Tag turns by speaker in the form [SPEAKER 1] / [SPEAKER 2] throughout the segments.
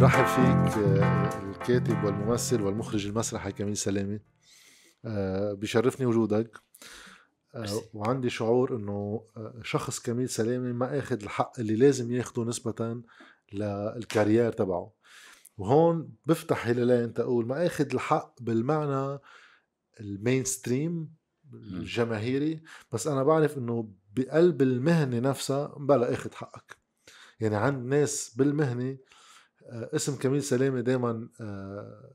[SPEAKER 1] برحب فيك آه، الكاتب والممثل والمخرج المسرحي كميل سلامة. آه، بشرفني وجودك. آه، وعندي شعور إنه شخص كميل سلامة ما آخذ الحق اللي لازم ياخده نسبة للكارير تبعه. وهون بفتح هلالين تقول ما آخذ الحق بالمعنى المين ستريم الجماهيري بس أنا بعرف إنه بقلب المهنة نفسها بلا آخذ حقك. يعني عند ناس بالمهنة اسم كميل سلامه دائما آه،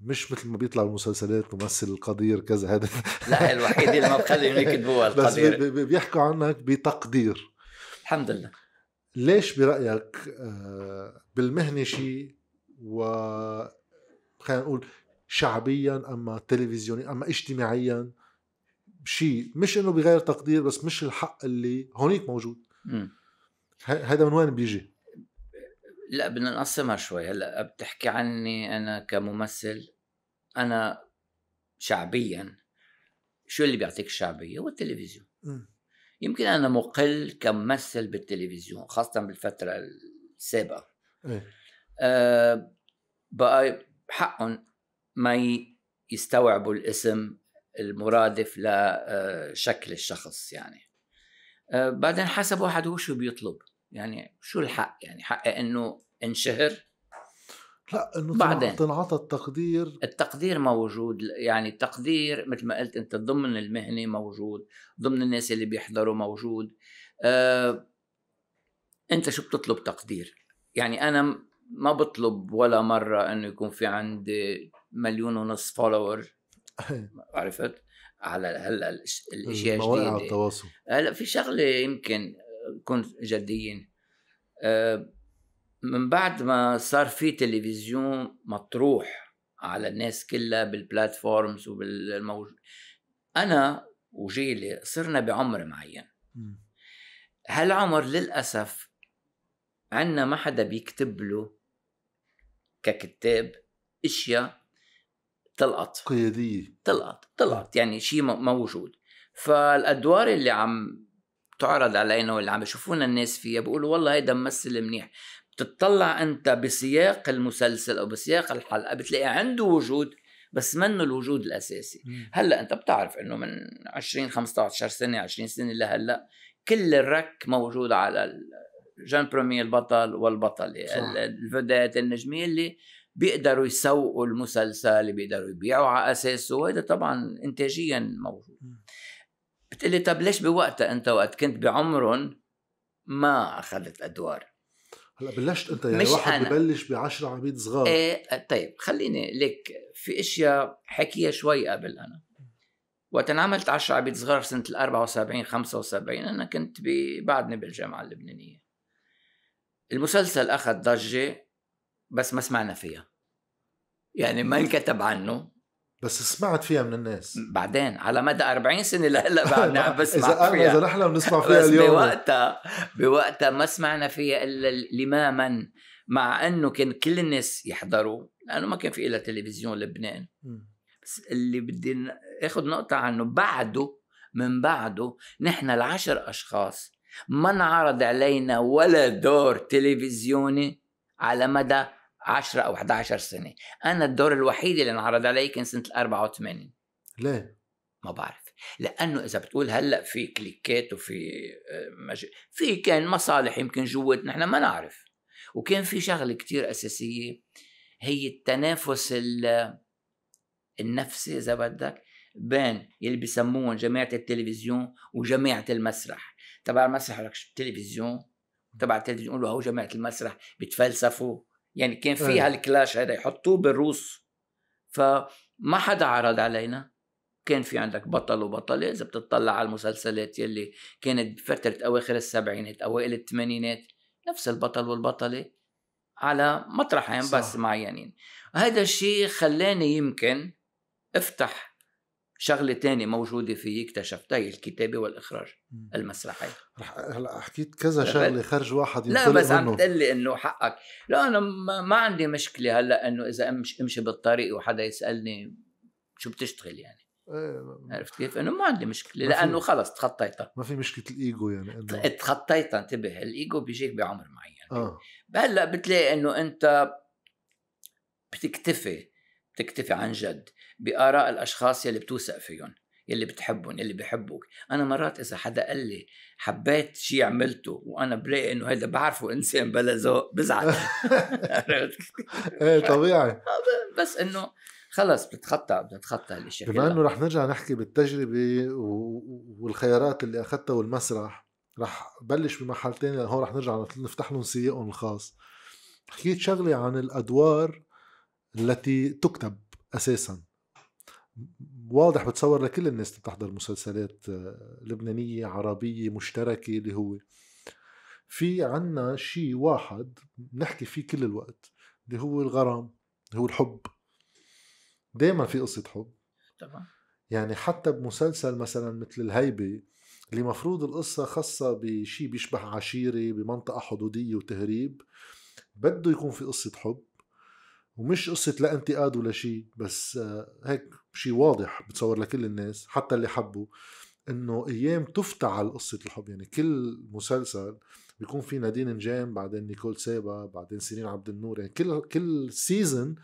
[SPEAKER 1] مش مثل ما بيطلع بالمسلسلات ممثل القدير كذا هذا.
[SPEAKER 2] لا الوحيد اللي ما بخليهم يكتبوها القدير
[SPEAKER 1] بس بيحكوا عنك بتقدير.
[SPEAKER 2] الحمد لله.
[SPEAKER 1] ليش برأيك آه، بالمهنة شيء و خلينا نقول شعبيا أما تلفزيونيا أما اجتماعيا شيء مش إنه بغير تقدير بس مش الحق اللي هونيك موجود. هذا من وين بيجي؟
[SPEAKER 2] لا بدنا نقسمها شوي هلأ بتحكي عني أنا كممثل أنا شعبيا. شو اللي بيعطيك الشعبية؟ هو التلفزيون. م. يمكن أنا مقل كممثل بالتلفزيون خاصة بالفترة السابقة. إيه؟ أه بقى حقهم ما يستوعبوا الاسم المرادف لشكل الشخص يعني. أه بعدين حسب واحد هو شو بيطلب. يعني شو الحق؟ يعني حق إنه انشهر؟
[SPEAKER 1] لا إنه بعدين. تنعطى التقدير.
[SPEAKER 2] التقدير موجود. يعني التقدير مثل ما قلت أنت ضمن المهنة موجود ضمن الناس اللي بيحضروا موجود. آه أنت شو بتطلب تقدير؟ يعني أنا ما بطلب ولا مرة إنه يكون في عندي مليون ونص فولور. عرفت؟ على هلا الإشياء الجديده مواقع التواصل. هلا في شغلة يمكن نكون جديين آه، من بعد ما صار في تلفزيون مطروح على الناس كلها بالبلاتفورمز وبالموجود أنا وجيلي صرنا بعمر معين. هالعمر للأسف عنا ما حدا بيكتب له ككتاب أشياء تلقط.
[SPEAKER 1] قيادية.
[SPEAKER 2] تلقط تلقط يعني شيء موجود. فالأدوار اللي عم تعرض علينا واللي عم يشوفونا الناس فيها بيقولوا والله هيدا ممثل منيح. بتطلع أنت بسياق المسلسل أو بسياق الحلقة بتلاقي عنده وجود بس منه الوجود الأساسي. هلأ أنت بتعرف إنه من 20 15 سنة 20 سنة لهلأ كل الرك موجود على جان برومي البطل والبطله الفدات النجمية اللي بيقدروا يسوقوا المسلسل بيقدروا يبيعوا على أساسه وهذا طبعا انتاجيا موجود. مم. بتقلي طب ليش بوقتها انت وقت؟ كنت بعمرهم ما أخذت أدوار.
[SPEAKER 1] هلا بلشت انت يعني مش واحد أنا. ببلش ب 10 عبيد صغار.
[SPEAKER 2] إيه طيب خليني ليك في أشياء حكيها شوي قبل أنا. وقت أنا عملت 10 عبيد صغار سنة ال 74 75 أنا كنت بعدني بالجامعة اللبنانية. المسلسل أخذ ضجة بس ما سمعنا فيها. يعني ما انكتب عنه.
[SPEAKER 1] بس سمعت فيها من الناس.
[SPEAKER 2] بعدين على مدى 40 سنة لهلا بعدنا عم بسمع
[SPEAKER 1] إذا فيها. إذا نحن بنسمع فيها اليوم.
[SPEAKER 2] بوقتها بوقتها ما سمعنا فيها إلا لماما مع إنه كان كل الناس يحضروا لأنه ما كان في إلا تلفزيون لبنان. بس اللي بدي آخذ نقطة عنه بعده من بعده نحن العشر أشخاص ما انعرض علينا ولا دور تلفزيوني على مدى 10 أو 11 سنة. أنا الدور الوحيد اللي انعرض علي كان سنة 84
[SPEAKER 1] ليه؟
[SPEAKER 2] ما بعرف. لأنه إذا بتقول هلأ في كليكات وفي آه، مج... في كان مصالح يمكن جوات نحن ما نعرف. وكان في شغلة كتير أساسية هي التنافس النفسي إذا بدك بين يلي بسموهم جماعة التلفزيون وجماعة المسرح. تبع المسرح لك التلفزيون تبع التلفزيون يقولوا هو جماعة المسرح بتفلسفوا. يعني كان في إيه. هالكلاش هذا يحطوه بالروس. فما حدا عرض علينا. كان في عندك بطل وبطلة. إذا بتطلع على المسلسلات يلي كانت بفترة أواخر السبعينات أوائل الثمانينات نفس البطل والبطلة على مطرحين بس معينين. هذا الشيء خلاني يمكن أفتح شغلة تانية موجودة فيه اكتشفتها هي الكتابة والإخراج المسرحي
[SPEAKER 1] رح هلا حكيت كذا شغلة خرج واحد
[SPEAKER 2] لا بس عم تقول لي إنه حقك. لا أنا ما عندي مشكلة هلا إنه إذا امشي امشي بالطريق وحدا يسألني شو بتشتغل يعني.
[SPEAKER 1] إيه،
[SPEAKER 2] عرفت كيف؟ إنه ما عندي مشكلة
[SPEAKER 1] ما
[SPEAKER 2] لأنه خلص تخطيتها
[SPEAKER 1] ما في مشكلة الإيجو يعني إنه.
[SPEAKER 2] تخطيتها انتبه الإيجو بيجيك بعمر معين.
[SPEAKER 1] آه.
[SPEAKER 2] هلأ بتلاقي إنه أنت بتكتفي بتكتفي عن جد. بآراء الأشخاص يلي بتوثق فيهم يلي بتحبهم يلي بيحبوك أنا مرات إذا حدا قال لي حبيت شيء عملته وأنا بلاقي إنه هيدا بعرفه إنسان بلا ذوق بزعل؟
[SPEAKER 1] إيه طبيعي.
[SPEAKER 2] بس إنه خلص بتتخطى بتتخطى هالاشياء
[SPEAKER 1] بما. إنه رح نرجع نحكي بالتجربة والخيارات اللي أخذتها والمسرح رح بلش بمحل تاني لأن هون رح نرجع نفتح لهم سياقهم الخاص. حكيت شغلة عن الأدوار التي تكتب أساسا. واضح بتصور لكل الناس اللي بتحضر مسلسلات آه، لبنانية عربية مشتركة اللي هو. في عنا شيء واحد بنحكي فيه كل الوقت اللي هو الغرام اللي هو الحب. دائما في قصة حب.
[SPEAKER 2] طبعا
[SPEAKER 1] يعني حتى بمسلسل مثلا مثل الهيبة اللي مفروض القصة خاصة بشي بيشبه عشيرة بمنطقة حدودية وتهريب بده يكون في قصة حب ومش قصة لا انتقاد ولا شيء بس آه، هيك شيء واضح بتصور لكل الناس حتى اللي حبوا إنه أيام تفتعل قصة الحب. يعني كل مسلسل بيكون في نادين نجيم بعدين نيكول سابا بعدين سيرين عبد النور. يعني كل كل season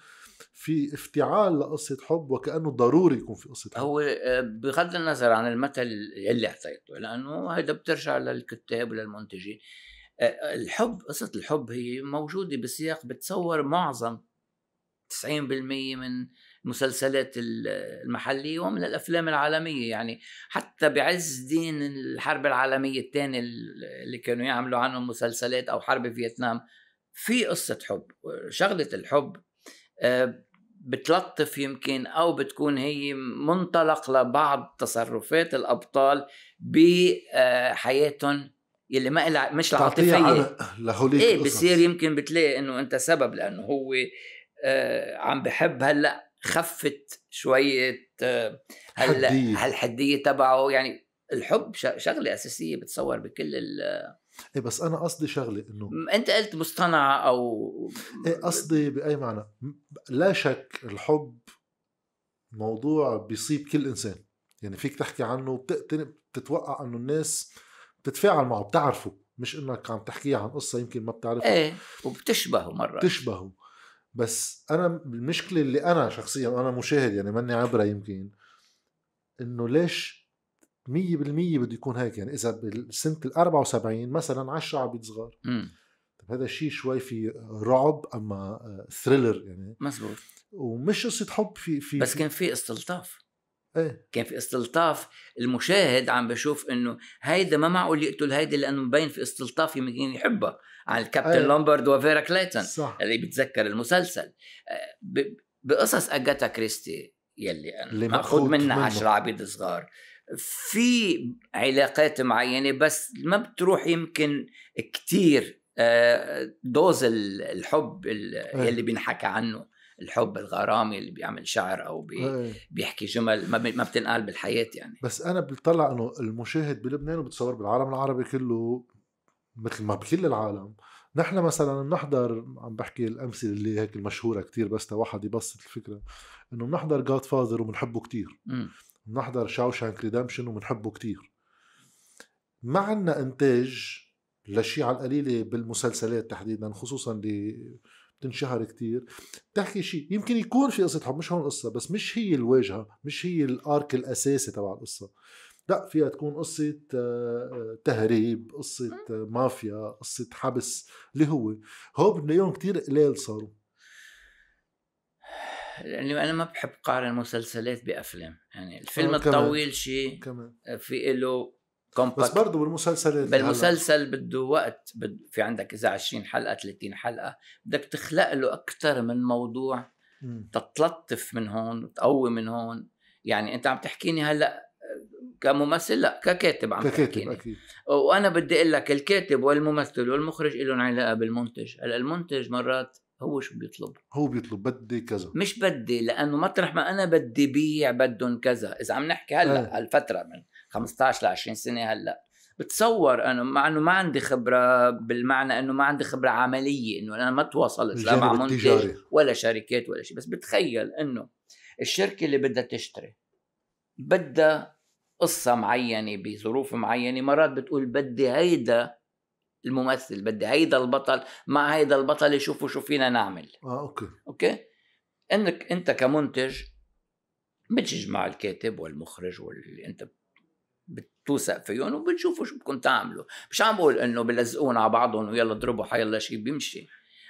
[SPEAKER 1] في افتعال لقصة حب وكأنه ضروري يكون في قصة حب.
[SPEAKER 2] هو آه، بغض النظر عن المثل اللي اعطيته لأنه هيدا بترجع للكتاب وللمنتجين. آه، الحب قصة الحب هي موجودة بسياق بتصور معظم 90% من المسلسلات ال- المحلية ومن الأفلام العالمية يعني حتى بعز دين الحرب العالمية الثانية اللي كانوا يعملوا عنهم مسلسلات أو حرب فيتنام في قصة حب شغلة الحب آه، بتلطف يمكن أو بتكون هي منطلق لبعض تصرفات الأبطال بحياتهم يلي ما إلها مش
[SPEAKER 1] لهوليك إيه.
[SPEAKER 2] بصير يمكن بتلاقي إنه أنت سبب لأنه هو آه عم بحب هلأ خفت شوية آه هلا
[SPEAKER 1] حدية.
[SPEAKER 2] هالحدية تبعه يعني الحب شغلة أساسية بتصور بكل ال...
[SPEAKER 1] إيه بس أنا قصدي شغلة إنه
[SPEAKER 2] أنت قلت مصطنعه أو
[SPEAKER 1] إيه قصدي بأي معنى؟ لا شك الحب موضوع بيصيب كل إنسان. يعني فيك تحكي عنه بتتوقع إنه الناس بتتفاعل معه بتعرفه مش إنك عم تحكيه عن قصة يمكن ما بتعرفها.
[SPEAKER 2] إيه وبتشبهه مرة.
[SPEAKER 1] تشبهه بس أنا المشكلة اللي أنا شخصيا أنا مشاهد يعني ماني عبره يمكن إنه ليش 100% بده يكون هيك؟ يعني إذا بالسنة ال 74 مثلا 10 عبيد صغار
[SPEAKER 2] امم
[SPEAKER 1] طب هذا الشيء شوي في رعب أما thriller يعني.
[SPEAKER 2] مزبوط.
[SPEAKER 1] ومش قصة حب في في
[SPEAKER 2] بس كان في استلطاف.
[SPEAKER 1] إيه.
[SPEAKER 2] كان في استلطاف. المشاهد عم بشوف إنه هيدا ما معقول يقتل هيدا لأنه مبين في استلطاف يمكن يحبها. عن الكابتن
[SPEAKER 1] أيه.
[SPEAKER 2] لومبرد وفيرا كليتون
[SPEAKER 1] صح
[SPEAKER 2] اللي بيتذكر المسلسل آه، بقصص أجاتا كريستي يلي ماخذ
[SPEAKER 1] مأخوذ
[SPEAKER 2] منها
[SPEAKER 1] منه.
[SPEAKER 2] عشرة عبيد صغار في علاقات معينة بس ما بتروح يمكن كتير آه، دوز ال- الحب ال-
[SPEAKER 1] أيه.
[SPEAKER 2] يلي بينحكى عنه الحب الغرامي اللي بيعمل شعر أو بي
[SPEAKER 1] إيه
[SPEAKER 2] بيحكي جمل ما, ما بتنقال بالحياة يعني
[SPEAKER 1] بس أنا بطلع إنه المشاهد بلبنان وبتصور بالعالم العربي كله مثل ما بكل العالم نحن مثلا بنحضر عم بحكي الأمثلة اللي هيك المشهورة كتير بس واحد يبسط الفكرة إنه بنحضر جاد فاذر وبنحبه كتير. بنحضر شاوشانك ريدمشن وبنحبه كتير. ما عنا إنتاج لشيء على القليلة بالمسلسلات تحديدا خصوصا اللي بتنشهر كتير. تحكي شيء يمكن يكون في قصة حب مش هون قصة بس مش هي الواجهة مش هي الارك الأساسي تبع القصة. لا فيها تكون قصة آه، آه، تهريب قصة آه، مافيا قصة حبس اللي هو. هو بنلاقيهم كتير قلال صاروا.
[SPEAKER 2] لأنه أنا ما بحب قارن مسلسلات بأفلام. يعني الفيلم. الطويل شيء في له
[SPEAKER 1] بس
[SPEAKER 2] كومباكت
[SPEAKER 1] برضه بالمسلسلات
[SPEAKER 2] بالمسلسل بده وقت بد في عندك إذا 20 حلقة 30 حلقة بدك تخلق له أكثر من موضوع
[SPEAKER 1] مم.
[SPEAKER 2] تتلطف من هون وتقوي من هون. يعني أنت عم تحكيني هلأ كممثل؟ لا ككاتب عم
[SPEAKER 1] ككاتب أكيد.
[SPEAKER 2] وأنا بدي أقول لك الكاتب والممثل والمخرج لهم علاقة بالمنتج. هلأ المنتج مرات هو شو بيطلب؟
[SPEAKER 1] هو بيطلب بدي كذا.
[SPEAKER 2] مش بدي لأنه مطرح ما أنا بدي بيع بدهم كذا. إذا عم نحكي هلأ
[SPEAKER 1] إيه.
[SPEAKER 2] هالفترة من 15 ل 20 سنة هلأ بتصور أنا مع أنه ما عندي خبرة بالمعنى أنه ما عندي خبرة عملية أنه أنا ما تواصلت لا مع منتج ولا شركات ولا شيء. بس بتخيل أنه الشركة اللي بدها تشتري بدها قصة معينة بظروف معينة مرات بتقول بدي هيدا الممثل بدي هيدا البطل مع هيدا البطل يشوفوا شو فينا نعمل.
[SPEAKER 1] آه okay.
[SPEAKER 2] Okay؟ إنك أنت كمنتج بتجمع الكاتب والمخرج واللي أنت بتوثق فيهم وبتشوفوا شو بدكم تعملوا. مش عم بقول إنه بلزقون على بعضهم ويلا اضربوا حيلا شيء بيمشي.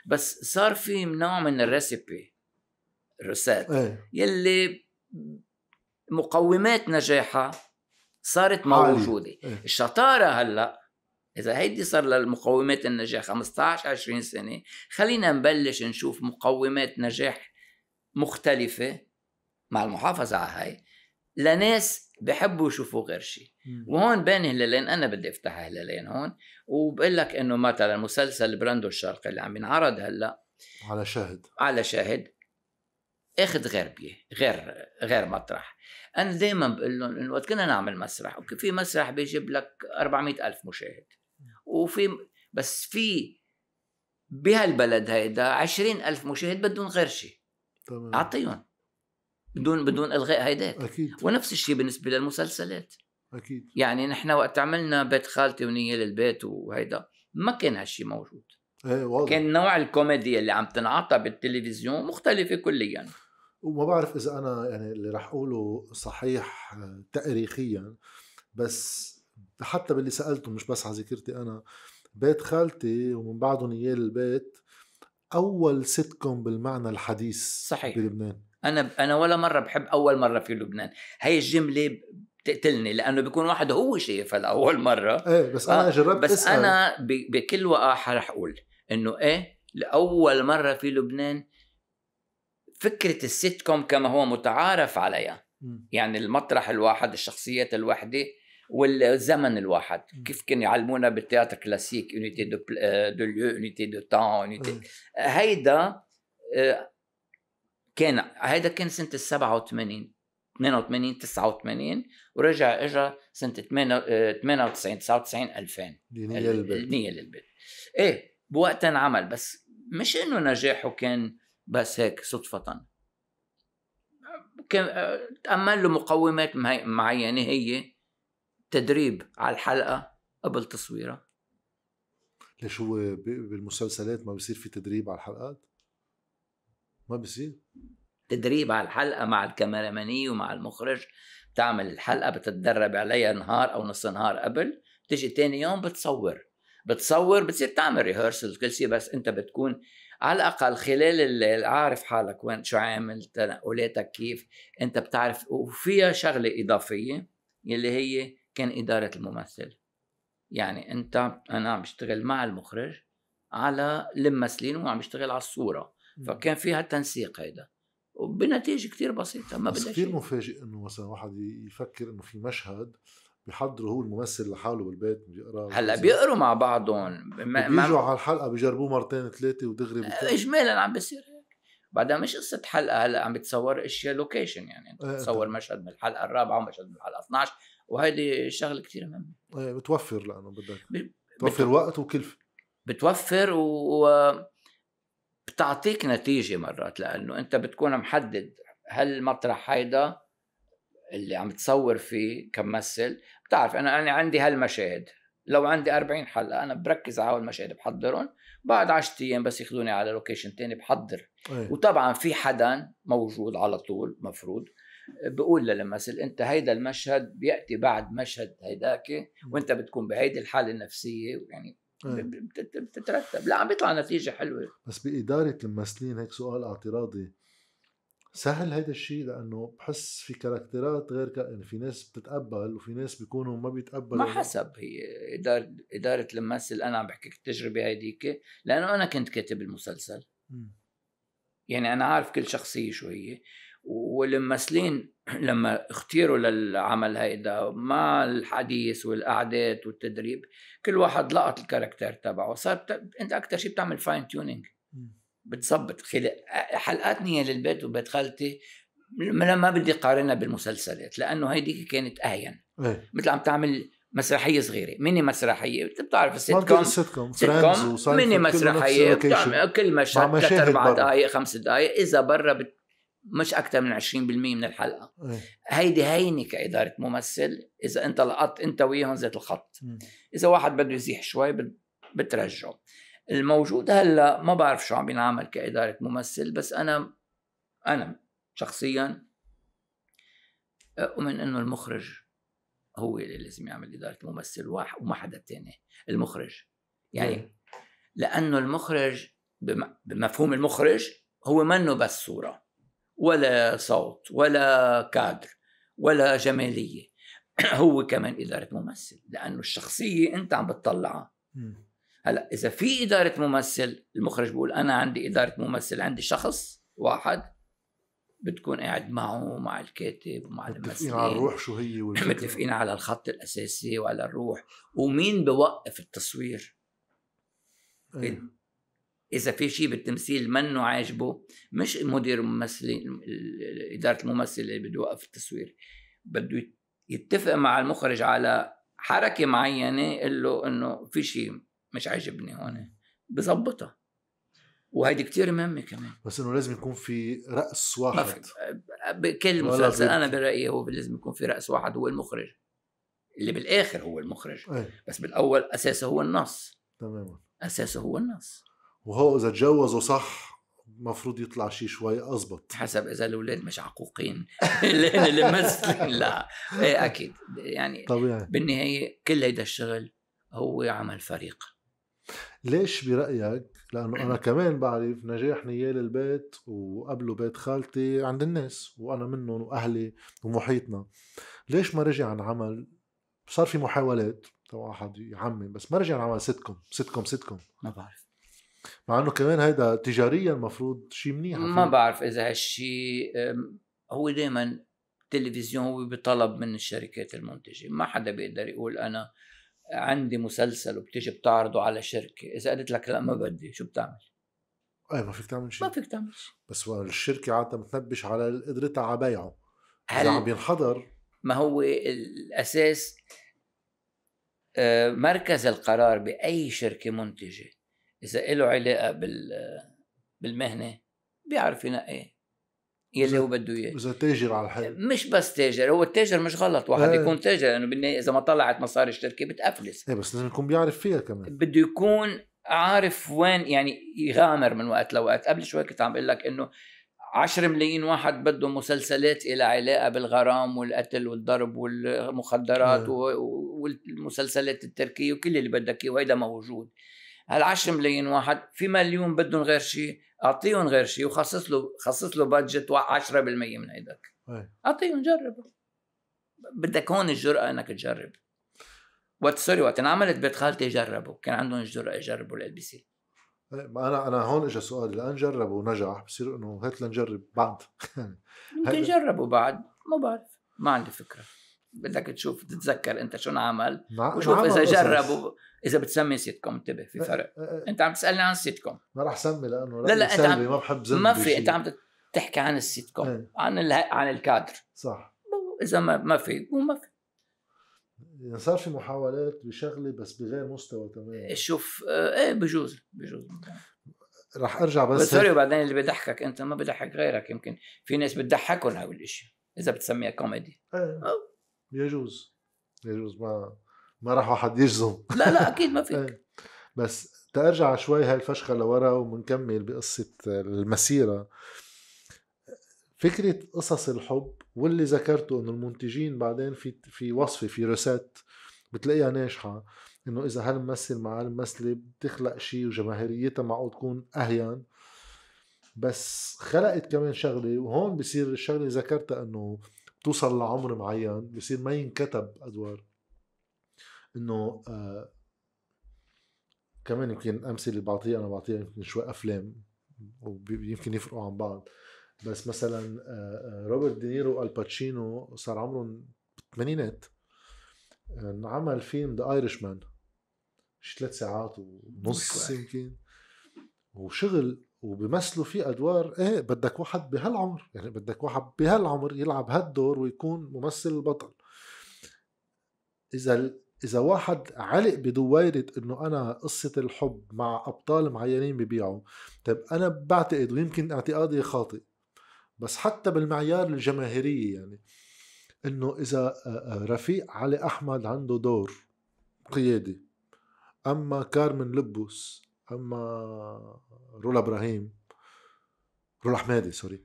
[SPEAKER 2] بس صار في نوع من ال recipe الرسات
[SPEAKER 1] إيه.
[SPEAKER 2] يلي مقومات نجاحها صارت. موجودة
[SPEAKER 1] إيه.
[SPEAKER 2] الشطارة هلأ إذا هيدي صار للمقومات النجاح 15 20 سنة خلينا نبلش نشوف مقومات نجاح مختلفة مع المحافظة على هاي لناس بحبوا يشوفوا غير شيء. وهون بين هلالين أنا بدي أفتح هلالين هون وبقول لك إنه مثلا مسلسل براندو الشرقي اللي عم ينعرض هلأ
[SPEAKER 1] على شاهد
[SPEAKER 2] على شاهد أخذ غير بيه غير غير مطرح أنا دائما بقول لهم إنه وقت كنا نعمل مسرح أوكي في مسرح بيجيب لك 400 ألف مشاهد. وفي بس في بهالبلد هيدا 20 ألف مشاهد بدهم غير شيء
[SPEAKER 1] تمام.
[SPEAKER 2] أعطيهم. بدون بدون إلغاء هيداك.
[SPEAKER 1] أكيد.
[SPEAKER 2] ونفس الشيء بالنسبة للمسلسلات.
[SPEAKER 1] أكيد.
[SPEAKER 2] يعني نحن وقت عملنا بيت خالتي ونية للبيت وهيدا ما كان هالشيء موجود.
[SPEAKER 1] إيه واضح.
[SPEAKER 2] كان نوع الكوميديا اللي عم تنعطى بالتلفزيون مختلفة كليا.
[SPEAKER 1] وما بعرف إذا أنا يعني اللي رح أقوله صحيح تاريخيا بس حتى باللي سألته مش بس على ذاكرتي أنا بيت خالتي ومن بعده نيال البيت أول سيت كوم بالمعنى الحديث
[SPEAKER 2] صحيح.
[SPEAKER 1] بلبنان.
[SPEAKER 2] أنا أنا ولا مرة بحب أول مرة في لبنان. هي الجملة بتقتلني لأنه بيكون واحد هو شايفها لاول مرة.
[SPEAKER 1] إيه بس أنا
[SPEAKER 2] آه،
[SPEAKER 1] جربت
[SPEAKER 2] بس
[SPEAKER 1] أسأل.
[SPEAKER 2] أنا ب- بكل وقاحة رح أقول إنه إيه لأول مرة في لبنان فكرة السيت كوم كما هو متعارف عليها. يعني المطرح الواحد الشخصيات الواحده والزمن الواحد. كيف كانوا يعلمونا بال théâtre classique؟ unité de آه، de lieu unité de temps
[SPEAKER 1] unité.
[SPEAKER 2] هيدا آه، كان هيدا كان سنة ال 87 82 89 ورجع اجى سنة 98 99 2000
[SPEAKER 1] نيال البيت
[SPEAKER 2] النية للبيت إيه بوقتها انعمل. بس مش إنه نجاحه كان بس هيك صدفة. كان تأمل له مقومات معينة هي تدريب على الحلقة قبل تصويرها.
[SPEAKER 1] ليش هو بالمسلسلات ما بصير في تدريب على الحلقات؟ ما بصير؟
[SPEAKER 2] تدريب على الحلقة مع الكاميرمانية ومع المخرج. بتعمل الحلقة بتتدرب عليها نهار أو نص نهار قبل. تيجي تاني يوم بتصور. بتصور بتصير تعمل ريهرسل كل شيء بس أنت بتكون على الأقل خلال الليل عارف حالك وين شو عامل تنقلاتك كيف أنت بتعرف وفيها شغلة إضافية يلي هي كان إدارة الممثل. يعني أنت أنا عم بشتغل مع المخرج على الممثلين وعم بشتغل على الصورة. فكان فيها تنسيق هيدا. وبنتيجة كتير بسيطة ما
[SPEAKER 1] بس
[SPEAKER 2] بدها
[SPEAKER 1] كثير مفاجئ إنه مثلا واحد يفكر إنه في مشهد بيحضره هو الممثل لحاله بالبيت بيقرا
[SPEAKER 2] هلأ بيقروا مع بعضهم.
[SPEAKER 1] بيجوا
[SPEAKER 2] ما
[SPEAKER 1] على الحلقة بيجربوه مرتين ثلاثة ودغري بيكون-
[SPEAKER 2] اجمالا عم بيصير هيك. بعدها مش قصة حلقة هلأ عم بتصور إشياء لوكيشن يعني. انت
[SPEAKER 1] إيه،
[SPEAKER 2] بتصور
[SPEAKER 1] طبعاً.
[SPEAKER 2] مشهد من الحلقة الرابعة ومشهد من الحلقة 12 وهيدي شغلة كثير مهمة.
[SPEAKER 1] إيه بتوفر لأنه بدك
[SPEAKER 2] ب-
[SPEAKER 1] توفر وقت وكلفه
[SPEAKER 2] بتوفر و بتعطيك نتيجة مرات لأنه أنت بتكون محدد هالمطرح هيدا اللي عم تصور فيه كممثل. بتعرف أنا أنا عندي هالمشاهد. لو عندي 40 حلقه أنا بركز على هول المشاهد بحضرهم. بعد 10 أيام بس ياخذوني على لوكيشن تاني بحضر.
[SPEAKER 1] إيه.
[SPEAKER 2] وطبعا في حدا موجود على طول مفروض. بقول للممثل أنت هيدا المشهد بيأتي بعد مشهد هيداك وأنت بتكون بهيدي الحالة النفسية. يعني
[SPEAKER 1] إيه.
[SPEAKER 2] بت- بتترتب. لا عم بيطلع نتيجة حلوة.
[SPEAKER 1] بس بإدارة الممثلين هيك سؤال اعتراضي. سهل هيدا الشيء لأنه بحس في كاركترات غير ك... يعني في ناس بتتقبل وفي ناس بيكونوا ما بيتقبلوا
[SPEAKER 2] ما حسب هي إدارة إدارة الممثل أنا عم بحكي التجربة هيديك لأنه أنا كنت كاتب المسلسل
[SPEAKER 1] مم.
[SPEAKER 2] يعني أنا عارف كل شخصية شو هي والممثلين لما اختيروا للعمل هيدا مع الحديث والأعداد والتدريب كل واحد لقط ال character تبعه صار. أنت أكثر شيء بتعمل fine tuning
[SPEAKER 1] مم.
[SPEAKER 2] بتظبط خلال حلقات نيال البيت وبيت خالتي ما بدي قارنها بالمسلسلات لأنه هيديك كانت أهون.
[SPEAKER 1] إيه.
[SPEAKER 2] مثل عم تعمل مسرحية صغيرة ميني مسرحية أنت بتعرف
[SPEAKER 1] ال
[SPEAKER 2] sitcom
[SPEAKER 1] ال sitcom
[SPEAKER 2] Friends
[SPEAKER 1] mini
[SPEAKER 2] مسرحية كل مشهد ثلاث
[SPEAKER 1] أربع.
[SPEAKER 2] دقائق خمس دقائق إذا برا بت... مش أكثر من 20% من الحلقة.
[SPEAKER 1] إيه.
[SPEAKER 2] هيدي هينة كإدارة ممثل إذا أنت لقطت أنت وياهم زيت الخط.
[SPEAKER 1] مم.
[SPEAKER 2] إذا واحد بده يزيح شوي بت- بترجعه. الموجود هلا ما بعرف شو عم بينعمل كإدارة ممثل بس أنا أنا شخصيا أؤمن إنه المخرج هو اللي لازم يعمل إدارة ممثل واحد وما حدا تاني المخرج يعني؟ لأنه المخرج بم- بمفهوم المخرج هو منه بس صورة ولا صوت ولا كادر ولا جمالية هو كمان إدارة ممثل لأنه الشخصية أنت عم بتطلعها. هلا إذا في إدارة ممثل المخرج بيقول أنا عندي إدارة ممثل عندي شخص واحد بتكون قاعد معه مع الكاتب ومع
[SPEAKER 1] متفقين
[SPEAKER 2] الممثلين
[SPEAKER 1] على الروح شو هي.
[SPEAKER 2] متفقين على الخط الأساسي وعلى الروح ومين بوقف التصوير
[SPEAKER 1] إيه.
[SPEAKER 2] إذا في شيء بالتمثيل منه عاجبه مش مدير الممثلين ال- إدارة الممثل اللي بده يوقف التصوير بده يتفق مع المخرج على حركة معينة يقول له إنه في شيء مش عاجبني هون. بظبطها وهيدي كتير مهمة كمان.
[SPEAKER 1] بس إنه لازم يكون في
[SPEAKER 2] رأس
[SPEAKER 1] واحد.
[SPEAKER 2] بكل مسلسل. أنا برأيي هو لازم يكون في رأس واحد هو المخرج. اللي بالآخر هو المخرج.
[SPEAKER 1] إيه.
[SPEAKER 2] بس بالأول أساسه هو النص.
[SPEAKER 1] تماما.
[SPEAKER 2] أساسه هو النص.
[SPEAKER 1] وهو إذا تجوزوا صح المفروض يطلع شيء شوي اضبط
[SPEAKER 2] حسب إذا الأولاد مش عقوقين. اللي اللي ممثلين. لا. إيه أكيد. يعني
[SPEAKER 1] طبيعي.
[SPEAKER 2] بالنهاية كل هيدا الشغل هو عمل فريق.
[SPEAKER 1] ليش برأيك؟ لأنه أنا كمان بعرف نجاح نيال البيت وقبله بيت خالتي عند الناس وأنا منهم وأهلي ومحيطنا. ليش ما رجع عن عمل؟ صار في محاولات. واحد يعمم بس ما رجع عن عمل سيتكم سيتكم سيتكم
[SPEAKER 2] ما بعرف.
[SPEAKER 1] مع إنه كمان هيدا تجاريا المفروض شيء منيح.
[SPEAKER 2] ما بعرف إذا هالشيء هو دائما التلفزيون هو بطلب من الشركات المنتجة. ما حدا بيقدر يقول أنا عندي مسلسل وبتيجي بتعرضه على شركة. إذا قلت لك لا ما بدي. شو بتعمل؟
[SPEAKER 1] أي ما فيك تعمل
[SPEAKER 2] ما
[SPEAKER 1] شيء
[SPEAKER 2] فيك تعمل شيء.
[SPEAKER 1] بس الشركة عادة بتنبش على قدرتها على بيعه. إذا عم
[SPEAKER 2] هل
[SPEAKER 1] بينحضر
[SPEAKER 2] ما هو الأساس؟ آه، مركز القرار بأي شركة منتجة إذا له علاقة بال بالمهنة بيعرف ينقي. يلي هو بده إياه.
[SPEAKER 1] إذا تاجر على الحال
[SPEAKER 2] مش بس تاجر هو التاجر مش غلط واحد
[SPEAKER 1] إيه.
[SPEAKER 2] يكون تاجر لأنه بالنهايه إذا ما طلعت مصاري الشركة بتافلس
[SPEAKER 1] إيه بس لازم يكون بيعرف فيها كمان.
[SPEAKER 2] بده يكون عارف وين يعني يغامر من وقت لوقت. قبل شوي كنت عم بقول لك إنه 10 ملايين واحد بده مسلسلات إلى علاقة بالغرام والقتل والضرب والمخدرات. و- والمسلسلات التركية وكل اللي بدك إياه وهيدا موجود. هال 10 ملايين واحد في مليون بدهم غير شيء؟ أعطيهم غير شيء وخصص له خصص له budget 10% من هيداك
[SPEAKER 1] إيه.
[SPEAKER 2] أعطيهم جرب بدك هون الجرأة إنك تجرب. وقت sorry وقت انعملت بيت خالتي جربوا كان عندهم الجرأة يجربوا ال
[SPEAKER 1] LBC ما أنا أنا هون اجى سؤالي لأن جرب ونجح بصير إنه هات لنجرب بعد
[SPEAKER 2] يمكن جربوا بعد ما بعرف. ما عندي فكرة. بدك تشوف تتذكر أنت شو انعمل وشوف
[SPEAKER 1] إذا.
[SPEAKER 2] جربوا إذا بتسمي سيت كوم انتبه في فرق.
[SPEAKER 1] إيه، إيه،
[SPEAKER 2] أنت عم تسألني عن السيت كوم
[SPEAKER 1] ما راح سمي لأنه
[SPEAKER 2] لا، لا،
[SPEAKER 1] سلبي
[SPEAKER 2] عم-
[SPEAKER 1] ما بحب
[SPEAKER 2] ما في أنت عم تحكي عن السيت كوم
[SPEAKER 1] إيه.
[SPEAKER 2] عن اله... عن الكادر.
[SPEAKER 1] صح.
[SPEAKER 2] إذا ما ما في وما في.
[SPEAKER 1] يعني صار في محاولات بشغله بس بغير مستوى تماما
[SPEAKER 2] شوف آه، إيه بجوز بجوز.
[SPEAKER 1] رح أرجع
[SPEAKER 2] بس
[SPEAKER 1] sorry
[SPEAKER 2] وبعدين اللي بيضحكك أنت ما بيضحك غيرك يمكن في ناس بتضحكهم هاي الإشي إذا بتسميها كوميدي
[SPEAKER 1] إيه، يجوز. يجوز ما ما راح واحد يجزم.
[SPEAKER 2] لا لا أكيد ما فيك.
[SPEAKER 1] إيه. بس ترجع شوي هاي الفشخة لورا ومنكمل بقصة المسيرة. فكرة قصص الحب واللي ذكرته إنه المنتجين بعدين في في وصفة في recettes بتلاقيها ناجحة إنه إذا هالممثل مع هالممثلة بتخلق شيء وجماهيريتها معقول تكون أهين. بس خلقت كمان شغلة وهون بصير الشغلة اللي ذكرتها إنه توصل لعمر معين بصير ما ينكتب أدوار. إنه آه كمان يمكن الامثله اللي بعطيها أنا بعطيها يمكن شوي أفلام ويمكن يفرقوا عن بعض. بس مثلا آه، آه، روبرت دينيرو والباتشينو صار عمرهم بالثمانينات. آه، عمل فيلم ذا ايرش مان شي ثلاث ساعات ونص. يمكن. وشغل وبيمثلوا فيه أدوار إيه بدك واحد بهالعمر يعني بدك واحد بهالعمر يلعب هالدور ويكون ممثل البطل إذا إذا واحد علق بدويرة إنه أنا قصة الحب مع أبطال معينين ببيعوا طيب أنا بعتقد ويمكن اعتقادي خاطئ بس حتى بالمعيار الجماهيرية يعني إنه إذا رفيق علي أحمد عنده دور قيادي أما كارمن لبوس أما رولا إبراهيم رولا حمادي سوري.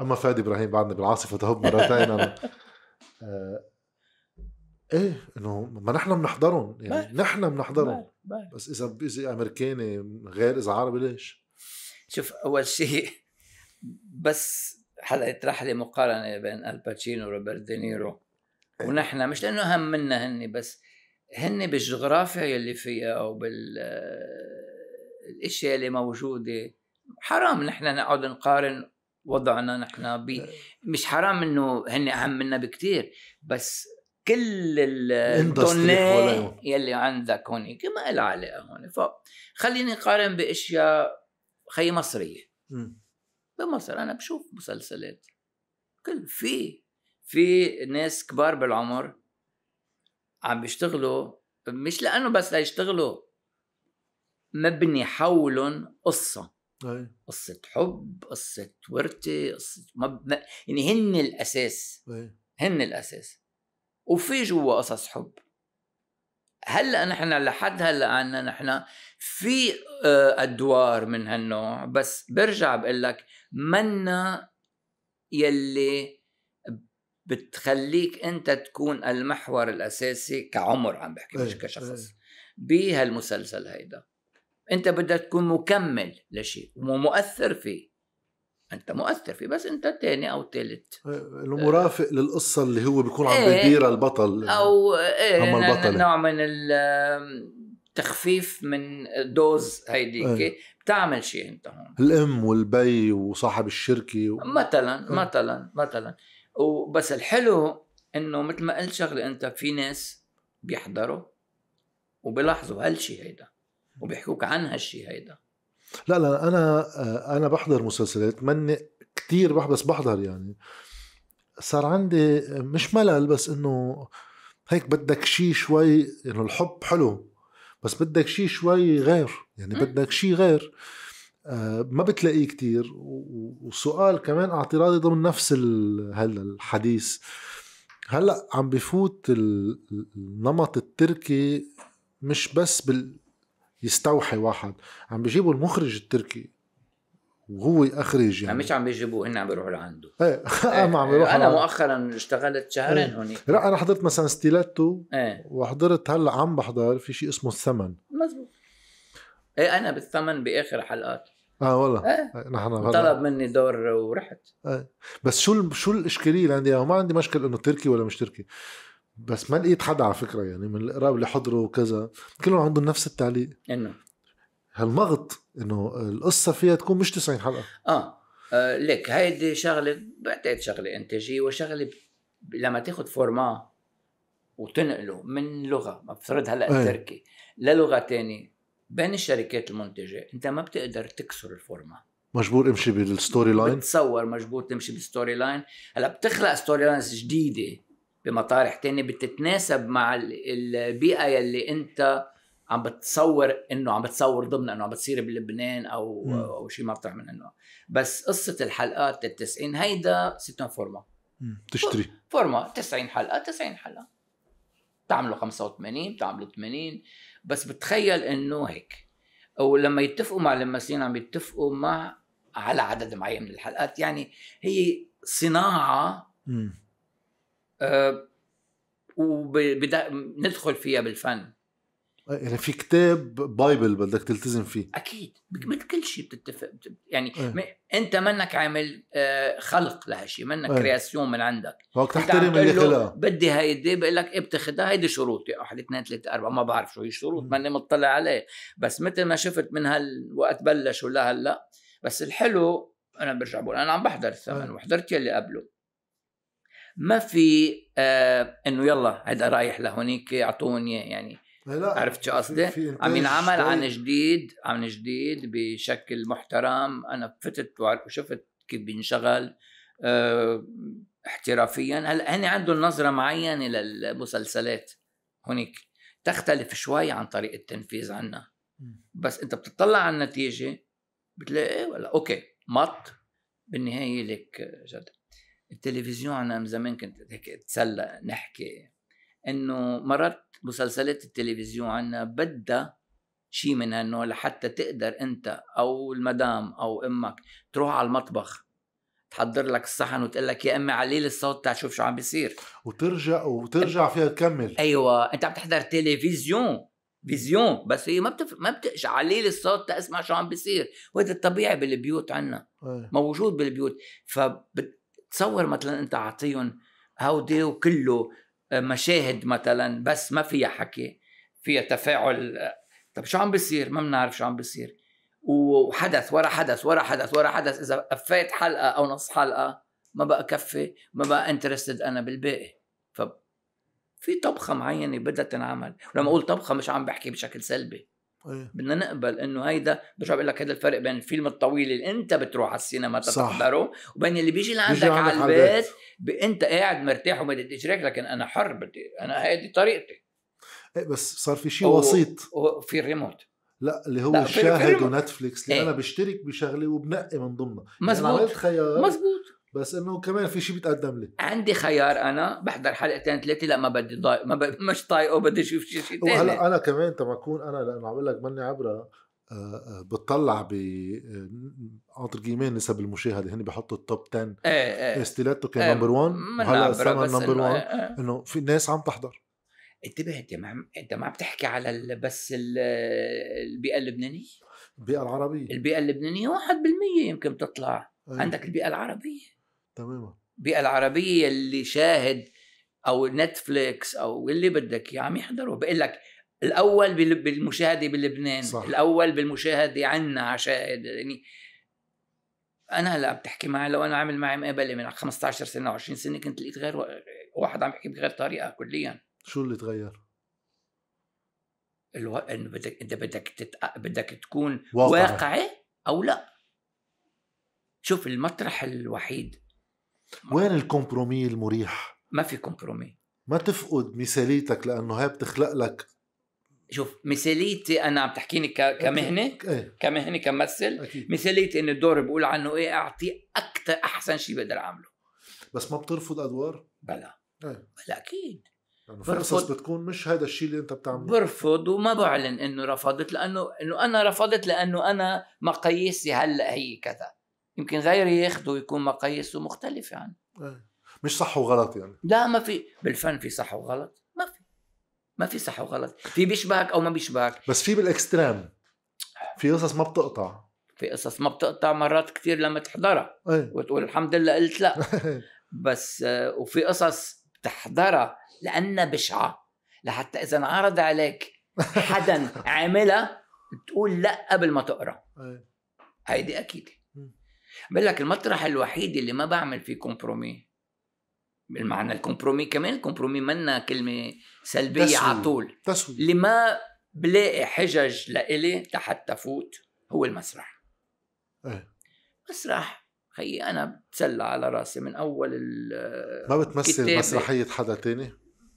[SPEAKER 1] أما فادي إبراهيم بعدنا بالعاصفة تهب مرتين أنا آه إيه إنه ما نحن بنحضرهم يعني نحن بنحضرهم. بس إذا إذا أمريكاني غير إذا عربي ليش؟
[SPEAKER 2] شوف أول شيء بس هلا يطرح لي مقارنة بين الباتشينو وروبرت دينيرو. إيه. ونحن مش لأنه اهم منا هن بس هن بالجغرافيا يلي فيها أو بال الإشياء اللي موجودة حرام نحن نقعد نقارن وضعنا نحن بي إيه. مش حرام إنه هن أهم منا بكتير بس كل الدوني يلي عندك هون ما لها علاقة هون فخليني نقارن بإشياء خي مصرية. بمصر أنا بشوف مسلسلات كل في في ناس كبار بالعمر عم بيشتغلوا مش لأنه بس ليشتغلوا مبني حولهم قصة أي. قصة حب قصة ورثة قصة مب... يعني هن الأساس أي. هن الأساس وفي جوا قصص حب هلأ نحن لحد هلأ عنا نحن في آه، أدوار من هالنوع بس برجع بقول لك منا يلي بتخليك أنت تكون المحور الأساسي كعمر عم بحكي مش إيه، كشخص. إيه. بهالمسلسل هيدا. أنت بدك تكون مكمل لشيء ومؤثر فيه. أنت مؤثر فيه بس أنت تاني أو ثالث
[SPEAKER 1] انه مرافق للقصة اللي هو بيكون عم إيه. بيديرها البطل.
[SPEAKER 2] أو إيه البطل نوع من التخفيف من dose هيديك. إيه. بتعمل شيء أنت هون.
[SPEAKER 1] الأم والبي وصاحب الشركة و...
[SPEAKER 2] مثلا إيه. مثلا مثلا. وبس الحلو إنه مثل ما قلت شغلة أنت في ناس بيحضروا وبيلاحظوا هالشيء هيدا وبيحكوك عن هالشيء هيدا.
[SPEAKER 1] لا لا أنا أنا بحضر مسلسلات كتير بحضر بس بحضر يعني. صار عندي مش ملل بس إنه هيك بدك شيء شوي إنه الحب حلو بس بدك شيء شوي غير يعني بدك شيء غير. ما بتلاقيه كتير. وسؤال كمان اعتراضي ضمن نفس هلا الحديث. هلا عم بفوت النمط التركي مش بس بال يستوحي واحد. عم بيجيبوا المخرج التركي وهو يخرج
[SPEAKER 2] يعني مش عم بيجيبوه هن عم بيروحوا لعنده.
[SPEAKER 1] إيه ما عم بيروحوا
[SPEAKER 2] أنا مؤخرا اشتغلت شهرين إيه. هونيك.
[SPEAKER 1] لا أنا حضرت مثلا ستيلاتو إيه. وحضرت هلا عم بحضر في شيء اسمه الثمن.
[SPEAKER 2] مزبوط. إيه أنا بالثمن بآخر حلقات.
[SPEAKER 1] آه والله.
[SPEAKER 2] إيه، نحن طلب مني دور ورحت.
[SPEAKER 1] إيه. بس شو شو الإشكالية؟ اللي عندي ما عندي مشكلة إنه تركي ولا مش تركي. بس ما لقيت حدا على فكرة يعني من القراب اللي حضروا وكذا كلهم عندهم نفس التعليق.
[SPEAKER 2] إنه.
[SPEAKER 1] هالمغط إنه القصة فيها تكون مش 90 حلقة.
[SPEAKER 2] آه, آه ليك هيدي شغلة بعتقد شغلة انتاجيه وشغلة لما تاخذ format وتنقله من لغة مفترض هلأ أيه. تركي للغة تانية. بين الشركات المنتجة انت ما بتقدر تكسر ال format
[SPEAKER 1] مجبور امشي بال storyline
[SPEAKER 2] بتصور مجبور تمشي بال storyline هلا بتخلق storylines جديدة بمطارح تانية بتتناسب مع البيئة يلي انت عم بتصور انه عم بتصور ضمن انه عم بتصير بلبنان أو م. أو شيء مطرح من انه بس قصة الحلقات ال 90 هيدا ستنا فورما
[SPEAKER 1] تشتري.
[SPEAKER 2] فورما 90 حلقة 90 حلقة. بتعملوا 85 بتعملوا 80 بس بتخيل إنه هيك. ولما يتفقوا مع الممثلين عم يتفقوا مع على عدد معين من الحلقات. يعني هي صناعة م. أه وبدأ ندخل فيها بالفن.
[SPEAKER 1] يعني في كتاب bible بدك تلتزم فيه.
[SPEAKER 2] أكيد. مثل كل شيء بتتفق يعني أيه. أنت منك عامل آه، خلق لهالشيء منك أيه. création من عندك.
[SPEAKER 1] وقت تحترم اللي خلقها
[SPEAKER 2] بدي هيدي بقول لك إيه بتاخذها هيدي شروطي. واحد اثنين ثلاثة أربعة ما بعرف شو هي الشروط ماني مطلع عليه. بس مثل ما شفت من هالوقت بلش ولا هلأ بس الحلو أنا برجع بقول أنا عم بحضر الثمن أيه. وحضرت يلي قبله. ما في آه إنه يلا هذا رايح لهونيك اعطوني يعني لا عرفت شو قصدي؟ عم ينعمل عن جديد عن جديد بشكل محترم. أنا فتت وشفت كيف بينشغل آه احترافيا. هلا هن عندهم نظرة معينة للمسلسلات هونيك؟ تختلف شوي عن طريقة التنفيذ عنا. بس أنت بتطلع على النتيجة بتلاقي ولا أوكي مط. بالنهاية لك جد. التلفزيون أنا من زمان كنت هيك أتسلى نحكي إنه مرات مسلسلات التلفزيون عنا بدها شيء من هالنوع لحتى تقدر أنت أو المدام أو أمك تروح على المطبخ تحضر لك الصحن وتقول لك يا أمي علي لي الصوت تعال شو عم بيصير.
[SPEAKER 1] وترجع وترجع فيها تكمل.
[SPEAKER 2] أيوه أنت عم تحضر تلفزيون vision بس هي ما بتف... ما بتقشع علي لي الصوت تسمع شو عم بيصير. وهذا الطبيعي بالبيوت عنا
[SPEAKER 1] أيه.
[SPEAKER 2] موجود بالبيوت. فبتصور مثلا أنت أعطيهم هودي وكله مشاهد مثلا بس ما فيها حكي فيها تفاعل طب شو عم بيصير؟ ما بنعرف شو عم بيصير. وحدث ورا حدث ورا حدث ورا حدث إذا قفيت حلقة أو نص حلقة ما بقى كفي ما بقى interested أنا بالباقي. ف في طبخة معينة بدها تنعمل. ولما أقول طبخة مش عم بحكي بشكل سلبي.
[SPEAKER 1] أيه.
[SPEAKER 2] بدنا نقبل إنه هيدا برجع بقول لك هذا الفرق بين الفيلم الطويل اللي أنت بتروح على السينما تحضره وبين اللي بيجي لعندك على البيت. ب... أنت قاعد مرتاح وما بدي اجريك لكن أنا حر بدي أنا هيدي طريقتي.
[SPEAKER 1] إيه بس صار في شيء
[SPEAKER 2] و-
[SPEAKER 1] وسيط.
[SPEAKER 2] وفي الريموت
[SPEAKER 1] لا اللي هو
[SPEAKER 2] لا،
[SPEAKER 1] الشاهد. ونتفليكس اللي
[SPEAKER 2] إيه.
[SPEAKER 1] أنا بشترك بشغله وبنقي من ضمنها. يعني
[SPEAKER 2] مزبوط
[SPEAKER 1] عملت خيار.
[SPEAKER 2] مزبوط.
[SPEAKER 1] بس إنه كمان في شيء بيتقدم لي.
[SPEAKER 2] عندي خيار أنا بحضر حلقتين ثلاثة لا ما بدي ضايق ما ب... مش طايقه بدي أشوف شيء شيء ثاني
[SPEAKER 1] وهلا أنا كمان تما أكون أنا لأنه عم بقول لك ماني عبرة آه، آه، بتطلع ب انتر جيمين نسب المشاهدة هن بيحطوا التوب 10
[SPEAKER 2] إيه إيه.
[SPEAKER 1] ستيلاتو كان
[SPEAKER 2] إيه،
[SPEAKER 1] نمبر 1
[SPEAKER 2] منا
[SPEAKER 1] وهلا
[SPEAKER 2] عبرة،
[SPEAKER 1] السما
[SPEAKER 2] بس
[SPEAKER 1] نمبر
[SPEAKER 2] إنه-
[SPEAKER 1] 1
[SPEAKER 2] إيه، إيه.
[SPEAKER 1] إنه في ناس عم تحضر.
[SPEAKER 2] انتبه انت ما انت ما عم تحكي على. بس ال... البيئة اللبنانية؟
[SPEAKER 1] البيئة العربية.
[SPEAKER 2] البيئة اللبنانية 1% يمكن تطلع
[SPEAKER 1] أيه.
[SPEAKER 2] عندك البيئة العربية.
[SPEAKER 1] تماما
[SPEAKER 2] البيئة العربية اللي شاهد أو نتفليكس أو اللي بدك اياه عم يحضروا بقول لك الأول بال- بالمشاهدة بلبنان
[SPEAKER 1] صح.
[SPEAKER 2] الأول بالمشاهدة عنا شاهد يعني أنا هلأ عم تحكي معي لو أنا عامل معي مقابلة من 15 سنة أو 20 سنة كنت لقيت غير واحد عم يحكي بغير طريقة كليا
[SPEAKER 1] شو اللي تغير؟
[SPEAKER 2] ألو... إنه بدك إنت بدك تت... بدك تكون
[SPEAKER 1] واقعي.
[SPEAKER 2] واقعي أو لأ شوف المطرح الوحيد
[SPEAKER 1] وين ال compromis المريح؟
[SPEAKER 2] ما في compromis
[SPEAKER 1] ما تفقد مثاليتك لأنه هاي بتخلق لك
[SPEAKER 2] شوف مثاليتي أنا عم تحكيني ك... كمهنة
[SPEAKER 1] إيه.
[SPEAKER 2] كمهنة كممثل.
[SPEAKER 1] أكيد.
[SPEAKER 2] مثاليتي ان الدور بقول عنه إيه اعطيه أكثر أحسن شيء بقدر أعمله.
[SPEAKER 1] بس ما بترفض أدوار؟
[SPEAKER 2] بلا.
[SPEAKER 1] إيه.
[SPEAKER 2] بلا أكيد.
[SPEAKER 1] لأنه في. قصص بتكون مش هذا الشيء اللي أنت بتعمله.
[SPEAKER 2] برفض وما بعلن إنه رفضت لأنه إنه أنا رفضت لأنه أنا مقاييسي هلأ هي كذا. يمكن غيري ياخده ويكون مقاييسه مختلفه عنه
[SPEAKER 1] إيه. مش صح وغلط يعني.
[SPEAKER 2] لا ما في. بالفن في صح وغلط؟ ما في. ما في صح وغلط. في بيشبهك أو ما بيشبهك.
[SPEAKER 1] بس في بالإكستريم. في قصص ما بتقطع.
[SPEAKER 2] في قصص ما بتقطع مرات كثير لما تحضرها.
[SPEAKER 1] إيه.
[SPEAKER 2] وتقول الحمد لله قلت لا. بس آه، وفي قصص بتحضرها لأنها بشعة. لحتى إذا انعرض عليك حدا عاملها تقول لا قبل ما تقرأ.
[SPEAKER 1] إيه.
[SPEAKER 2] هيدي
[SPEAKER 1] أكيد.
[SPEAKER 2] بقول لك المطرح الوحيد اللي ما بعمل فيه compromis بالمعنى ال compromis كمان ال compromis منا كلمة
[SPEAKER 1] سلبية.
[SPEAKER 2] على طول اللي ما بلاقي حجج لإلي لحتى فوت هو المسرح
[SPEAKER 1] إيه.
[SPEAKER 2] مسرح خيي أنا بتسلى على راسي من أول ال-
[SPEAKER 1] ما بتمثل
[SPEAKER 2] كتابة.
[SPEAKER 1] مسرحية حدا تاني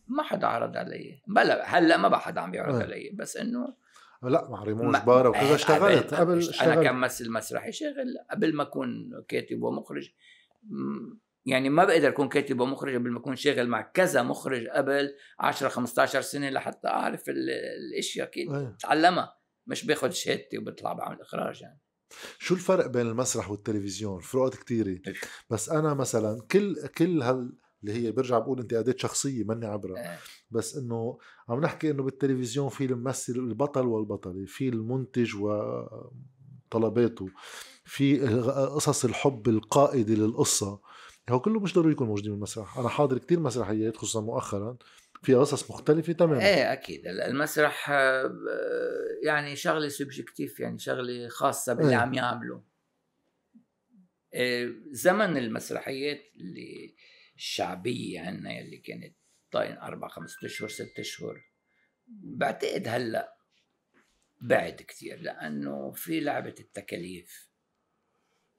[SPEAKER 2] ما حدا عرض علي بلا هلأ ما بقى حدا عم يعرض
[SPEAKER 1] آه.
[SPEAKER 2] علي بس إنه
[SPEAKER 1] لا مع ريمون جبارة وكذا
[SPEAKER 2] إيه،
[SPEAKER 1] اشتغلت. قبل
[SPEAKER 2] أنا
[SPEAKER 1] اشتغلت.
[SPEAKER 2] كممثل مسرحي شغل قبل ما أكون كاتب ومخرج. يعني ما بقدر أكون كاتب ومخرج قبل ما أكون شاغل مع كذا مخرج قبل 10 15 سنة لحتى أعرف ال- الإشياء. كيف. اتعلمها مش باخذ شهادتي وبطلع بعمل إخراج يعني.
[SPEAKER 1] شو الفرق بين المسرح والتلفزيون؟ فروقات كتيرة
[SPEAKER 2] إيه.
[SPEAKER 1] بس أنا مثلا كل كل هال اللي هي برجع بقول انتقادات شخصية ماني عبرة.
[SPEAKER 2] آه.
[SPEAKER 1] بس إنه عم نحكي إنه بالتلفزيون في الممثل البطل والبطلة في المنتج وطلباته في قصص الحب القائدة للقصة. هو كله مش ضروري يكون موجودين بالمسرح. أنا حاضر كتير مسرحيات خصوصا مؤخرا. في قصص مختلفة تماما.
[SPEAKER 2] إيه أكيد. المسرح آه، يعني شغلة subjective يعني شغلة خاصة باللي
[SPEAKER 1] إيه.
[SPEAKER 2] عم يعمله آه، زمن المسرحيات اللي الشعبيه عنا اللي كانت تضاين أربع خمسة أشهر ست أشهر بعتقد هلأ بعد كثير لأنه في لعبة التكاليف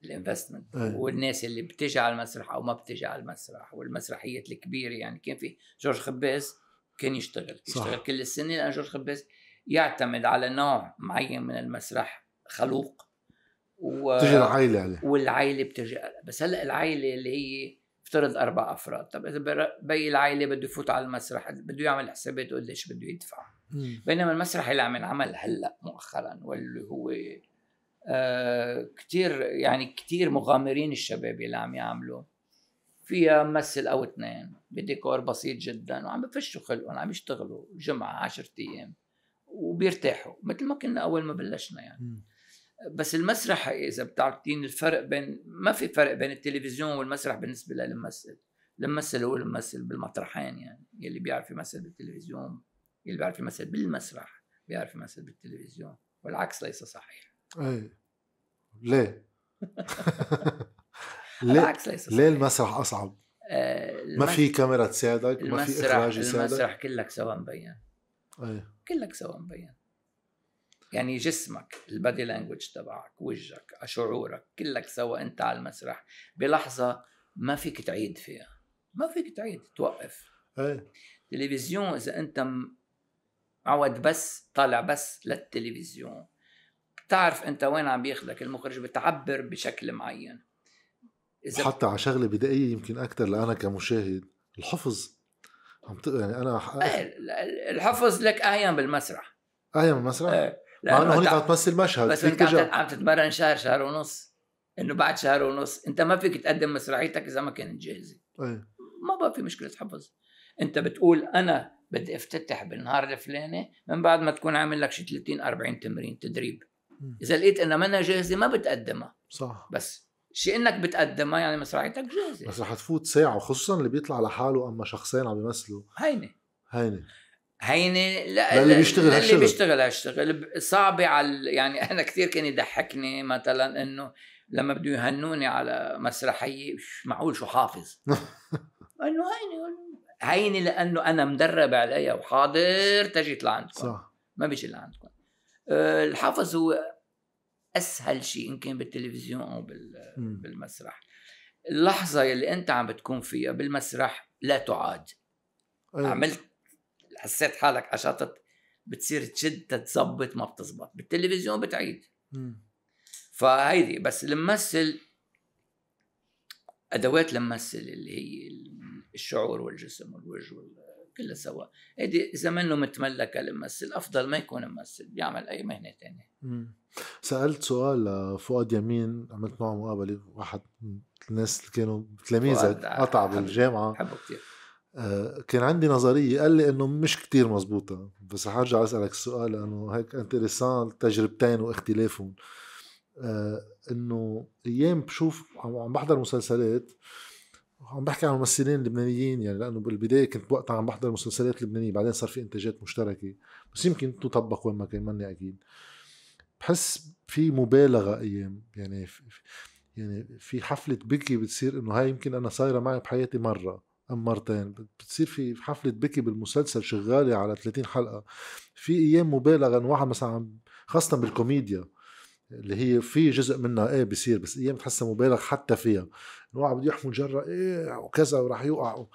[SPEAKER 2] ال
[SPEAKER 1] investment.
[SPEAKER 2] والناس اللي بتجي على المسرح أو ما بتجي على المسرح والمسرحيات الكبيرة يعني كان في جورج خباز كان يشتغل
[SPEAKER 1] صح.
[SPEAKER 2] يشتغل كل السنة لأن جورج خباز يعتمد على نوع معين من المسرح خلوق و...
[SPEAKER 1] تجي العائلة عليه
[SPEAKER 2] والعائلة بتجي بس هلأ العائلة اللي هي افترض أربع أفراد طب إذا باقي العائله بده يفوت على المسرح بده يعمل حسابات قديش بده يدفع. بينما المسرح اللي عم ينعمل هلأ مؤخرا واللي هو آه كتير يعني كتير مغامرين الشباب اللي عم يعملوا فيها ممثل أو اثنين بديكور بسيط جدا وعم بفشوا خلقهم عم يشتغلوا جمعة 10 أيام وبيرتاحوا مثل ما كنا أول ما بلشنا يعني. بس المسرح إذا بتعطيني الفرق بين ما في فرق بين التلفزيون والمسرح بالنسبة للممثل. الممثل هو الممثل بالمطرحين يعني يلي بيعرف يمثل بالتلفزيون يلي بيعرف يمثل بالمسرح بيعرف يمثل بالتلفزيون والعكس ليس صحيح.
[SPEAKER 1] إيه ليه؟ ليه؟
[SPEAKER 2] العكس ليس صحيح.
[SPEAKER 1] ليه المسرح أصعب؟
[SPEAKER 2] آه
[SPEAKER 1] ما في كاميرا تساعدك ما في إخراج يساعدك؟
[SPEAKER 2] المسرح كلك سوا مبين
[SPEAKER 1] إيه
[SPEAKER 2] كلك سوا مبين يعني جسمك البادي لانجوج تبعك وجهك شعورك كلك سوا انت على المسرح بلحظة ما فيك تعيد فيها ما فيك تعيد توقف.
[SPEAKER 1] إيه.
[SPEAKER 2] تلفزيون إذا أنت معود بس طالع بس للتلفزيون. بتعرف أنت وين عم بياخدك المخرج بتعبر بشكل معين. إذا
[SPEAKER 1] حتى على شغلة بدائية يمكن أكثر لأنا كمشاهد الحفظ. عم. يعني أنا ح...
[SPEAKER 2] إيه، الحفظ لك اهين بالمسرح.
[SPEAKER 1] إيه من المسرح
[SPEAKER 2] إيه،
[SPEAKER 1] مع انه
[SPEAKER 2] لأنه
[SPEAKER 1] هونيك
[SPEAKER 2] أنت-
[SPEAKER 1] عم تمثل مشهد
[SPEAKER 2] بس أنت عم تتمرن شهر شهر ونص. إنه بعد شهر ونص. أنت ما فيك تقدم مسرحيتك إذا ما كانت جاهزة.
[SPEAKER 1] إيه.
[SPEAKER 2] ما بقى في مشكلة حفظ. أنت بتقول أنا بدي أفتتح بالنهار الفلاني من بعد ما تكون عامل لك شي 30 40 تمرين تدريب. إذا لقيت إنها منها جاهزة ما بتقدمها.
[SPEAKER 1] صح.
[SPEAKER 2] بس شيء إنك بتقدمها يعني مسرحيتك جاهزة.
[SPEAKER 1] بس رح تفوت ساعة وخصوصا اللي بيطلع لحاله أما شخصين عم يمثلوا.
[SPEAKER 2] هينه
[SPEAKER 1] هيني.
[SPEAKER 2] هينة لا
[SPEAKER 1] للي بيشتغل
[SPEAKER 2] للي
[SPEAKER 1] هالشغل.
[SPEAKER 2] بيشتغل هالشغل. صعبة على يعني أنا كثير كان يضحكني مثلا إنه لما بده يهنوني على مسرحية مش معقول شو حافظ. إنه هينة هينة لأنه أنا مدرب عليها وحاضر تجي لعندكم
[SPEAKER 1] صح.
[SPEAKER 2] ما بيجي لعندكم آه، الحفظ هو أسهل شيء إن كان بالتلفزيون
[SPEAKER 1] أو.
[SPEAKER 2] بالمسرح. اللحظة يلي أنت عم بتكون فيها بالمسرح لا تعاد.
[SPEAKER 1] إيه.
[SPEAKER 2] عملت حسيت حالك عشطت بتصير تشد تتظبط ما بتزبط بالتلفزيون بتعيد. فهيدي بس الممثل أدوات الممثل اللي هي الشعور والجسم والوجه وال- كلها سوا هيدي إذا منه متملكة الممثل أفضل ما يكون ممثل بيعمل أي مهنة تانية
[SPEAKER 1] مم. سألت سؤال لفؤاد يمين عملت معه مقابلة واحد من الناس اللي كانوا تلاميذك قطع
[SPEAKER 2] حبيبي.
[SPEAKER 1] بالجامعة
[SPEAKER 2] بحبه كثير
[SPEAKER 1] كان عندي نظرية قال لي إنه مش كتير مزبوطة. بس رح أرجع أسألك السؤال لأنه هيك انتريسان تجربتين واختلافهم. آه، إنه أيام بشوف عم بحضر مسلسلات عم بحكي عن ممثلين لبنانيين يعني لأنه بالبداية كنت وقتها عم بحضر مسلسلات لبنانية بعدين صار في إنتاجات مشتركة. بس يمكن تطبق وين ما كان ماني أكيد. بحس في مبالغة أيام يعني في يعني في حفلة بكي بتصير إنه هاي يمكن أنا صايرة معي بحياتي مرة. ام مرتين بتصير في حفلة بكي بالمسلسل شغالة على 30 حلقة. في أيام مبالغه انه واحد مثلا عم خاصة بالكوميديا اللي هي في جزء منها إيه بيصير بس أيام بتحسها مبالغ حتى فيها. إنه بده يحمل جره إيه وكذا وراح يوقع.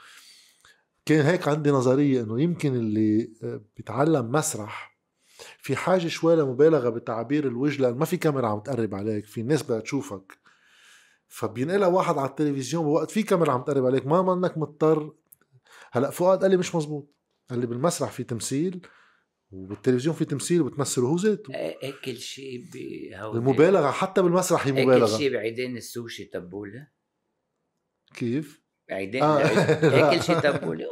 [SPEAKER 1] كان هيك عندي نظرية إنه يمكن اللي آه، بيتعلم مسرح في حاجة شوي لمبالغة بتعبير الوجه لأن ما في كاميرا عم تقرب عليك في الناس بدها تشوفك. فبينقلها واحد على التلفزيون بوقت في كاميرا عم تقرب عليك ما منك مضطر. هلأ فؤاد قال لي مش مزبوط قال لي بالمسرح في تمثيل وبالتلفزيون في تمثيل وبتمثل هو ذاته.
[SPEAKER 2] إيه- هيك كل شيء
[SPEAKER 1] المبالغة حتى بالمسرح هي
[SPEAKER 2] كل
[SPEAKER 1] مبالغة.
[SPEAKER 2] شيء بعيدين السوشي تبوله
[SPEAKER 1] كيف؟
[SPEAKER 2] بعيدين
[SPEAKER 1] آه.
[SPEAKER 2] هيك كل شيء تبوله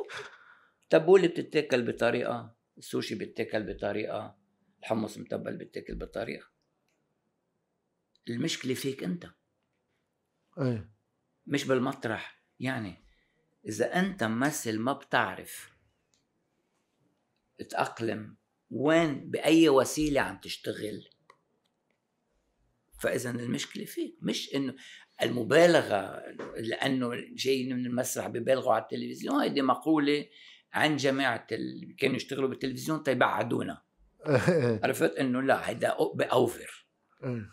[SPEAKER 2] تبوله بتتاكل بطريقة السوشي بيتاكل بطريقة الحمص متبل بيتاكل بطريقة. المشكلة فيك أنت.
[SPEAKER 1] إيه.
[SPEAKER 2] مش بالمطرح. يعني إذا أنت ممثل ما بتعرف تأقلم وين بأي وسيلة عم تشتغل فإذا المشكلة فيك. مش إنه المبالغة لأنه جاي من المسرح ببالغوا على التلفزيون. هيدي مقولة عن جماعة اللي كانوا يشتغلوا بالتلفزيون تيبعدونا عرفت؟ إنه لا هيدا بأوفر.
[SPEAKER 1] إيه.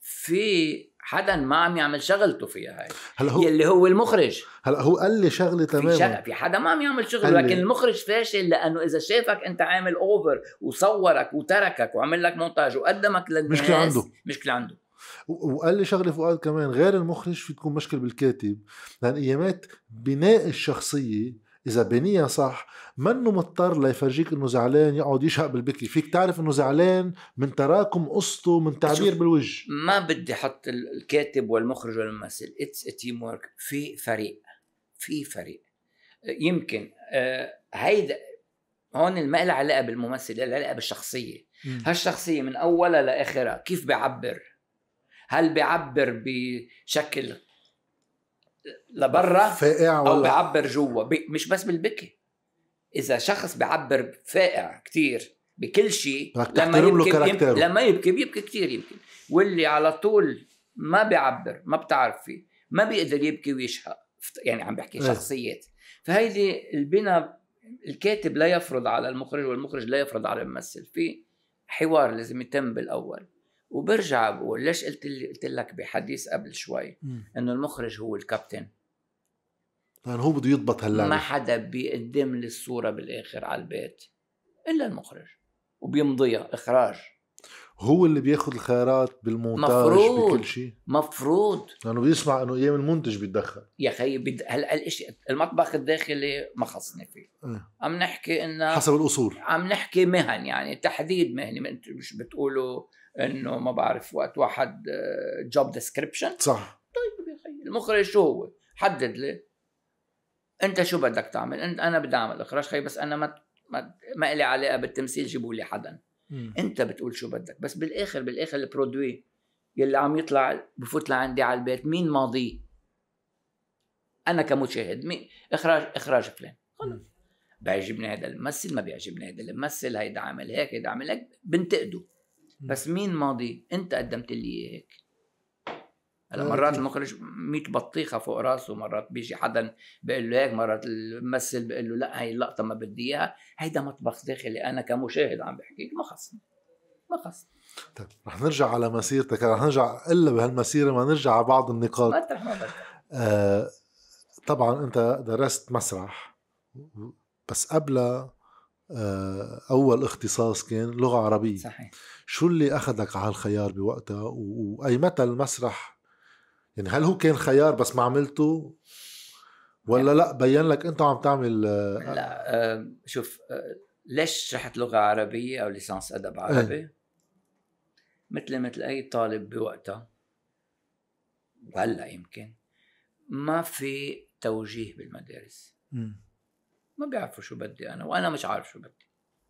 [SPEAKER 2] في حدا ما عم يعمل شغلته فيها هاي.
[SPEAKER 1] هلأ هو
[SPEAKER 2] يلي هو المخرج.
[SPEAKER 1] هلأ هو قال لي شغلة
[SPEAKER 2] في,
[SPEAKER 1] تماما.
[SPEAKER 2] شغل في حدا ما عم يعمل شغل
[SPEAKER 1] قال لي-
[SPEAKER 2] لكن المخرج فاشل لأنه إذا شافك أنت عامل over وصورك وتركك وعمل لك مونتاج وقدمك للناس
[SPEAKER 1] مشكلة عنده.
[SPEAKER 2] مشكلة عنده.
[SPEAKER 1] وقال لي شغلة فؤاد كمان غير المخرج في تكون مشكلة بالكاتب لأن أيامات بناء الشخصية إذا بنيها صح منه مضطر ليفرجيك إنه زعلان يقعد يشهق بالبكي فيك تعرف إنه زعلان من تراكم قصته من تعبير. بالوجه.
[SPEAKER 2] ما بدي أحط ال- الكاتب والمخرج والممثل. it's teamwork في فريق. في فريق. يمكن آه، هيدا هون ما لها علاقة بالممثل لها علاقة بالشخصية. هالشخصية من أولها لآخرها كيف بيعبر هل بيعبر بشكل لبرا
[SPEAKER 1] فائع أو
[SPEAKER 2] بيعبر جوا. بي- مش بس بالبكي. إذا شخص بيعبر فائع كتير بكل شيء
[SPEAKER 1] كاركتره.
[SPEAKER 2] يمكن لما يبكي بيبكي كتير يمكن. واللي على طول ما بيعبر ما بتعرف فيه ما بيقدر يبكي ويشهق. يعني عم بحكي
[SPEAKER 1] إيه.
[SPEAKER 2] شخصيات. فهيدي البناء الكاتب لا يفرض على المخرج والمخرج لا يفرض على الممثل. في حوار لازم يتم بالأول. وبرجع بقول ليش قلت قلت لك بحديث قبل شوي. إنه المخرج هو الكابتن؟
[SPEAKER 1] لأن هو بده يضبط
[SPEAKER 2] ما
[SPEAKER 1] هاللعبه
[SPEAKER 2] حدا بيقدم لي الصورة بالآخر على البيت إلا المخرج وبيمضيها إخراج.
[SPEAKER 1] هو اللي بياخذ الخيارات بالمونتاج
[SPEAKER 2] مفروض.
[SPEAKER 1] بكل شيء.
[SPEAKER 2] مفروض.
[SPEAKER 1] لأنه بيسمع إنه أيام المنتج بيتدخل.
[SPEAKER 2] يا خيي بد... هلا الاشي المطبخ الداخلي ما خصني فيه.
[SPEAKER 1] إيه.
[SPEAKER 2] عم نحكي إنه
[SPEAKER 1] حسب الأصول.
[SPEAKER 2] عم نحكي مهن يعني تحديد مهني ما مش بتقولوا إنه ما بعرف وقت واحد job description
[SPEAKER 1] صح.
[SPEAKER 2] طيب يا خيي المخرج شو هو؟ حدد لي. أنت شو بدك تعمل؟ أنت أنا بدي أعمل إخراج خي بس أنا ما ما, ما لي علاقة بالتمثيل جيبوا لي حدا.
[SPEAKER 1] مم.
[SPEAKER 2] أنت بتقول شو بدك. بس بالآخر بالآخر البرودوي يلي عم يطلع بفوت لعندي على البيت مين ماضيه أنا كمشاهد مين إخراج إخراج فلان. خلص. بيعجبني هذا الممثل ما بيعجبني هذا الممثل هيدا عامل هيك هيدا عامل هيك بنتقده. بس مين ماضي؟ انت قدمت لي إياه هيك. هلا
[SPEAKER 1] آه،
[SPEAKER 2] مرات. المخرج 100 بطيخة فوق راسه مرات بيجي حدا بيقول له هيك مرات الممثل بيقول له لا هي اللقطة ما بدي اياها. هيدا مطبخ داخلي أنا كمشاهد عم بحكيك ما خصني. ما خصني.
[SPEAKER 1] طيب رح نرجع على مسيرتك. رح نرجع إلا بهالمسيرة ما نرجع على بعض النقاط.
[SPEAKER 2] مطرح ما
[SPEAKER 1] آه طبعا أنت درست مسرح بس قبل آه أول اختصاص كان لغة عربية.
[SPEAKER 2] صحيح.
[SPEAKER 1] شو اللي أخذك على هالخيار بوقتها؟ و- وأي متى المسرح؟ يعني هل هو كان خيار بس ما عملته؟ ولا لأ بين لك انت عم تعمل آه،
[SPEAKER 2] لا آه، شوف آه، ليش رحت لغة عربية أو ليسانس أدب عربي؟ مثل مثل أي طالب بوقتها. وهلأ يمكن ما في توجيه بالمدارس.
[SPEAKER 1] مم.
[SPEAKER 2] ما بيعرفوا شو بدي أنا وأنا مش عارف شو بدي.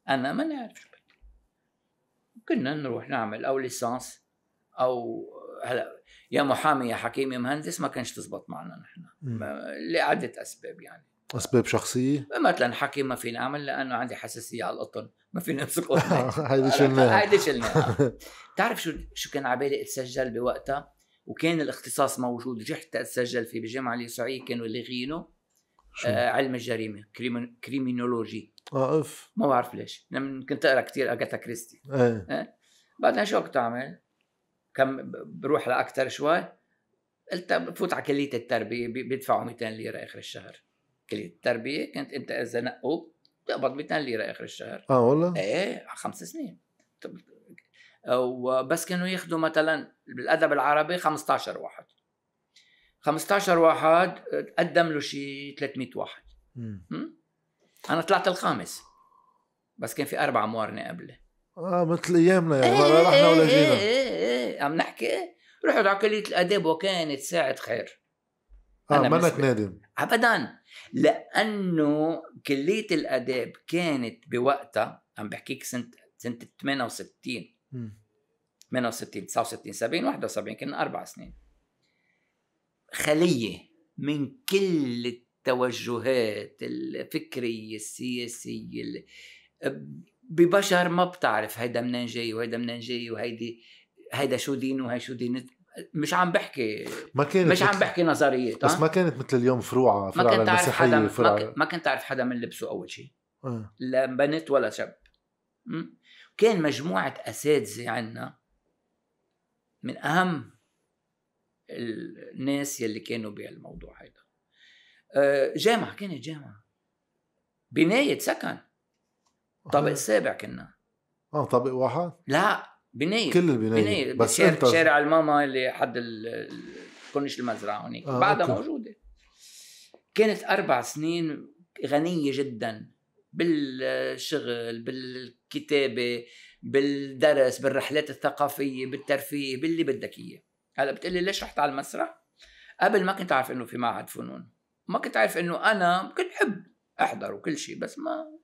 [SPEAKER 2] أنا ما نعرف شو بدي. كنا نروح نعمل أو ليسانس أو هلا يا محامي يا حكيم يا مهندس ما كانش تزبط معنا نحن. لعدة أسباب يعني.
[SPEAKER 1] أسباب شخصية؟
[SPEAKER 2] مثلا حكيم ما فيني أعمل لأنه عندي حساسية على القطن ما فيني امسك قطن
[SPEAKER 1] هيدي شلناها.
[SPEAKER 2] هيدي شلناها. بتعرف شو شو كان على بالي أتسجل بوقتها؟ وكان الاختصاص موجود رحت أتسجل فيه بالجامعة اليسوعيه كانوا لاغينه؟ آه علم الجريمة crimin- criminologie
[SPEAKER 1] آه اف
[SPEAKER 2] ما بعرف ليش. لما كنت أقرأ كثير اجاتا كريستي.
[SPEAKER 1] إيه.
[SPEAKER 2] بعدين شو كنت اعمل؟ كم بروح لاكثر شوي قلت بفوت على كلية التربية بي- بيدفعوا 200 ليرة آخر الشهر. كلية التربية كنت أنت إذا نقوك تقبض 200 ليرة آخر الشهر.
[SPEAKER 1] آه والله؟
[SPEAKER 2] إيه خمس سنين. طب- وبس كانوا ياخذوا مثلا بالأدب العربي 15 واحد. 15 واحد قدم له شيء 300 واحد.
[SPEAKER 1] مم.
[SPEAKER 2] أنا طلعت الخامس بس كان في أربع موارنه قبلي.
[SPEAKER 1] آه مثل أيامنا يعني.
[SPEAKER 2] إيه
[SPEAKER 1] ولا رحنا ولا
[SPEAKER 2] إيه
[SPEAKER 1] جينا.
[SPEAKER 2] إيه إيه عم نحكي؟ رحت على كليه الاداب وكانت ساعة خير. آه
[SPEAKER 1] منك نادم.
[SPEAKER 2] ابدا. لأنه كليه الاداب كانت بوقتها عم بحكيك سنة سنة 68
[SPEAKER 1] مم.
[SPEAKER 2] 68 69 70 71 كنا أربع سنين. خلية من كل التوجهات الفكريه السياسيه ال- ببشر ما بتعرف هيدا منين جاي وهيدا منين جاي وهيدي هيدا شو دينه وهي شو دين مش عم بحكي
[SPEAKER 1] ما كانت
[SPEAKER 2] مش عم بحكي نظريات
[SPEAKER 1] بس
[SPEAKER 2] ها؟
[SPEAKER 1] ما كانت مثل اليوم فروعة
[SPEAKER 2] ما
[SPEAKER 1] فروع
[SPEAKER 2] كنت تعرف حدا ما, ما كنت تعرف حدا من لبسه أول شيء
[SPEAKER 1] آه.
[SPEAKER 2] لا بنت ولا شاب? كان مجموعة أساتذة عنا من أهم الناس يلي كانوا بهالموضوع هيدا. آه، جامعة كانت جامعة. بناية سكن. طابق سابع كنا.
[SPEAKER 1] آه طابق واحد؟
[SPEAKER 2] لا بناية.
[SPEAKER 1] كل البناية.
[SPEAKER 2] بناية.
[SPEAKER 1] بس
[SPEAKER 2] شارع,
[SPEAKER 1] انت
[SPEAKER 2] شارع الماما اللي حد ال- كورنيش المزرعة هونيك.
[SPEAKER 1] آه،
[SPEAKER 2] بعدها
[SPEAKER 1] أوكي.
[SPEAKER 2] موجودة. كانت أربع سنين غنية جدا. بالشغل بالكتابة بالدرس بالرحلات الثقافية بالترفيه باللي بدك إياه. هلا بتقلي ليش رحت على المسرح قبل ما كنت عارف إنه في معهد فنون ما كنت عارف إنه أنا كنت حب أحضر وكل شيء بس ما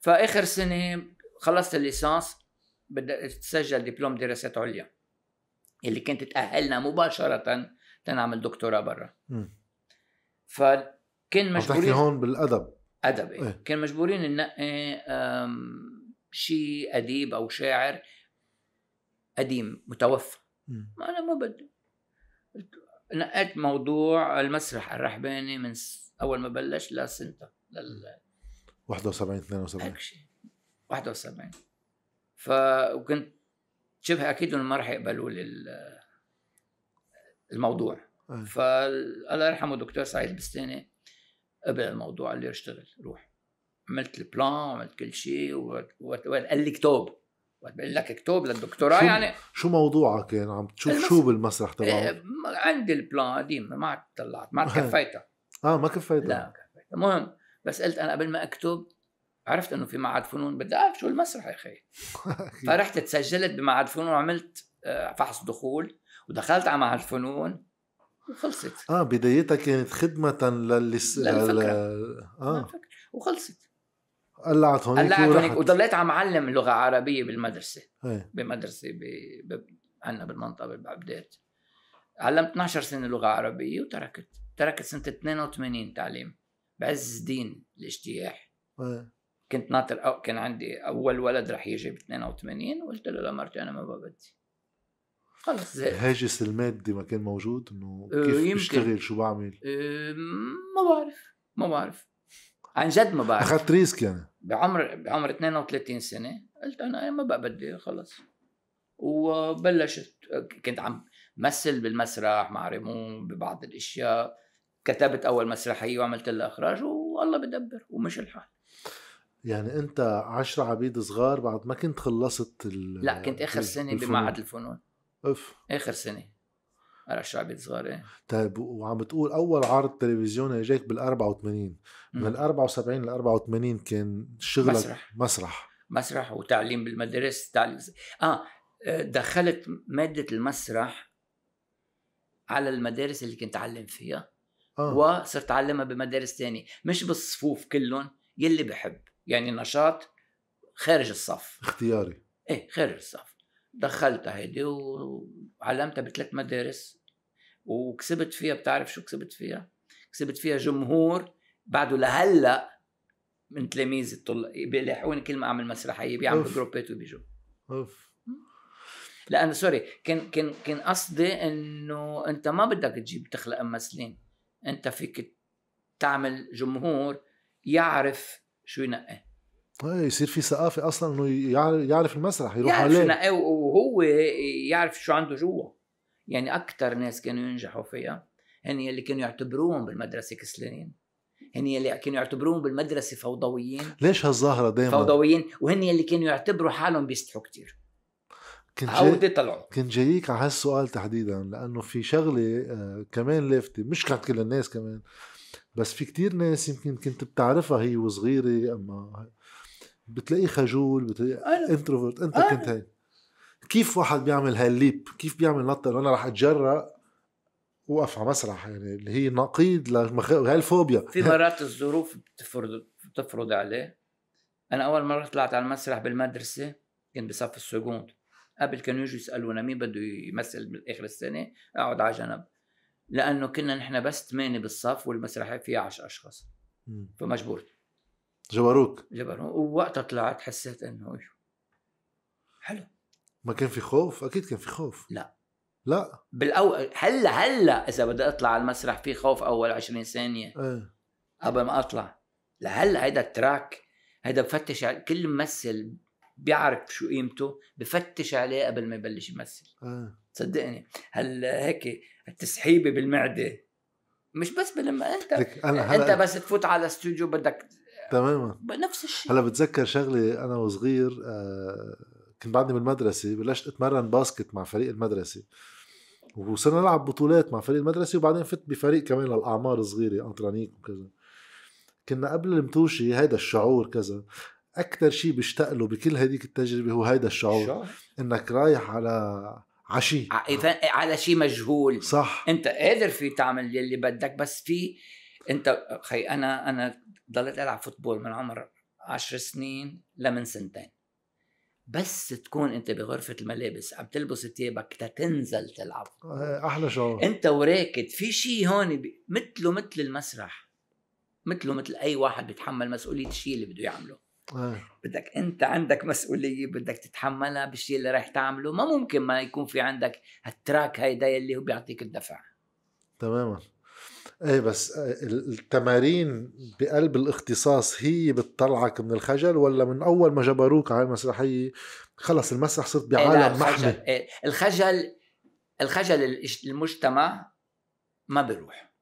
[SPEAKER 2] فآخر سنة خلصت الليسانس بدي تسجل دبلوم دراسات عليا اللي كانت تأهلنا مباشرة تنعمل دكتوراه برا. فكان مجبورين
[SPEAKER 1] هون بالأدب
[SPEAKER 2] أدب إيه.
[SPEAKER 1] إيه.
[SPEAKER 2] كان مجبورين ننقي شيء أديب أو شاعر قديم متوفى. ما أنا ما بدي. نقيت موضوع المسرح الرحباني من. أول ما بلش لسنتا لل
[SPEAKER 1] 71 72
[SPEAKER 2] هيك شيء. 71 ف وكنت شبه أكيد إنه ما راح يقبلوا لي ال- الموضوع.
[SPEAKER 1] إيه.
[SPEAKER 2] فالله يرحمه دكتور سعيد البستاني قبل الموضوع قال لي اشتغل روح. عملت البلان وعملت كل شيء وقال لي اكتب. بقول لك اكتب للدكتوراه
[SPEAKER 1] شو-
[SPEAKER 2] يعني
[SPEAKER 1] شو موضوعك كان عم تشوف
[SPEAKER 2] المسرح.
[SPEAKER 1] شو بالمسرح تبعه؟
[SPEAKER 2] ما- عندي البلان قديم ما عاد طلعت ما عاد. كفيتها
[SPEAKER 1] آه ما كفيت
[SPEAKER 2] لا كفيتها المهم بس قلت أنا قبل ما أكتب عرفت إنه في معهد فنون بدي أعرف شو المسرح يا أخي فرحت تسجلت بمعهد فنون وعملت آه، فحص دخول ودخلت على معهد فنون وخلصت
[SPEAKER 1] آه بدايتها كانت خدمة للي س...
[SPEAKER 2] للفكرة.
[SPEAKER 1] لل...
[SPEAKER 2] ما
[SPEAKER 1] آه
[SPEAKER 2] فكر. وخلصت
[SPEAKER 1] قلعت هونيك
[SPEAKER 2] قلعت هونيك. وضليت عم علم لغة عربية بالمدرسة.
[SPEAKER 1] إيه.
[SPEAKER 2] بمدرسة ب... ب... عندنا بالمنطقة ببعبدات علمت 12 سنة لغة عربية وتركت. تركت سنة 82 تعليم. بعز دين الاجتياح.
[SPEAKER 1] إيه.
[SPEAKER 2] كنت ناطر أو كان عندي أول ولد رح يجي ب 82 وقلت له لمرتي أنا ما بدي. خلص زهقت.
[SPEAKER 1] الهاجس المادي ما كان موجود إنه
[SPEAKER 2] آه،
[SPEAKER 1] كيف
[SPEAKER 2] يمكن.
[SPEAKER 1] بشتغل شو بعمل؟
[SPEAKER 2] ما بعرف. ما بعرف. عن جد ما بعرف.
[SPEAKER 1] أخذت risk يعني؟
[SPEAKER 2] بعمر بعمر 32 سنة قلت أنا ما بقى بدي خلص. وبلشت كنت عم مثل بالمسرح مع ريمون ببعض الأشياء. كتبت أول مسرحية وعملت لها إخراج والله بدبر ومش الحال.
[SPEAKER 1] يعني أنت عشرة عبيد صغار بعد ما كنت خلصت ال
[SPEAKER 2] لا كنت آخر سنة
[SPEAKER 1] الفنون.
[SPEAKER 2] بمعهد الفنون.
[SPEAKER 1] اف
[SPEAKER 2] آخر سنة. على الشعب صغار إيه
[SPEAKER 1] طيب وعم بتقول أول عرض تلفزيوني إجاك بال 84 من ال 74 ل 84 كان شغلك
[SPEAKER 2] مسرح.
[SPEAKER 1] مسرح.
[SPEAKER 2] مسرح وتعليم بالمدارس تعليم آه دخلت مادة المسرح على المدارس اللي كنت اعلم فيها
[SPEAKER 1] آه.
[SPEAKER 2] وصرت أعلمها بمدارس تانية. مش بالصفوف كلهم يلي بحب. يعني نشاط خارج الصف.
[SPEAKER 1] اختياري.
[SPEAKER 2] إيه خارج الصف. دخلتها هيدي وعلمتها بثلاث مدارس. وكسبت فيها بتعرف شو كسبت فيها؟ كسبت فيها جمهور بعده لهلأ من تلاميذ الطلاب بيلاحقوني كل ما أعمل مسرحية بيعملوا. جروبات وبيجوا.
[SPEAKER 1] أوف.
[SPEAKER 2] لأنه سوري كان كان كان قصدي إنه أنت ما بدك تجيب تخلق ممثلين. أنت فيك تعمل جمهور يعرف شو ينقي.
[SPEAKER 1] إيه يصير في ثقافة أصلا إنه يعرف, المسرح يروح
[SPEAKER 2] يعرف شو
[SPEAKER 1] عليه.
[SPEAKER 2] ينقي وهو يعرف شو عنده جوا. يعني أكثر ناس كانوا ينجحوا فيها هن يلي كانوا يعتبروهم بالمدرسة كسلانين هن يلي كانوا يعتبروهم بالمدرسة فوضويين.
[SPEAKER 1] ليش هالظاهرة دائما
[SPEAKER 2] فوضويين وهن يلي كانوا يعتبروا حالهم بيستحوا كتير.
[SPEAKER 1] كنت جاي
[SPEAKER 2] طلعوا
[SPEAKER 1] كنت جايك على هالسؤال تحديدا لأنه في شغلة آه كمان لافتة مش كانت كل الناس كمان بس في كتير ناس يمكن كنت بتعرفها هي وصغيرة أما بتلاقيه خجول بتلاقيه introvert أنت
[SPEAKER 2] أنا.
[SPEAKER 1] كنت هيك. كيف واحد بيعمل هال leap كيف بيعمل نطه انه أنا رح أتجرأ وقف على مسرح يعني اللي هي نقيض لمخ... هالفوبيا
[SPEAKER 2] في مرات الظروف بتفرض بتفرض عليه. أنا أول مرة طلعت على المسرح بالمدرسة كنت بصف ال seconde قبل كانوا يجوا يسألونا مين بده يمثل باخر السنة أقعد على جنب. لأنه كنا نحن بس ثمانية بالصف والمسرحيه فيها 10
[SPEAKER 1] أشخاص.
[SPEAKER 2] فمجبور.
[SPEAKER 1] جبروك.
[SPEAKER 2] جبر ووقتها طلعت حسيت إنه حلو.
[SPEAKER 1] ما كان في خوف؟ أكيد كان في خوف.
[SPEAKER 2] لا.
[SPEAKER 1] لا.
[SPEAKER 2] بالاول هلأ هلأ إذا بدي أطلع على المسرح في خوف أول 20 ثانية.
[SPEAKER 1] إيه.
[SPEAKER 2] قبل ما أطلع. لهلا هيدا التراك هيدا بفتش على كل ممثل بيعرف شو قيمته بفتش عليه قبل ما يبلش يمثل.
[SPEAKER 1] إيه.
[SPEAKER 2] صدقني. هل هيك التسحيبة بالمعدة. مش بس بالما أنت
[SPEAKER 1] لك
[SPEAKER 2] أنا
[SPEAKER 1] أنت
[SPEAKER 2] بس تفوت على استوديو بدك
[SPEAKER 1] تماما.
[SPEAKER 2] نفس الشيء.
[SPEAKER 1] هلأ بتذكر شغلة أنا وصغير آه كنت بعدني بالمدرسة بلشت أتمرن basket مع فريق المدرسة وصرنا نلعب بطولات مع فريق المدرسة وبعدين فت بفريق كمان للأعمار الصغيرة انترانيك وكذا. كنا قبل المتوشي هيدا الشعور كذا أكثر شيء بيشتاق له بكل هديك التجربة هو هيدا الشعور
[SPEAKER 2] شو؟
[SPEAKER 1] إنك رايح على عشي.
[SPEAKER 2] على شيء مجهول.
[SPEAKER 1] صح.
[SPEAKER 2] أنت قادر في تعمل يلي بدك بس في أنت خي أنا أنا ضليت ألعب فوتبول من عمر عشر سنين لمن سنتين. بس تكون انت بغرفة الملابس عم تلبس ثيابك تنزل تلعب.
[SPEAKER 1] آه، أحلى شعور.
[SPEAKER 2] انت وراكد في شيء هون بي- مثله مثل المسرح. مثله مثل أي واحد بيتحمل مسؤولية الشيء اللي بده يعمله.
[SPEAKER 1] آه.
[SPEAKER 2] بدك انت عندك مسؤولية بدك تتحملها بالشيء اللي راح تعمله. ما ممكن ما يكون في عندك هالتراك هيدا اللي هو بيعطيك الدفع.
[SPEAKER 1] تماما. إيه بس آه، التمارين بقلب الاختصاص هي بتطلعك من الخجل ولا من أول ما جبروك على المسرحية؟ خلص المسرح صرت
[SPEAKER 2] إيه
[SPEAKER 1] بعالم
[SPEAKER 2] الخجل
[SPEAKER 1] محمي.
[SPEAKER 2] إيه، الخجل الخجل المجتمع ما بيروح.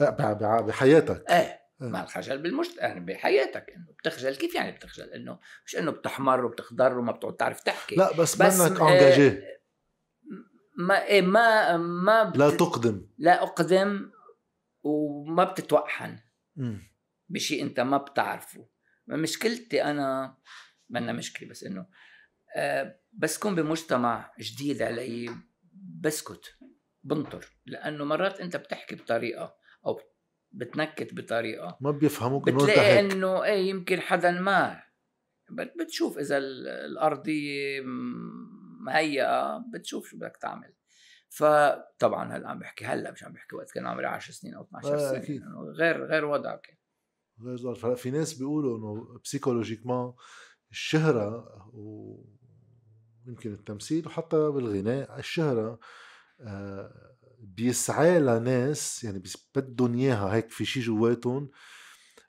[SPEAKER 1] آه، بحياتك.
[SPEAKER 2] إيه
[SPEAKER 1] إيه.
[SPEAKER 2] مع الخجل بالمجتمع يعني بحياتك إنه بتخجل. كيف يعني بتخجل؟ إنه مش إنه بتحمر وبتخضر وما بتقعد تعرف تحكي.
[SPEAKER 1] لا بس,
[SPEAKER 2] بس،
[SPEAKER 1] منك
[SPEAKER 2] آه،
[SPEAKER 1] انجاجي
[SPEAKER 2] ما إيه ما ما بت...
[SPEAKER 1] لا تقدم.
[SPEAKER 2] لا أقدم وما بتتوحن. بشيء انت ما بتعرفه. مشكلتي انا منا مشكلة بس انه آه، بس كون بمجتمع جديد علي بسكت بنطر. لأنه مرات انت بتحكي بطريقة أو بتنكت بطريقة.
[SPEAKER 1] ما بيفهموك انه انت
[SPEAKER 2] بتلاقي
[SPEAKER 1] هيك
[SPEAKER 2] انه إيه يمكن حدا ما. بت- بتشوف إذا ال- الأرضية مهيئة بتشوف شو بدك تعمل. فطبعا هلا عم بحكي هلا مش عم بحكي وقت كان عمري 10 سنين أو 12
[SPEAKER 1] آه،
[SPEAKER 2] سنة
[SPEAKER 1] أكيد.
[SPEAKER 2] إنه غير غير وضع كان
[SPEAKER 1] غير ظرف هلا في ناس بيقولوا إنه بسيكولوجيكمان الشهرة ويمكن التمثيل وحتى بالغناء الشهرة آه، بيسعى لناس يعني بدهم إياها هيك في شيء جواتهم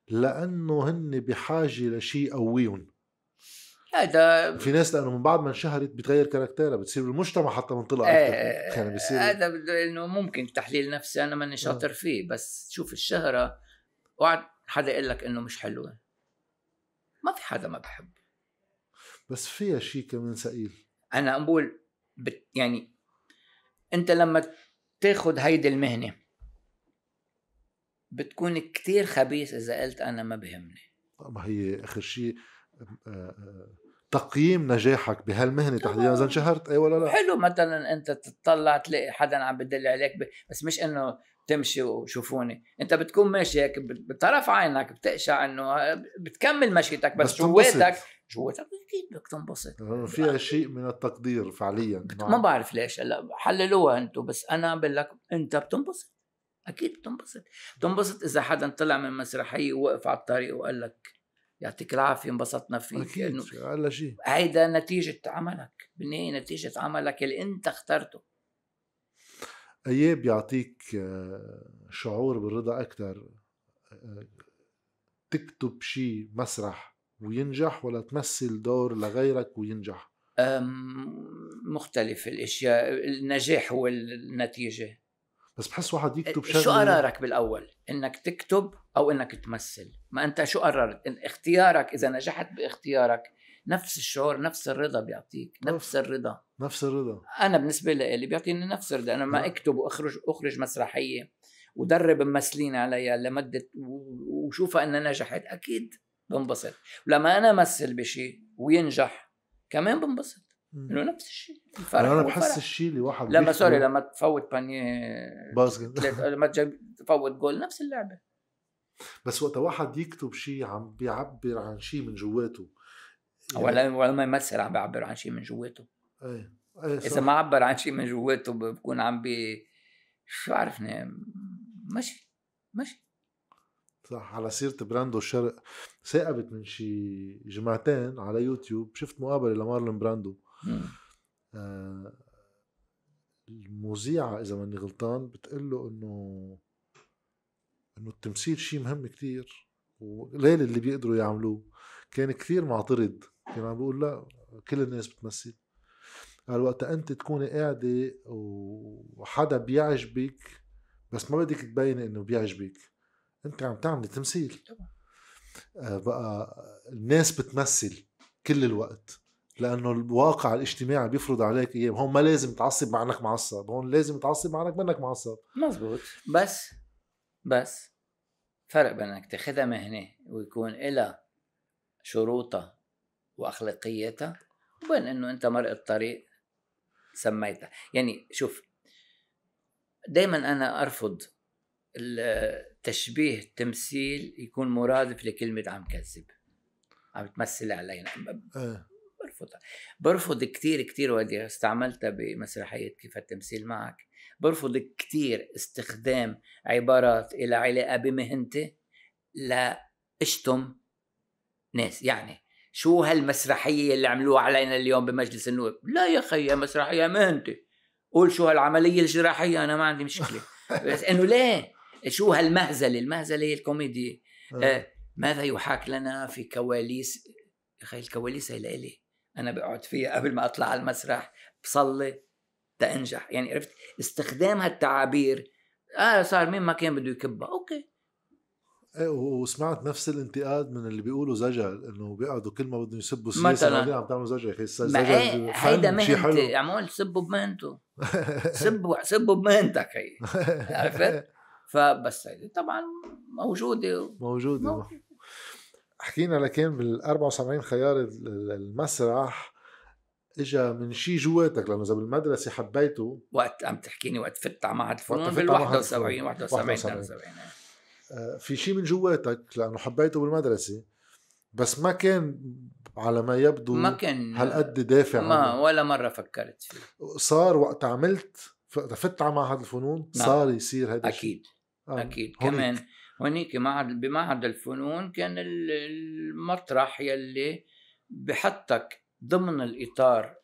[SPEAKER 1] لأنه هن بحاجة لشيء يقويهم.
[SPEAKER 2] هذا
[SPEAKER 1] في ناس لأنه من بعد ما انشهرت بتغير كاركتيرها بتصير بالمجتمع حتى منطلقه
[SPEAKER 2] إيه،
[SPEAKER 1] أكثر يعني بصير
[SPEAKER 2] هذا بده إنه ممكن تحليل نفسي أنا ماني شاطر فيه بس شوف الشهرة وقعد حدا يقول لك إنه مش حلوة. ما في حدا ما بحب
[SPEAKER 1] بس فيها شيء كمان ثقيل.
[SPEAKER 2] أنا بقول بت يعني أنت لما تاخد هيدي المهنة بتكون كتير خبيث إذا قلت أنا ما بهمني.
[SPEAKER 1] ما هي آخر شيء آه، آه، تقييم نجاحك بهالمهنة تحديدا إذا انشهرت؟ أي ولا لا؟
[SPEAKER 2] حلو مثلا أنت تطلع تلاقي حدا عم بدل عليك ب... بس مش إنه تمشي وشوفوني. أنت بتكون ماشي هيك بطرف عينك بتقشع إنه بتكمل مشيتك بس,
[SPEAKER 1] بس.
[SPEAKER 2] جواتك جواتك أكيد بدك تنبسط.
[SPEAKER 1] لأنه فيها شيء من التقدير فعليا.
[SPEAKER 2] ما بعرف ليش. هلا حللوها أنتم بس أنا بقول لك أنت بتنبسط. أكيد بتنبسط. بتنبسط إذا حدا طلع من مسرحية ووقف على الطريق وقال لك يعطيك العافية انبسطنا فيك أكيد
[SPEAKER 1] أقل شيء
[SPEAKER 2] هيدا نتيجة عملك بالنهايه نتيجة عملك اللي انت اخترته.
[SPEAKER 1] أياب بيعطيك آه، شعور بالرضا أكثر تكتب شيء مسرح وينجح ولا تمثل دور لغيرك وينجح؟
[SPEAKER 2] مختلف الأشياء النجاح هو النتيجه
[SPEAKER 1] بس بحس واحد يكتب شغلة.
[SPEAKER 2] شو قرارك بالأول؟ إنك تكتب أو إنك تمثل. ما أنت شو قررت إن اختيارك إذا نجحت باختيارك نفس الشعور نفس الرضا بيعطيك نفس الرضا.
[SPEAKER 1] نفس الرضا.
[SPEAKER 2] أنا بالنسبة لي اللي بيعطيني نفس الرضا. أنا ما
[SPEAKER 1] نعم.
[SPEAKER 2] أكتب وأخرج أخرج مسرحية ودرب ممثلين عليها لمدة وشوفها إنها نجحت أكيد بنبسط. ولما أنا أمثل بشيء وينجح كمان بنبسط. إنه نفس الشيء الفرح أنا
[SPEAKER 1] بحس. الشيء اللي واحد
[SPEAKER 2] لما sorry لما تفوت
[SPEAKER 1] panier
[SPEAKER 2] basket لما تفوت جول نفس اللعبة.
[SPEAKER 1] بس وقت واحد يكتب شيء عم بيعبر عن شيء من جواته.
[SPEAKER 2] ولا ولا ما يمثل عم بيعبر عن شيء من جواته.
[SPEAKER 1] إيه
[SPEAKER 2] إيه
[SPEAKER 1] إذا.
[SPEAKER 2] ما عبر عن شيء من جواته بكون عم بي شو عرفني؟ ماشي ماشي
[SPEAKER 1] صح على سيرة براندو الشرق ثاقبت من شي جمعتين على يوتيوب شفت مقابلة لمارلون براندو. آه المذيعة إذا ماني غلطان بتقول له إنه إنه التمثيل شيء مهم كتير وقليل اللي بيقدروا يعملوه. كان كثير معترض. كان عم بيقول لا كل الناس بتمثل. قال وقت أنت تكوني قاعدة وحدا بيعجبك بس ما بدك تبيني إنه بيعجبك أنت عم تعملي تمثيل. آه بقى الناس بتمثل كل الوقت. لأنه الواقع الاجتماعي بيفرض عليك إياه. هون ما لازم تعصب مع إنك معصب. هون لازم تعصب مع إنك منك معصب.
[SPEAKER 2] مزبوط بس بس فرق بين إنك تاخذها مهنه ويكون لها شروطها واخلاقياتها وبين إنه أنت مرق الطريق سميتها. يعني شوف دائما أنا أرفض التشبيه التمثيل يكون مرادف لكلمة عم كذب. عم تمثل علينا.
[SPEAKER 1] إيه.
[SPEAKER 2] برفضها. برفض كثير كثير ودي استعملتها بمسرحية كيف التمثيل معك. برفض كثير استخدام عبارات إلى علاقة بمهنتي لاشتم ناس. يعني شو هالمسرحية اللي عملوها علينا اليوم بمجلس النواب؟ لا يا خي مسرحية مهنتي. قول شو هالعملية الجراحية أنا ما عندي مشكلة. بس إنه ليه؟ شو هالمهزلة؟ المهزلة هي الكوميدي آه. آه ماذا يحاك لنا في كواليس؟ يا أخي الكواليس هي لإلي. أنا بقعد فيها قبل ما أطلع على المسرح بصلي تنجح يعني عرفت؟ استخدام هالتعابير. آه صار مين ما كان بده يكبها. أوكي.
[SPEAKER 1] إيه وسمعت نفس الانتقاد من اللي بيقولوا زجل إنه بيقعدوا كل ما بدهم يسبوا
[SPEAKER 2] السياسة
[SPEAKER 1] مثلا. عم تعملوا زجل.
[SPEAKER 2] أخي زجل إيه هيدا مهنتي. عمول سبوا بمهنته سبوا سبوا بمهنتك هي. عرفت؟ فبس هيدي طبعا موجودة
[SPEAKER 1] موجودة حكينا لكن بال 74 خيار المسرح اجى من شيء جواتك لأنه إذا بالمدرسة حبيته
[SPEAKER 2] وقت عم تحكيني وقت فت على معهد الفنون بال 71 71 72
[SPEAKER 1] في شيء من جواتك لأنه حبيته بالمدرسة بس ما كان على ما يبدو
[SPEAKER 2] ما كان
[SPEAKER 1] هالقد دافع
[SPEAKER 2] ما عنه. ولا مرة فكرت فيه
[SPEAKER 1] صار وقت عملت فت على معهد الفنون نعم. صار يصير هذا
[SPEAKER 2] أكيد آه. أكيد هونيك. كمان هونيك معهد بمعهد الفنون كان المطرح يلي بحطك ضمن الإطار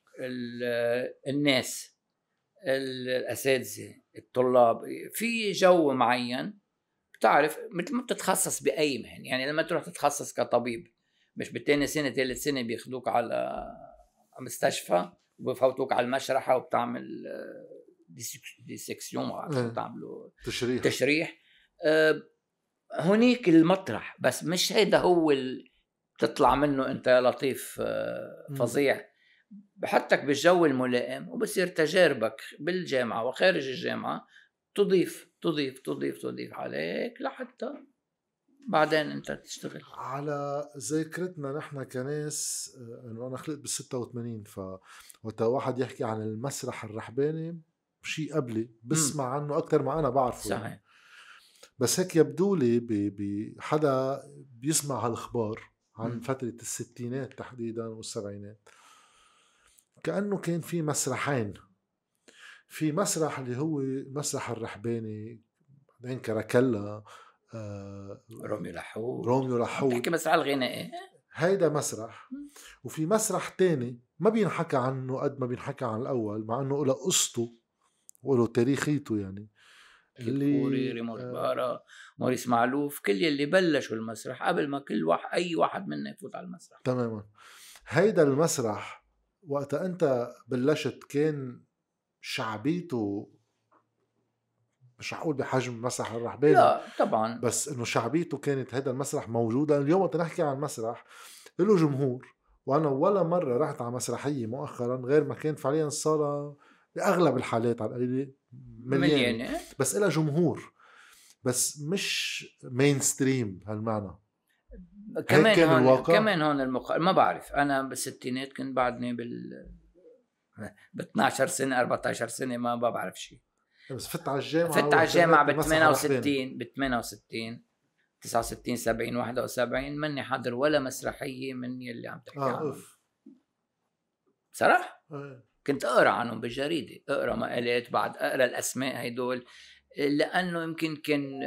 [SPEAKER 2] الناس الأساتذة الطلاب. في جو معين بتعرف مثل ما بتتخصص بأي مهنة. يعني لما تروح تتخصص كطبيب مش بالتاني سنة ثالث سنة بياخذوك على مستشفى وبفوتوك على المشرحة وبتعمل dissection بتعملوا.
[SPEAKER 1] تشريح.
[SPEAKER 2] تشريح. هونيك المطرح بس مش هيدا هو تطلع منه أنت يا لطيف آه، فظيع. بحطك بالجو الملائم وبصير تجاربك بالجامعة وخارج الجامعة تضيف تضيف تضيف تضيف عليك لحتى بعدين أنت تشتغل.
[SPEAKER 1] على ذاكرتنا نحن كناس آه، إنه أنا خلقت بال 86 ف وقت واحد يحكي عن المسرح الرحباني شيء قبلي بسمع عنه أكثر ما أنا بعرفه
[SPEAKER 2] صحيح. يعني.
[SPEAKER 1] بس هيك يبدو لي بحدا بيسمع هالأخبار عن فترة الستينات تحديدا والسبعينات. كأنه كان في مسرحين. في مسرح اللي هو مسرح الرحباني بعدين كراكلا
[SPEAKER 2] آه روميو لحود.
[SPEAKER 1] روميو لحود.
[SPEAKER 2] تحكي مسرح الغنائي؟
[SPEAKER 1] هيدا مسرح. وفي مسرح تاني ما بينحكى عنه قد ما بينحكى عن الأول مع أنه له قصته وله تاريخيته يعني.
[SPEAKER 2] ريمور آه. بارا موريس معلوف كل يلي بلشوا المسرح قبل ما كل واحد أي واحد منا يفوت على المسرح.
[SPEAKER 1] تماما. هيدا المسرح وقت أنت بلشت كان شعبيته مش حقول بحجم مسرح الرحباني
[SPEAKER 2] لا طبعا.
[SPEAKER 1] بس إنه شعبيته كانت هذا المسرح موجود اليوم وقت نحكي عن المسرح له جمهور وأنا ولا مرة رحت على مسرحية مؤخرا غير ما كان فعليا الصالة باغلب الحالات على القليله مليانة. مليانة. بس لها جمهور. بس مش مين ستريم هالمعنى
[SPEAKER 2] كمان هون الواقع. كمان هون المق... ما بعرف. أنا بالستينات كنت بعدني بال ب 12 سنة 14 سنة ما بعرف شيء
[SPEAKER 1] بس فت على الجامعة
[SPEAKER 2] فت على الجامعة ب 68 ب 68 69 70 71 ماني حاضر ولا مسرحية من يلي عم تحكي آه عنهم صراحة؟ آه. كنت أقرأ عنهم بالجريدة أقرأ مقالات بعد أقرأ الأسماء هدول لأنه يمكن كان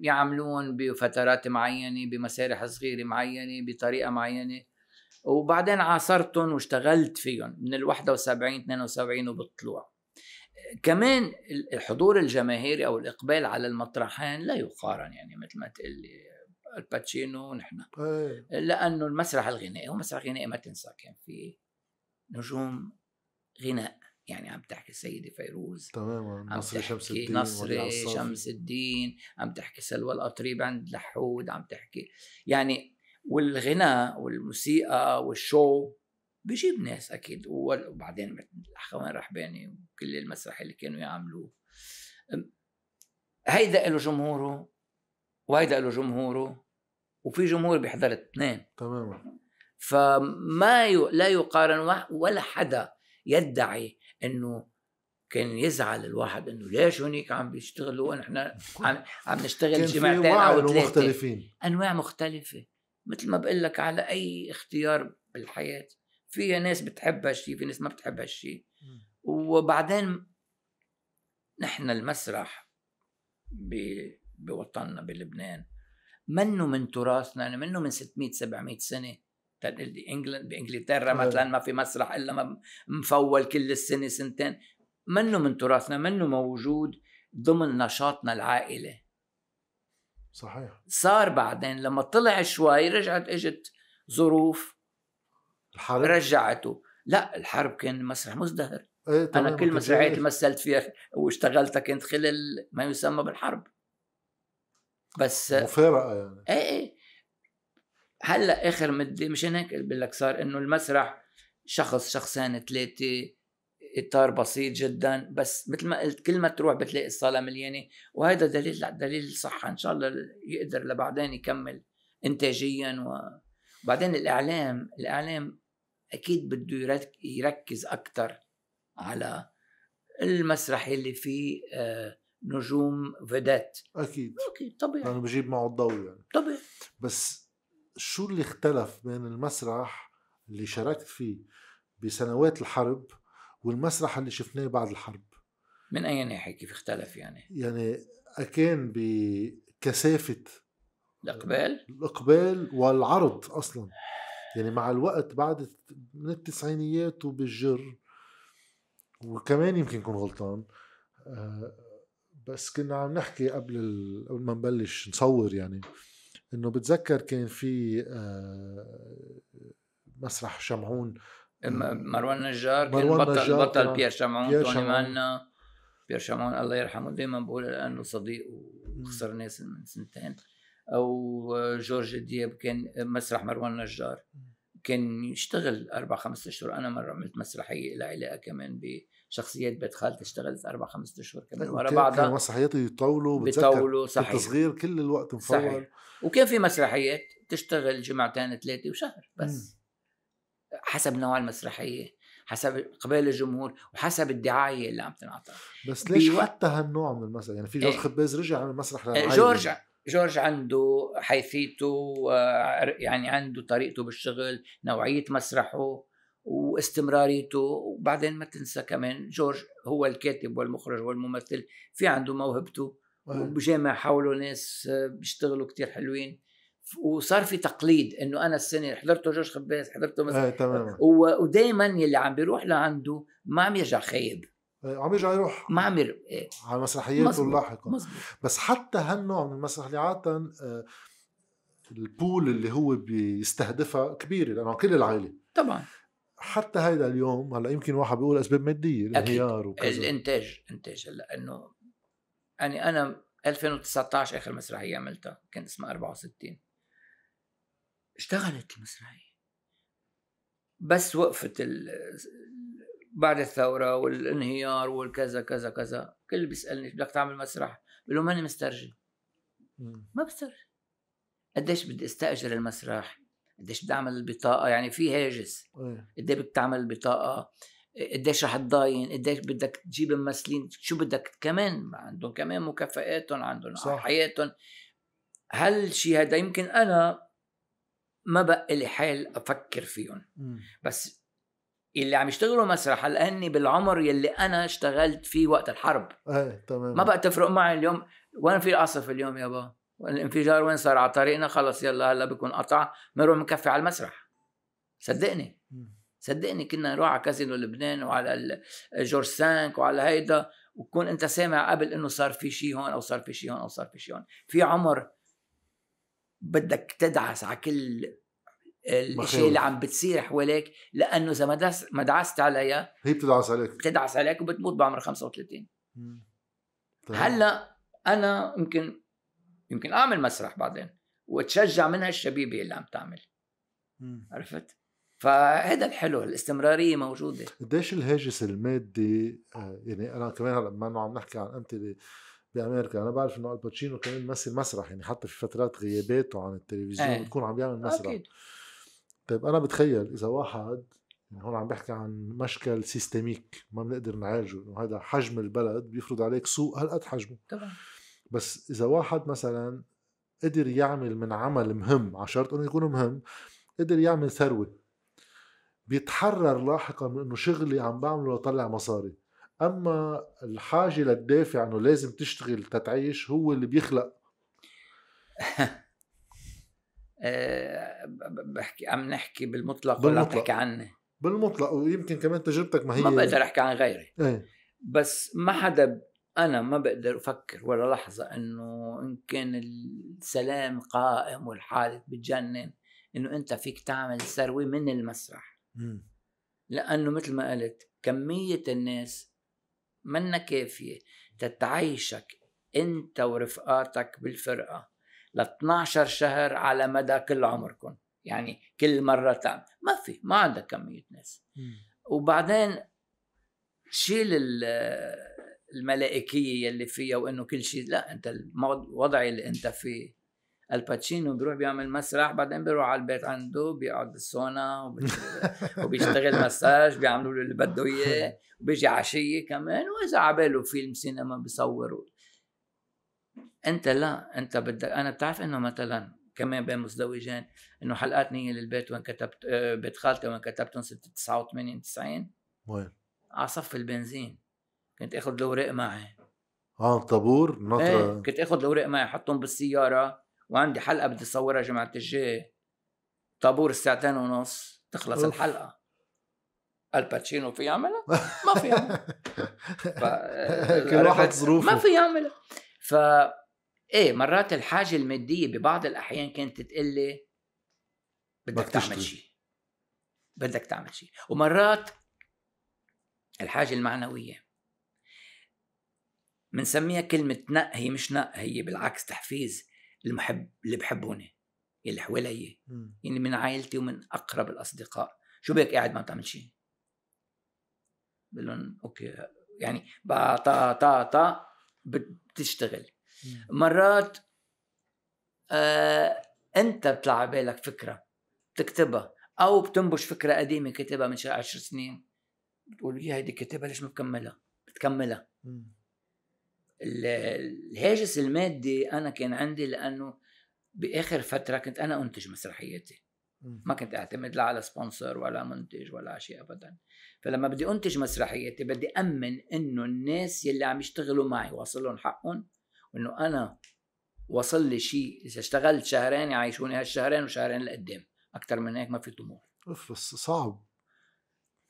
[SPEAKER 2] يعملون بفترات معينة بمسارح صغيرة معينة بطريقة معينة وبعدين عاصرتهم واشتغلت فيهم من ال 71 72 وبالطلوع كمان الحضور الجماهيري أو الإقبال على المطرحين لا يقارن يعني مثل ما تقول لي الباتشينو ونحن
[SPEAKER 1] إيه.
[SPEAKER 2] لأنه المسرح الغنائي هو مسرح غنائي ما تنسى كان في نجوم غناء يعني عم تحكي السيدة فيروز
[SPEAKER 1] تماما
[SPEAKER 2] عم
[SPEAKER 1] نصري شمس الدين عصافي.
[SPEAKER 2] شمس الدين عم تحكي سلوى القطريب عند لحود عم تحكي يعني والغناء والموسيقى والشو بجيب ناس أكيد وبعدين مثل الاخوان رحباني وكل المسرح اللي كانوا يعملوه. هيدا له جمهوره وهيدا له جمهوره وفي جمهور بيحضر الاثنين
[SPEAKER 1] تماما.
[SPEAKER 2] فما ي... لا يقارن ولا حدا يدعي إنه كان يزعل الواحد إنه ليش هونيك عم بيشتغلوا ونحن عم, عم نشتغل
[SPEAKER 1] في
[SPEAKER 2] جماعتين
[SPEAKER 1] أو
[SPEAKER 2] ثلاثة.
[SPEAKER 1] مختلفين.
[SPEAKER 2] أنواع مختلفة. مثل ما بقول لك على أي اختيار بالحياة فيها ناس بتحب هالشيء في ناس ما بتحب هالشيء وبعدين نحن المسرح بوطننا بلبنان منه من تراثنا يعني منه من 600 700 سنة لي انجلند
[SPEAKER 1] بإنجلترا.
[SPEAKER 2] مثلا ما في مسرح إلا ما مفول كل السنة سنتين. منه من تراثنا منه موجود ضمن نشاطنا العائلي
[SPEAKER 1] صحيح.
[SPEAKER 2] صار بعدين لما طلع شوي رجعت إجت ظروف
[SPEAKER 1] الحرب؟
[SPEAKER 2] رجعته. لا الحرب كان مسرح مزدهر. إيه
[SPEAKER 1] أنا
[SPEAKER 2] كل مسرحيات. اللي مثلت فيها واشتغلتها كانت خلال ما يسمى بالحرب. بس
[SPEAKER 1] مفارقة يعني.
[SPEAKER 2] إيه إيه. هلا آخر مدة مشان هيك؟ بقول لك صار إنه المسرح شخص شخصين ثلاثة إطار بسيط جدا بس مثل ما قلت كل ما تروح بتلاقي الصالة مليانة وهذا دليل دليل صحه إن شاء الله يقدر لبعدين يكمل انتاجيا وبعدين الإعلام الإعلام أكيد بده يرك- يركز أكثر على المسرح اللي فيه آه، نجوم فيدات.
[SPEAKER 1] أكيد.
[SPEAKER 2] أوكي طبيعي.
[SPEAKER 1] لأنه بجيب معه الضوء يعني.
[SPEAKER 2] طبيعي.
[SPEAKER 1] بس شو اللي اختلف بين المسرح اللي شاركت فيه بسنوات الحرب والمسرح اللي شفناه بعد الحرب؟
[SPEAKER 2] من أي ناحية؟ كيف اختلف يعني؟
[SPEAKER 1] يعني أكان بكثافة
[SPEAKER 2] الإقبال؟
[SPEAKER 1] الإقبال والعرض أصلا. يعني مع الوقت بعد من التسعينيات وبالجر وكمان يمكن كون غلطان آه، بس كنا عم نحكي قبل. قبل ما نبلش نصور يعني. إنه بتذكر كان في آه، مسرح شمعون.
[SPEAKER 2] مروان نجار كان
[SPEAKER 1] مروان
[SPEAKER 2] بطل
[SPEAKER 1] نجار
[SPEAKER 2] بطل بيير شمعون
[SPEAKER 1] بيير
[SPEAKER 2] توني
[SPEAKER 1] شمعون.
[SPEAKER 2] مانا. بيير شمعون الله يرحمه دائما بقول لأنه صديق وخسر ناس من سنتين. أو جورج دياب كان مسرح مروان نجار. كان يشتغل أربع خمسة أشهر. أنا مرة عملت مسرحية لها علاقة كمان بشخصيات بيت خالتي اشتغلت أربع خمسة أشهر كمان ورا
[SPEAKER 1] وكان- كانوا
[SPEAKER 2] بعضها
[SPEAKER 1] مسرحيات يطولوا بتذكر
[SPEAKER 2] بيطولوا صحيح.
[SPEAKER 1] التصغير كل الوقت مفول
[SPEAKER 2] صحيح. وكان في مسرحيات تشتغل جمعتين ثلاثة وشهر بس. حسب نوع المسرحية حسب اقبال الجمهور وحسب الدعاية اللي عم تنعطى.
[SPEAKER 1] بس ليش
[SPEAKER 2] بيوقت-
[SPEAKER 1] حتى هالنوع من المسرح؟ يعني في جورج
[SPEAKER 2] إيه.
[SPEAKER 1] خباز رجع على المسرح للعائلة.
[SPEAKER 2] جورج جورج عنده حيثيته آه، يعني عنده طريقته بالشغل نوعية مسرحه. واستمراريته وبعدين ما تنسى كمان جورج هو الكاتب والمخرج والممثل في عنده موهبته. وبجامع حوله ناس آه، بيشتغلوا كتير حلوين وصار في تقليد إنه أنا السنة حضرته جورج خباز حضرته مثلا.
[SPEAKER 1] إيه تماما.
[SPEAKER 2] ودائما يلي عم بيروح لعنده ما عم يرجع خايب.
[SPEAKER 1] إيه، عم يرجع يروح.
[SPEAKER 2] ما عم ير... إيه،
[SPEAKER 1] على مسرحياته
[SPEAKER 2] مزبوط
[SPEAKER 1] بس حتى هالنوع من المسرح اللي عادة آه، البول اللي هو بيستهدفها كبيرة لأنه كل العائلة.
[SPEAKER 2] طبعا.
[SPEAKER 1] حتى هيدا اليوم هلأ يمكن واحد بيقول أسباب مادية الانهيار وكذا.
[SPEAKER 2] الإنتاج إنتاج هلأ إنه يعني أنا 2019 آخر مسرحية عملتها كان اسمها 64 اشتغلت المسرحية. بس وقفت ال... بعد الثورة والانهيار والكذا كذا كذا. كل بيسألني بدك تعمل مسرح؟ بقول له ماني مسترجي. ما بسترجي قديش بدي استأجر المسرح؟ قديش بدي اعمل البطاقة يعني في هاجس. قد إيه. بدك تعمل البطاقة؟ قديش رح تضاين؟ قديش بدك تجيب ممثلين شو بدك كمان؟ عندهم كمان مكافئاتهم عندهم
[SPEAKER 1] صح.
[SPEAKER 2] حياتهم هالشيء هذا يمكن أنا ما بقى لي حال أفكر فيهم. بس اللي عم يشتغلوا مسرح هلا هني بالعمر يلي أنا اشتغلت فيه وقت الحرب.
[SPEAKER 1] إيه تمام
[SPEAKER 2] ما بقى تفرق معي اليوم. وين في العاصفه اليوم يابا؟ الانفجار وين صار؟ على طريقنا؟ خلص يلا هلا بكون قطع. بنروح بنكفي على المسرح. صدقني. صدقني كنا نروح على كازينو لبنان وعلى جورج سانك وعلى هيدا. وتكون انت سامع قبل إنه صار في شيء هون أو صار في شيء هون أو صار في شيء هون. في عمر بدك تدعس على كل الشيء اللي عم بتصير حواليك لأنه إذا ما ما دعست عليها
[SPEAKER 1] هي بتدعس عليك.
[SPEAKER 2] بتدعس عليك وبتموت بعمر 35 طيب. هلأ أنا يمكن يمكن أعمل مسرح بعدين وتشجع منها الشبيبة اللي عم تعمل عرفت؟ فهذا الحلو الاستمرارية موجودة
[SPEAKER 1] قديش الهاجس المادي آه، يعني أنا كمان هلا بما إنه عم نحكي عن أمثلة بأمريكا أنا بعرف إنه آل باتشينو كمان بيمثل مسرح يعني حتى في فترات غياباته عن التلفزيون إيه. بتكون عم بيعمل مسرح أكيد. طيب أنا بتخيل إذا واحد يعني هون عم بحكي عن مشكل systemic ما بنقدر نعالجه إنه هذا حجم البلد بيفرض عليك سوق هالقد حجمه
[SPEAKER 2] طبعا
[SPEAKER 1] بس إذا واحد مثلا قدر يعمل من عمل مهم على شرط إنه يكون مهم قدر يعمل ثروة بيتحرر لاحقا من إنه شغلي عم بعمله لطلع مصاري أما الحاجة للدافع إنه لازم تشتغل تتعيش هو اللي بيخلق
[SPEAKER 2] آه، بحكي عم نحكي بالمطلق, بالمطلق. ولا عم تحكي عني
[SPEAKER 1] بالمطلق ويمكن كمان تجربتك ما هي
[SPEAKER 2] ما بقدر أحكي عن غيري
[SPEAKER 1] إيه.
[SPEAKER 2] بس ما حدا أنا ما بقدر أفكر ولا لحظة إنه إن كان السلام قائم والحاله بتجنن إنه أنت فيك تعمل ثروة من المسرح
[SPEAKER 1] م.
[SPEAKER 2] لأنه مثل ما قلت كمية الناس منا كافية تتعيشك أنت ورفقاتك بالفرقة ل 12 شهر على مدى كل عمركم يعني كل مرة تعمل ما في ما عندك كمية ناس
[SPEAKER 1] م.
[SPEAKER 2] وبعدين شيل الملائكية يلي فيها وإنه كل شيء لا أنت الوضع اللي أنت فيه. الباتشينو بيروح بيعمل مسرح بعدين بيروح على البيت عنده بيقعد بالسونا وبيشتغل مساج بيعملوا له اللي بده إياه وبيجي عشية كمان وإذا عباله فيلم سينما بيصور. أنت لا أنت بدك أنا بتعرف إنه مثلا كمان بين مزدوجين إنه حلقات نيه للبيت وين كتبت آه، بيت خالتي وين كتبتهم سنه 89 90
[SPEAKER 1] وين؟
[SPEAKER 2] على صف البنزين. كنت اخذ الاوراق معي.
[SPEAKER 1] آه طابور؟
[SPEAKER 2] نطره إيه كنت اخذ الاوراق معي احطهم بالسيارة وعندي حلقة بدي اصورها جمعه الجاي طابور الساعتين ونص تخلص أوف. الحلقة. الباتشينو في يعملها؟ ما في يعملها.
[SPEAKER 1] ف... كل واحد ظروفه.
[SPEAKER 2] ما في يعملها. ف إيه مرات الحاجة المادية ببعض الأحيان كانت تقلي بدك تعمل شيء بدك تعمل شيء ومرات الحاجة المعنوية بنسميها كلمة نق هي مش نق هي بالعكس تحفيز المحب اللي بحبوني اللي حوالي يعني من عائلتي ومن أقرب الأصدقاء. شو بك قاعد ما بتعمل شيء؟ بقول لهم okay. يعني با طا طا طا بتشتغل. مرات آه أنت بيطلع على بالك فكرة بتكتبها أو بتنبش فكرة قديمة كتبها من عشر سنين. بتقول يا هيدي كتبها ليش ما بكملها؟ بتكملها. الهاجس المادي أنا كان عندي لأنه بآخر فترة كنت أنا أنتج مسرحياتي ما كنت أعتمد لا على سبونسر ولا منتج ولا شيء ابدا. فلما بدي أنتج مسرحياتي بدي أمن إنه الناس يلي عم يشتغلوا معي واصل لهم حقهم وانه أنا وصل لي شيء. إذا اشتغلت شهرين يعيشوني هالشهرين وشهرين لقدام. أكثر من هيك ما في طموح.
[SPEAKER 1] أوف بس صعب.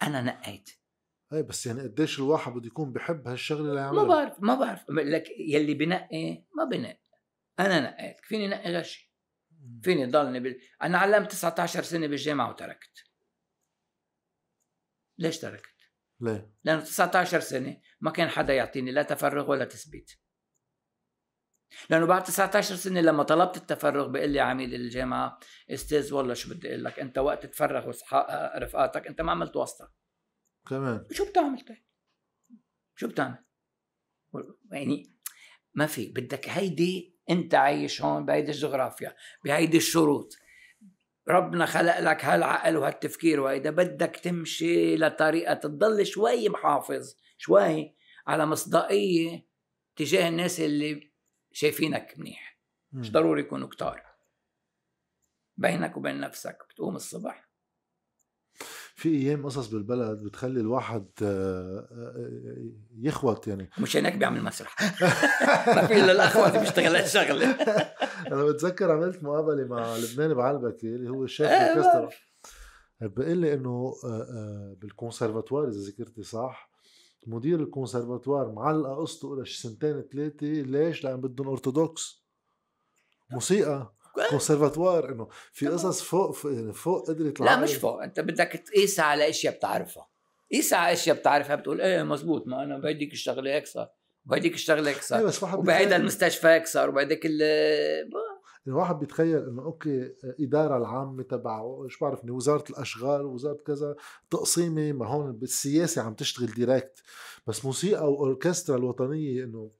[SPEAKER 2] أنا نقيت.
[SPEAKER 1] أي بس يعني قديش الواحد بده يكون بحب هالشغلة اللي يعملها
[SPEAKER 2] ما بعرف ما بعرف. لك يلي بنقي ما بنقي. أنا نقيت فيني نقي غشي فيني ضلني بال... أنا علمت 19 سنة بالجامعة وتركت. ليش تركت؟
[SPEAKER 1] ليه؟
[SPEAKER 2] لأنه 19 سنة ما كان حدا يعطيني لا تفرغ ولا تثبيت. لأنه بعد 19 سنة لما طلبت التفرغ بيقول لي عميد الجامعة أستاذ والله شو بدي أقول لك أنت وقت تفرغ رفقاتك أنت ما عملت واسطة.
[SPEAKER 1] كمان
[SPEAKER 2] شو بتعمل طيب؟ شو بتعمل؟ يعني ما في بدك هيدي انت عايش هون بهيدي الجغرافيا بهيدي الشروط. ربنا خلق لك هالعقل وهالتفكير وهيدا بدك تمشي لطريقة تضل شوي محافظ شوي على مصداقية تجاه الناس اللي شايفينك منيح. مش ضروري يكونوا كتار. بينك وبين نفسك بتقوم الصبح.
[SPEAKER 1] في أيام قصص بالبلد بتخلي الواحد آه، آه، يخوت يعني.
[SPEAKER 2] مش هناك بيعمل مسرح. ما في إلا الأخوات بيشتغل هالشغله
[SPEAKER 1] أنا بتذكر عملت مقابلة مع لبنان بعلبكي اللي هو الشيخ اوركسترا بقول لي إنه آه، بالكونسرفاتوار إذا ذكرتي صح مدير الكونسرفاتوار معلقة قصته لها سنتين ثلاثة ليش؟ لأن بدهم أرثوذكس. موسيقى. كونسرفاتوار إنه في قصص فوق يعني فوق قدرة
[SPEAKER 2] لا مش فوق. أنت بدك تقيسها على أشياء بتعرفها. قيسها على أشياء بتعرفها بتقول إيه مزبوط ما أنا بهديك الشغلة هيك صار وبهديك الشغله هيك صار
[SPEAKER 1] واحد
[SPEAKER 2] وبهيدا المستشفى هيك صار وبهيداك ال
[SPEAKER 1] الواحد بيتخيل إنه أوكي إدارة العامة تبع إيش بعرفني وزارة الأشغال وزارة كذا تقسيمة ما هون بالسياسة عم تشتغل direct بس موسيقى واوركسترا الوطنية إنه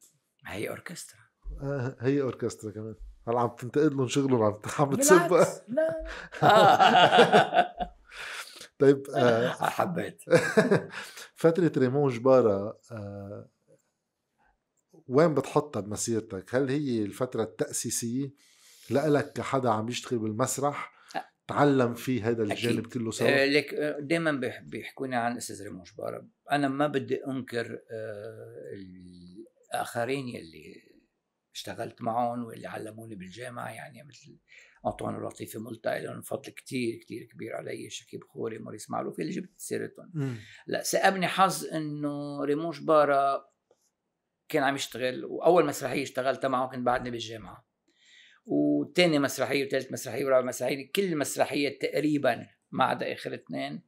[SPEAKER 2] هي أوركسترا.
[SPEAKER 1] آه هي أوركسترا كمان. هلا عم تنتقد لهم شغلهم عم عم بتسب
[SPEAKER 2] بالعكس لا آه.
[SPEAKER 1] طيب آه
[SPEAKER 2] حبيت
[SPEAKER 1] فترة ريمون جبارة آه وين بتحطها بمسيرتك؟ هل هي الفترة التأسيسية لإلك كحدا عم يشتغل بالمسرح تعلم فيه هذا الجانب كله
[SPEAKER 2] آه،
[SPEAKER 1] سوا؟
[SPEAKER 2] لك دائما بيحكوني عن أستاذ ريمون جبارة أنا ما بدي أنكر آه، الآخرين يلي اشتغلت معهم واللي علموني بالجامعة يعني مثل أنطوان ولطيفه ملتا لهم فضل كتير كتير كبير علي شكيب خوري موريس معلوف اللي جبت سيرتهم. لا سأبني حظ إنه ريمون جبارة كان عم يشتغل وأول مسرحية اشتغلتها معه كنت بعدني بالجامعة. وتاني مسرحية وثالث مسرحية ورابع مسرحية كل مسرحية تقريبا ما عدا آخر اثنين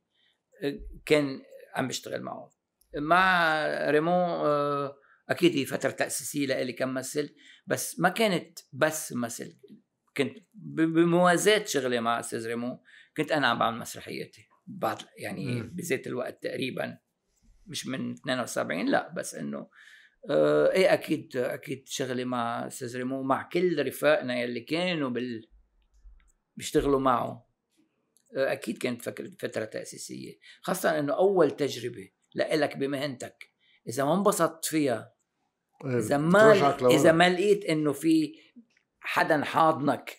[SPEAKER 2] آه، كان عم بشتغل معه. مع ريمون آه، أكيد هي فترة تأسيسية لإلي كممثل بس ما كانت بس مثل كنت ب- بموازاة شغلي مع أستاذ ريمون كنت أنا عم بعمل مسرحياتي. بعد يعني. بذات الوقت تقريبا مش من 72 لا بس إنه آه إيه أكيد أكيد شغلي مع أستاذ ريمون مع كل رفاقنا يلي كانوا بال بيشتغلوا معه. آه أكيد كانت فترة تأسيسية. خاصة إنه أول تجربة لإلك بمهنتك إذا ما انبسطت فيها
[SPEAKER 1] إيه،
[SPEAKER 2] إذا ما. إذا ما لقيت إنه في حدا حاضنك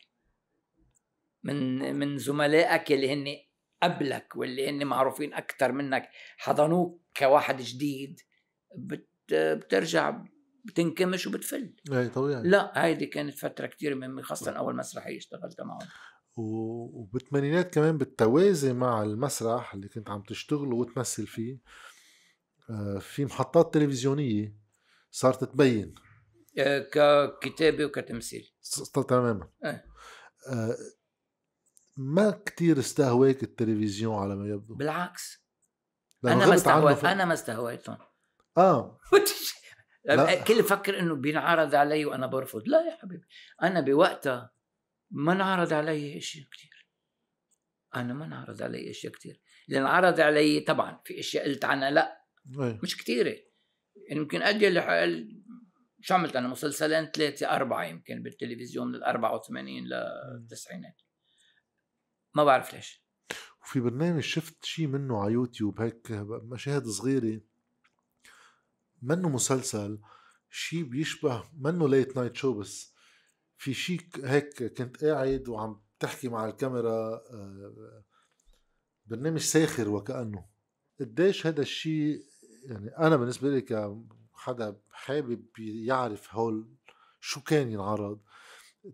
[SPEAKER 2] من من زملائك اللي هن قبلك واللي هن معروفين أكثر منك حضنوك كواحد جديد بت بترجع بتنكمش وبتفل.
[SPEAKER 1] إيه طبيعي.
[SPEAKER 2] لا هيدي كانت فترة كتير مهمة خاصة أول مسرحية اشتغلتها معهم.
[SPEAKER 1] و- وبالثمانينات كمان بالتوازي مع المسرح اللي كنت عم تشتغله وتمثل فيه آه، في محطات تلفزيونية. صارت تبين.
[SPEAKER 2] آه، ككتابة وكتمثيل.
[SPEAKER 1] تماما.
[SPEAKER 2] إيه.
[SPEAKER 1] آه، ما كتير استهواك التلفزيون على ما يبدو؟
[SPEAKER 2] بالعكس. أنا ما استهويت أنا ما استهويتهم.
[SPEAKER 1] آه.
[SPEAKER 2] كل فكر إنه بينعرض علي وأنا برفض. لا يا حبيبي. أنا بوقتها ما انعرض علي أشياء كثير أنا ما انعرض علي أشياء كثير اللي انعرض علي طبعا في أشياء قلت عنها لا.
[SPEAKER 1] إيه.
[SPEAKER 2] مش كثيره يعني يمكن شو عملت أنا؟ مسلسلين ثلاثة أربعة يمكن بالتلفزيون من ال 84 للتسعينات ما بعرف ليش.
[SPEAKER 1] وفي برنامج شفت شيء منه على يوتيوب هيك مشاهد صغيرة. منه مسلسل شيء بيشبه منه late night show بس. في شيء هيك كنت قاعد وعم تحكي مع الكاميرا آه، برنامج ساخر وكأنه. قديش هذا الشيء يعني أنا بالنسبة لي كحدا حابب يعرف هول شو كان ينعرض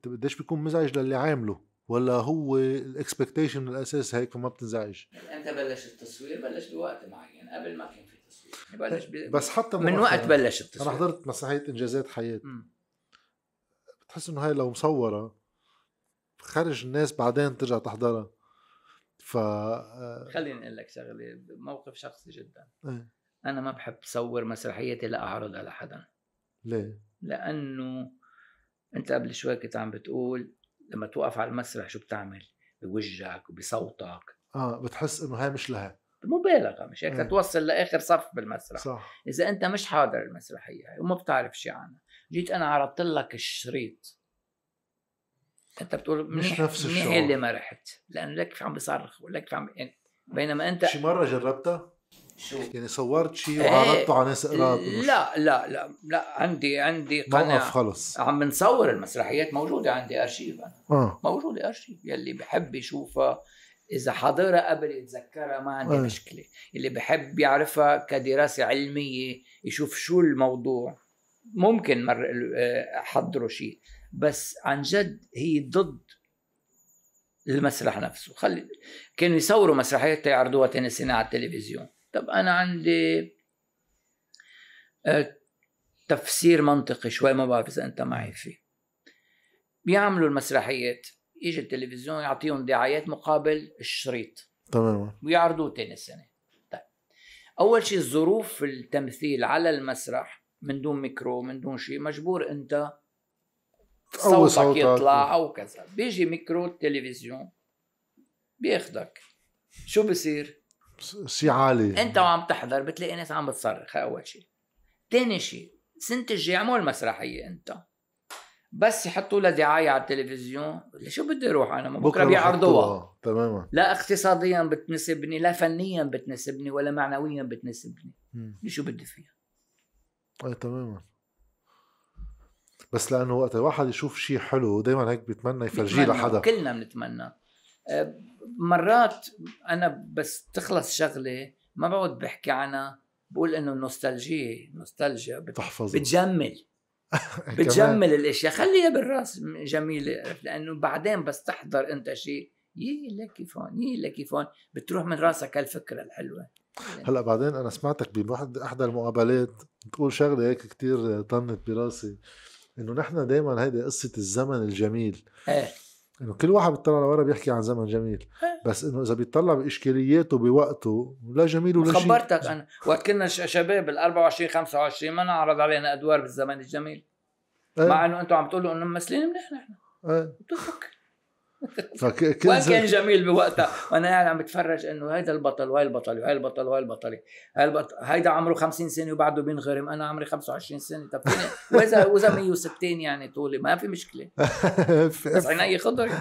[SPEAKER 1] قديش بيكون مزعج للي عامله؟ ولا هو الإكسبكتيشن من الأساس هيك فما بتنزعج؟
[SPEAKER 2] إمتى بلش التصوير بلش بوقت معين قبل ما كان في تصوير. بلش ب...
[SPEAKER 1] بس حتى
[SPEAKER 2] من وقت بلش التصوير.
[SPEAKER 1] أنا حضرت مسرحية إنجازات
[SPEAKER 2] حياة.
[SPEAKER 1] بتحس إنه هاي لو مصورة خرج الناس بعدين ترجع تحضرها. ف آه،
[SPEAKER 2] خليني أقول لك شغلة موقف شخصي جدا.
[SPEAKER 1] إيه.
[SPEAKER 2] أنا ما بحب صور مسرحيتي لاعرضها لحدا
[SPEAKER 1] ليه؟
[SPEAKER 2] لأنه أنت قبل شوي كنت عم بتقول لما توقف على المسرح شو بتعمل؟ بوجهك وبصوتك
[SPEAKER 1] آه بتحس إنه هاي مش لها.
[SPEAKER 2] مبالغه مش هيك.
[SPEAKER 1] إيه.
[SPEAKER 2] تتوصل لآخر صف بالمسرح.
[SPEAKER 1] صح.
[SPEAKER 2] إذا أنت مش حاضر المسرحية وما بتعرف شيء عنها. جيت أنا عرضت لك الشريط. أنت بتقول
[SPEAKER 1] مش
[SPEAKER 2] منيح
[SPEAKER 1] نفس
[SPEAKER 2] منيح
[SPEAKER 1] الشعور.
[SPEAKER 2] اللي ما رحت لأنه لك في عم بيصرخ ولك في عم يعني بينما أنت
[SPEAKER 1] شي مرة جربتها؟
[SPEAKER 2] شو؟
[SPEAKER 1] يعني صورت شيء
[SPEAKER 2] إيه.
[SPEAKER 1] وعرضته على ناس قراب
[SPEAKER 2] لا لا لا لا عندي عندي قناعة.
[SPEAKER 1] خلص.
[SPEAKER 2] عم بنصور المسرحيات. موجودة عندي أرشيف أنا.
[SPEAKER 1] آه.
[SPEAKER 2] موجودة أرشيف. يلي بحب يشوفها. إذا حاضرها قبل يتذكرها ما عندي
[SPEAKER 1] أيه.
[SPEAKER 2] مشكلة. اللي بحب يعرفها كدراسة علمية يشوف شو الموضوع. ممكن مر آه، أحضره شيء بس عن جد هي ضد المسرح نفسه. خلي كانوا يصوروا مسرحيات يعرضوها تاني سنه على التلفزيون طب أنا عندي آه، تفسير منطقي شوي ما بعرف إذا أنت معي فيه. بيعملوا المسرحيات يجي التلفزيون يعطيهم دعايات مقابل الشريط.
[SPEAKER 1] تماما
[SPEAKER 2] ويعرضوه تاني سنه طيب. أول شيء ظروف التمثيل على المسرح من دون ميكرو من دون شيء مجبور
[SPEAKER 1] أنت
[SPEAKER 2] صوتك
[SPEAKER 1] صوتك.
[SPEAKER 2] يطلع أو كذا. بيجي ميكرو التلفزيون بياخدك. شو بصير؟
[SPEAKER 1] شيء عالي.
[SPEAKER 2] انت وعم تحضر بتلاقي ناس عم بتصرخ أول شيء تاني شيء سنة الجاي اعمل مسرحية انت. بس يحطوا لها دعاية على التلفزيون. شو بدي أروح أنا؟ ما بكرة بيعرضوها.
[SPEAKER 1] تماما.
[SPEAKER 2] لا اقتصاديا بتناسبني لا فنيا بتناسبني ولا معنويا بتناسبني.
[SPEAKER 1] مم.
[SPEAKER 2] شو بدي فيها؟
[SPEAKER 1] أي تماما. بس لأنه وقت الواحد يشوف شيء حلو دائما هيك بيتمنى يفرجيه لحدا.
[SPEAKER 2] كلنا بنتمنى. أه، مرات أنا بس تخلص شغلة ما بقعد بحكي عنها بقول إنه النوستالجيا نوستالجيا بت-
[SPEAKER 1] تحفظ
[SPEAKER 2] بتجمل. بتجمل الإشياء. خليها بالراس جميلة؟ لأنه بعدين بس تحضر أنت شيء. يي لك هون يي لك هون بتروح من راسك هالفكرة الحلوة.
[SPEAKER 1] هلأ بعدين أنا سمعتك بواحد أحدى المقابلات تقول شغلة هيك كتير طنت براسي إنه نحن دائما هيدي قصة الزمن الجميل.
[SPEAKER 2] إيه.
[SPEAKER 1] إنه كل واحد بيطلع لورا بيحكي عن زمن جميل.
[SPEAKER 2] إيه.
[SPEAKER 1] بس إنه إذا بيطلع بإشكالياته بوقته لا جميل ولا شيء.
[SPEAKER 2] خبرتك أنا. وقت كنا شباب ال 24 25 ما نعرض علينا أدوار بالزمن الجميل.
[SPEAKER 1] إيه.
[SPEAKER 2] مع إنه أنتم عم تقولوا إنه ممثلين منيح نحن.
[SPEAKER 1] إيه.
[SPEAKER 2] بتفك. وين
[SPEAKER 1] زي-
[SPEAKER 2] كان جميل بوقتها. وأنا قاعد عم بتفرج إنه هيدا البطل وهي البطل وهي البطل وهي هاي البطل هيدا عمره 50 سنة وبعده بينغرم. أنا عمري 25 سنة. طب واذا وإذا 160 يعني طولي. ما في مشكلة. بس عيني خضر.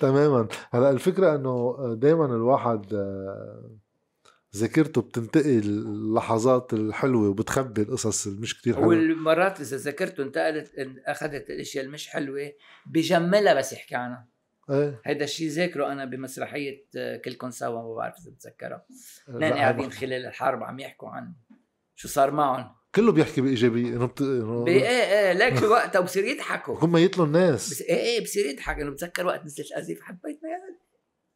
[SPEAKER 1] تماما. هلأ الفكرة إنه دائما الواحد آه، ذاكرته بتنتقي اللحظات الحلوة وبتخبي القصص اللي مش كتير حلوة.
[SPEAKER 2] والمرات إذا ذاكرته انتقلت أخذت الأشياء المش حلوة بجملها بس يحكي عنها.
[SPEAKER 1] إيه.
[SPEAKER 2] هيدا الشيء ذاكره أنا بمسرحية آه، كلكم سوا ما بعرف إذا بتذكرها اثنين قاعدين خلال الحرب عم يحكوا عن شو صار معهم؟
[SPEAKER 1] كله بيحكي بإيجابية إنه بت... إنه
[SPEAKER 2] بي- إيه إيه ليك وقتها بصير يضحكوا.
[SPEAKER 1] هم يطلوا الناس.
[SPEAKER 2] بس إيه إيه بصير يضحك إنه بتذكر وقت نزلت الازيف حبيتنا يا ولد.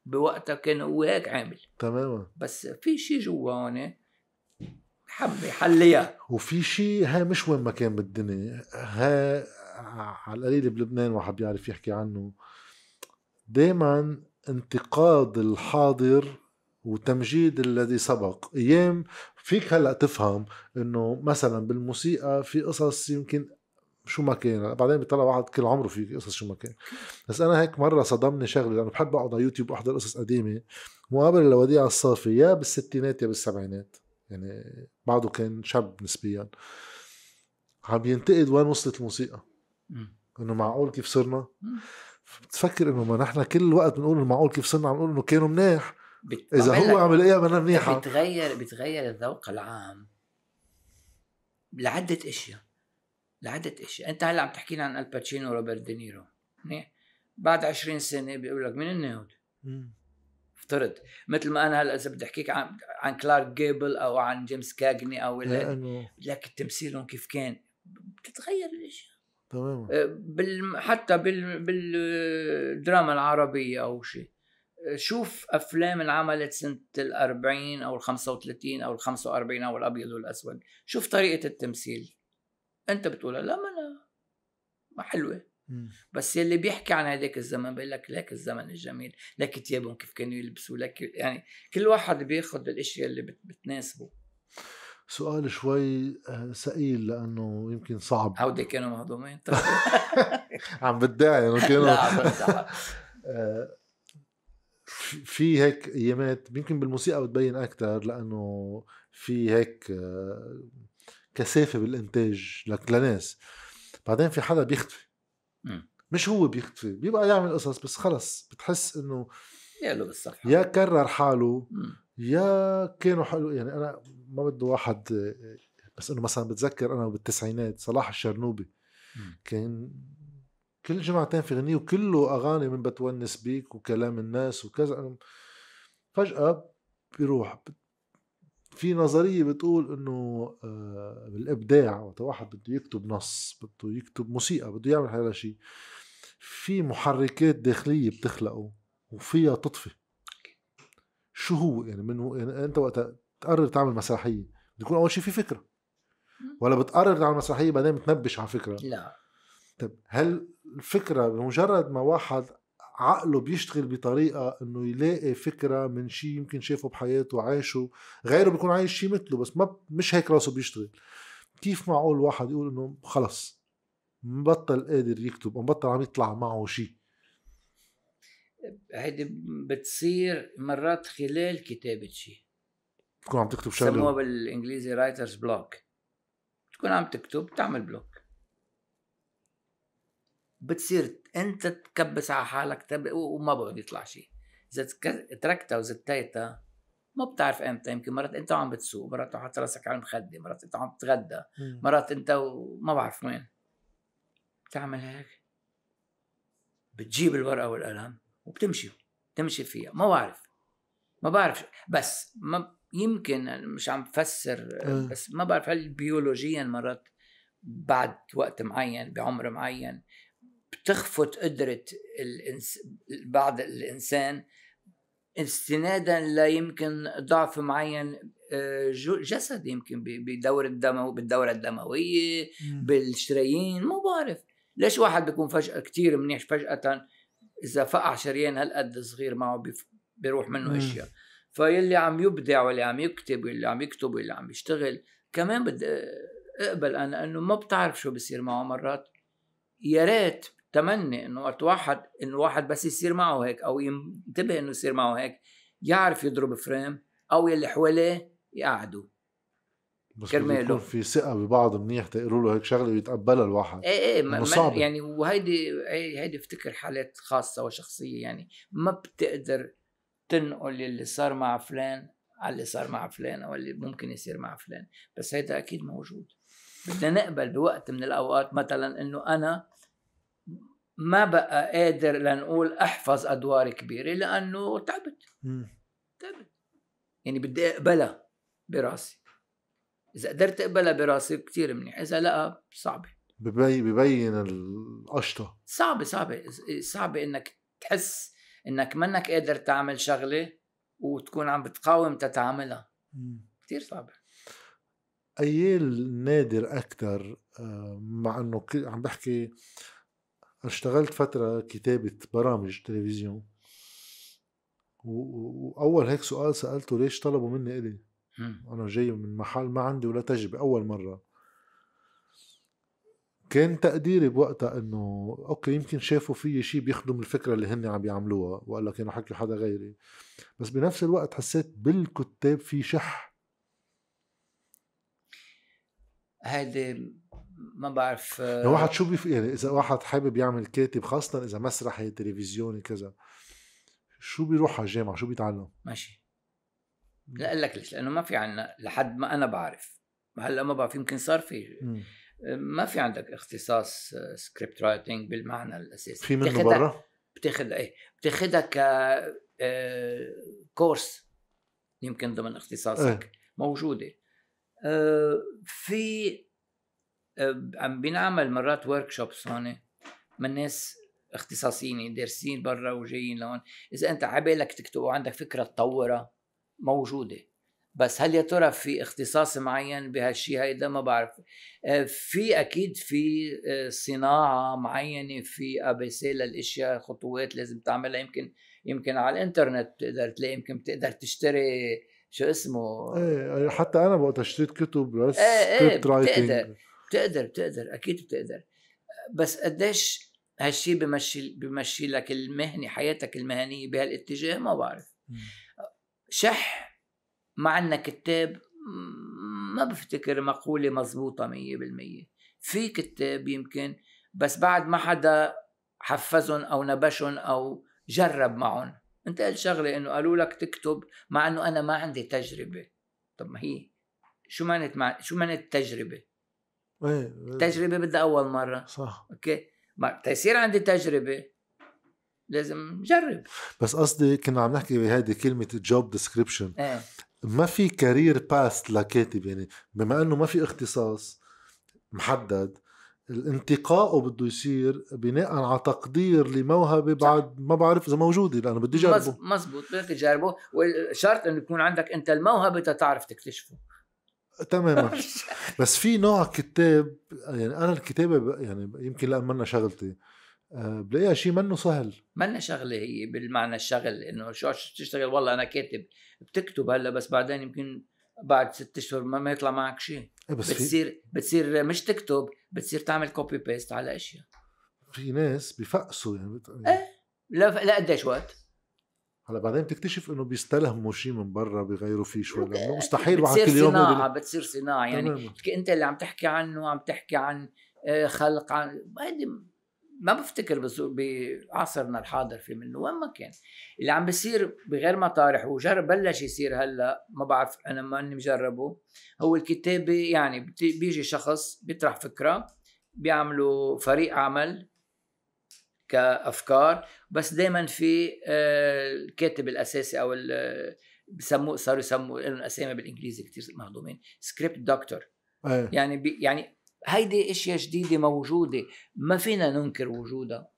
[SPEAKER 2] بوقتها كان هو هيك عامل.
[SPEAKER 1] تماما.
[SPEAKER 2] بس في شيء جوا هون حب يحليها.
[SPEAKER 1] وفي شيء ها مش وين ما كان بالدنيا. ها على القليل بلبنان واحد بيعرف يحكي عنه. دائما انتقاد الحاضر وتمجيد الذي سبق. أيام فيك هلأ تفهم إنه مثلا بالموسيقى في قصص يمكن شو ما كان. بعدين بيطلع واحد كل عمره في قصص شو ما كان. بس أنا هيك مرة صدمني شغلة لأنه بحب أقعد على يوتيوب وأحضر قصص قديمة. مقابله لوديع الصافي يا بالستينات يا بالسبعينات. يعني بعده كان شاب نسبيا. عم ينتقد وين وصلت الموسيقى. إنه معقول كيف صرنا. بتفكر إنه ما نحن كل وقت بنقول معقول كيف صرنا عم نقول إنه كانوا مناح
[SPEAKER 2] إذا
[SPEAKER 1] هو عم يلاقيها منها منيحة.
[SPEAKER 2] بيتغير بيتغير الذوق العام لعدة أشياء. لعدة أشياء. أنت هلأ عم تحكي لي عن الباتشينو وروبرت دينيرو. منيح؟ بعد 20 سنة بيقول لك مين النهود. افترض. مثل ما أنا هلأ إذا بدي أحكيك عن عن كلارك جيبل أو عن جيمس كاجني أو ال-
[SPEAKER 1] لأنه
[SPEAKER 2] لك تمثيلهم كيف كان. بتتغير الأشياء.
[SPEAKER 1] تماما.
[SPEAKER 2] بال حتى بال بالدراما العربية أو شيء. شوف أفلام انعملت سنة الأربعين أو الخمسة وثلاثين أو الخمسة وأربعين أو الأبيض والأسود. شوف طريقة التمثيل. أنت بتقول لا ما أنا ما حلوة.
[SPEAKER 1] مم.
[SPEAKER 2] بس يلي بيحكي عن هذاك الزمن بيقول لك لك الزمن الجميل لك ثيابهم كيف كانوا يلبسوا لك يعني كل واحد بياخذ الاشياء اللي بت- بتناسبه.
[SPEAKER 1] سؤال شوي آه، ثقيل لأنه يمكن صعب.
[SPEAKER 2] هودي كانوا مهضومين.
[SPEAKER 1] عم بدعي إنه كانوا.
[SPEAKER 2] لا.
[SPEAKER 1] آه، في- في هيك أيامات يمكن بالموسيقى بتبين أكثر لأنه في هيك آه، كثافة بالإنتاج لك لناس بعدين في حدا بيختفي. مش هو بيختفي بيبقى يعمل قصص بس خلص بتحس إنه
[SPEAKER 2] يا له بالصفحة
[SPEAKER 1] يا كرر حاله. يا كانوا حلو يعني أنا ما بده واحد بس إنه مثلا بتذكر أنا بالتسعينات صلاح الشرنوبي. كان كل جمعتين في غنية وكله أغاني من بتونس بيك وكلام الناس وكذا فجأة بيروح في نظرية بتقول إنه آه، بالإبداع وقت واحد بده يكتب نص بده يكتب موسيقى بده يعمل هذا الشيء في محركات داخلية بتخلقه وفيها تطفي. شو هو؟ يعني من يعني أنت وقت تقرر تعمل مسرحية بده يكون أول شيء في فكرة. ولا بتقرر تعمل مسرحية بعدين بتنبش على فكرة.
[SPEAKER 2] لا.
[SPEAKER 1] طيب هل الفكرة بمجرد ما واحد عقله بيشتغل بطريقة إنه يلاقي فكرة من شيء يمكن شافه بحياته وعاشه غيره بيكون عايش شيء مثله بس ما مش هيك راسه بيشتغل. كيف معقول واحد يقول إنه خلص مبطل قادر يكتب مبطل عم يطلع معه شيء
[SPEAKER 2] هيدي بتصير مرات خلال كتابة شيء
[SPEAKER 1] تكون عم تكتب شغلة.
[SPEAKER 2] سموها بالإنجليزي writer's block تكون عم تكتب تعمل block بتصير أنت تكبس على حالك وما بقعد يطلع شيء. إذا تركتها وزتيتها ما بتعرف إمتى يمكن مرات أنت عم بتسوق مرات حاطط راسك على المخدة مرات أنت عم تتغدى مرات أنت وما بعرف وين. بتعمل هيك؟ بتجيب الورقة والقلم وبتمشي تمشي فيها. ما بعرف ما بعرف بس ما يمكن مش عم بفسر بس ما بعرف هل بيولوجيا مرات بعد وقت معين بعمر معين بتخفت قدرة الإنس... بعض الإنسان استنادا لا يمكن ضعف معين آه، جسد يمكن بدورة الدموي بالدورة الدموية بالشرايين ما بعرف. ليش واحد بيكون فجأة كتير منيح فجأة إذا فقع شريان هالقد صغير معه بيروح منه أشياء. فيلي عم يبدع واللي عم يكتب واللي عم يكتب واللي عم يشتغل كمان بدي أقبل أنا انه ما بتعرف شو بصير معه مرات. يا ريت تمني إنه وقت واحد إنه واحد بس يصير معه هيك أو ينتبه إنه يصير معه هيك يعرف يضرب فريم أو يلي حواليه يقعدوا.
[SPEAKER 1] بس كرماله. في ثقة ببعض منيح تقولوا له هيك شغلة ويتقبلها الواحد.
[SPEAKER 2] إيه إيه صعب يعني وهيدي هيدي افتكر حالات خاصة وشخصية يعني ما بتقدر تنقل اللي صار مع فلان على اللي صار مع فلان أو اللي ممكن يصير مع فلان بس هيدا أكيد موجود. بدنا نقبل بوقت من الأوقات مثلا إنه أنا ما بقى قادر لنقول أحفظ أدوار كبيرة لأنه تعبت. تعبت. يعني بدي أقبلها براسي. إذا قدرت أقبلها براسي كثير منيح إذا لأ صعبة.
[SPEAKER 1] ببين القشطة.
[SPEAKER 2] صعبة صعبة. صعبة إنك تحس إنك منك قادر تعمل شغلة وتكون عم بتقاوم تتعاملها. كثير صعبة.
[SPEAKER 1] ايال نادر أكثر آه، مع إنه عم بحكي اشتغلت فترة كتابة برامج تلفزيون وأول هيك سؤال سألته ليش طلبوا مني إلي؟ أنا جاي من محل ما عندي ولا تجربة أول مرة. كان تقديري بوقتها إنه أوكي يمكن شافوا في شيء بيخدم الفكرة اللي هن عم بيعملوها ولا كانوا حكوا حدا غيري. بس بنفس الوقت حسيت بالكتاب في شح.
[SPEAKER 2] هيدي ما بعرف
[SPEAKER 1] يعني واحد شو بيف يعني إذا واحد حابب يعمل كاتب خاصة إذا مسرحي تلفزيوني كذا شو بيروح على الجامعة؟ شو بيتعلم؟
[SPEAKER 2] ماشي. لا أقول لك ليش؟ لأنه ما في عنا لحد ما أنا بعرف. هلأ ما بعرف يمكن صار في ما في عندك اختصاص script writing بالمعنى الأساسي.
[SPEAKER 1] في منه برا؟
[SPEAKER 2] بتاخذ إيه بتاخذها ك كورس آه، يمكن ضمن اختصاصك. إيه. موجودة. آه، في آه، عم بينعمل مرات ورك شوبس هون من ناس اختصاصيين دارسين برا وجايين لهون. إذا أنت عبالك تكتب وعندك فكرة تطورها موجودة. بس هل يا ترى في اختصاص معين بهالشيء هيدا ما بعرف. آه، في أكيد في صناعة معينة في ابسي للأشياء خطوات لازم تعملها. يمكن يمكن على الإنترنت بتقدر تلاقي يمكن بتقدر تشتري شو اسمه.
[SPEAKER 1] إيه حتى أنا وقت اشتريت كتب
[SPEAKER 2] بس إيه إيه بتقدر. بتقدر بتقدر أكيد بتقدر. بس قديش هالشيء بمشي بمشي لك المهني حياتك المهنية بهالاتجاه ما بعرف. شح مع عنا كتاب ما بفتكر مقولة مزبوطة مية بالمية. في كتاب يمكن بس بعد ما حدا حفزهم أو نبشهم أو جرب معهم. انت قلت شغلة إنه قالوا لك تكتب مع إنه أنا ما عندي تجربة. طب ما هي شو معنت مع... شو معنت تجربة؟ إيه تجربة بدها أول مرة.
[SPEAKER 1] صح.
[SPEAKER 2] أوكي. ما تيصير عندي تجربة. لازم جرب
[SPEAKER 1] بس قصدي كنا عم نحكي بهيدي كلمة job description
[SPEAKER 2] إيه.
[SPEAKER 1] ما في career path لكاتب يعني بما إنه ما في اختصاص محدد الانتقاء بده يصير بناء على تقدير لموهبة بعد ما بعرف إذا موجودة لأنه بدي
[SPEAKER 2] جربه. مزبوط بدك تجربه. والشرط إنه يكون عندك أنت الموهبة تعرف تكتشفه.
[SPEAKER 1] تماما. بس في نوع كتاب يعني أنا الكتابة يعني يمكن لأن منا شغلتي. آه، بلاقيها شيء منه سهل.
[SPEAKER 2] منا شغلة هي بالمعنى الشغل إنه شو تشتغل؟ والله أنا كاتب. بتكتب هلأ بس بعدين يمكن بعد ست أشهر ما, يطلع معك شيء
[SPEAKER 1] إيه بس في
[SPEAKER 2] بتصير بتصير مش تكتب بتصير تعمل copy paste على أشياء.
[SPEAKER 1] في ناس بفقسوا يعني بت-
[SPEAKER 2] إيه. لا لا قديش وقت؟
[SPEAKER 1] هلا بعدين بتكتشف إنه بيستلهموا شيء من برا بيغيروا فيه شوي لأنه مستحيل واحد
[SPEAKER 2] بتصير
[SPEAKER 1] كل يوم صناعة
[SPEAKER 2] بتصير صناعة. يعني
[SPEAKER 1] تماماً.
[SPEAKER 2] أنت اللي عم تحكي عنه عم تحكي عن آه، خلق عن ما بفتكر بعصرنا الحاضر في منه. وين ما كان. اللي عم بيصير بغير مطارح وجرب بلش يصير هلأ ما بعرف أنا ما إني مجربه. هو الكتابة يعني بيجي شخص بيطرح فكرة بيعملوا فريق عمل كأفكار بس دائما في آه، الكاتب الأساسي أو بسموه صاروا يسموا لهم أسامي بالإنجليزي كثير مهضومين script doctor
[SPEAKER 1] إيه
[SPEAKER 2] يعني بي يعني هيدي أشياء جديدة موجودة ما فينا ننكر وجودها.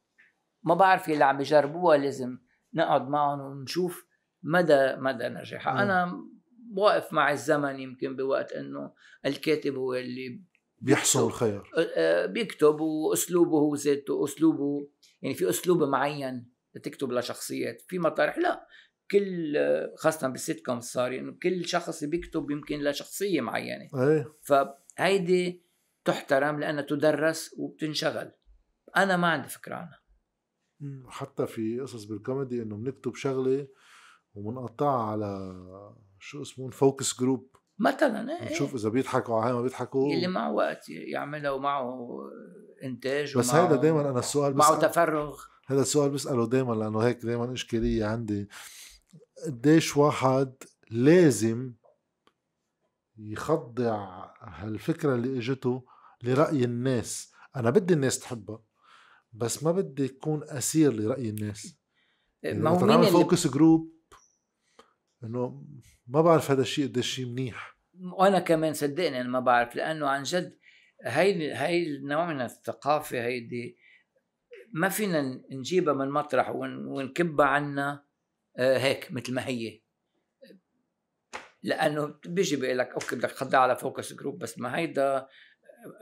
[SPEAKER 2] ما بعرف اللي عم بيجربوها لازم نقعد معهم ونشوف مدى مدى نجاحها.
[SPEAKER 1] مم.
[SPEAKER 2] أنا واقف مع الزمن يمكن بوقت إنه الكاتب هو اللي
[SPEAKER 1] بيحصل الخير
[SPEAKER 2] آه، بيكتب وأسلوبه هو ذاته اسلوبه يعني في أسلوب معين تكتب لشخصيات. في مطارح لا. كل خاصة بالسيت كوم صار إنه كل شخص بيكتب يمكن لشخصية معينة.
[SPEAKER 1] إيه.
[SPEAKER 2] فهيدي تحترم لأنها تدرس وبتنشغل. أنا ما عندي فكرة عنها.
[SPEAKER 1] حتى في قصص بالكوميدي إنه بنكتب شغلة وبنقطعها على شو اسمه focus group.
[SPEAKER 2] مثلا إيه،
[SPEAKER 1] نشوف إذا بيضحكوا على ما بيضحكوا
[SPEAKER 2] اللي معه وقت يعملها ومعه إنتاج
[SPEAKER 1] بس هيدا دايما أنا السؤال
[SPEAKER 2] معه تفرغ.
[SPEAKER 1] هذا السؤال بسأله دايما لأنه هيك دايما إشكالية عندي. قديش واحد لازم يخضع هالفكرة اللي إجته لرأي الناس؟ أنا بدي الناس تحبها بس ما بدي يكون أسير لرأي الناس. يعني
[SPEAKER 2] ما هو مين
[SPEAKER 1] focus group إنه ما بعرف هذا الشيء قديش شيء منيح.
[SPEAKER 2] وأنا كمان صدقني أنا ما بعرف لأنه عن جد هي هي النوع من الثقافة هيدي ما فينا نجيبها من مطرح ون- ونكبها عنا آه، هيك مثل ما هي. لأنه بيجي بيقول لك okay بدك تخضع على focus group بس ما هيدا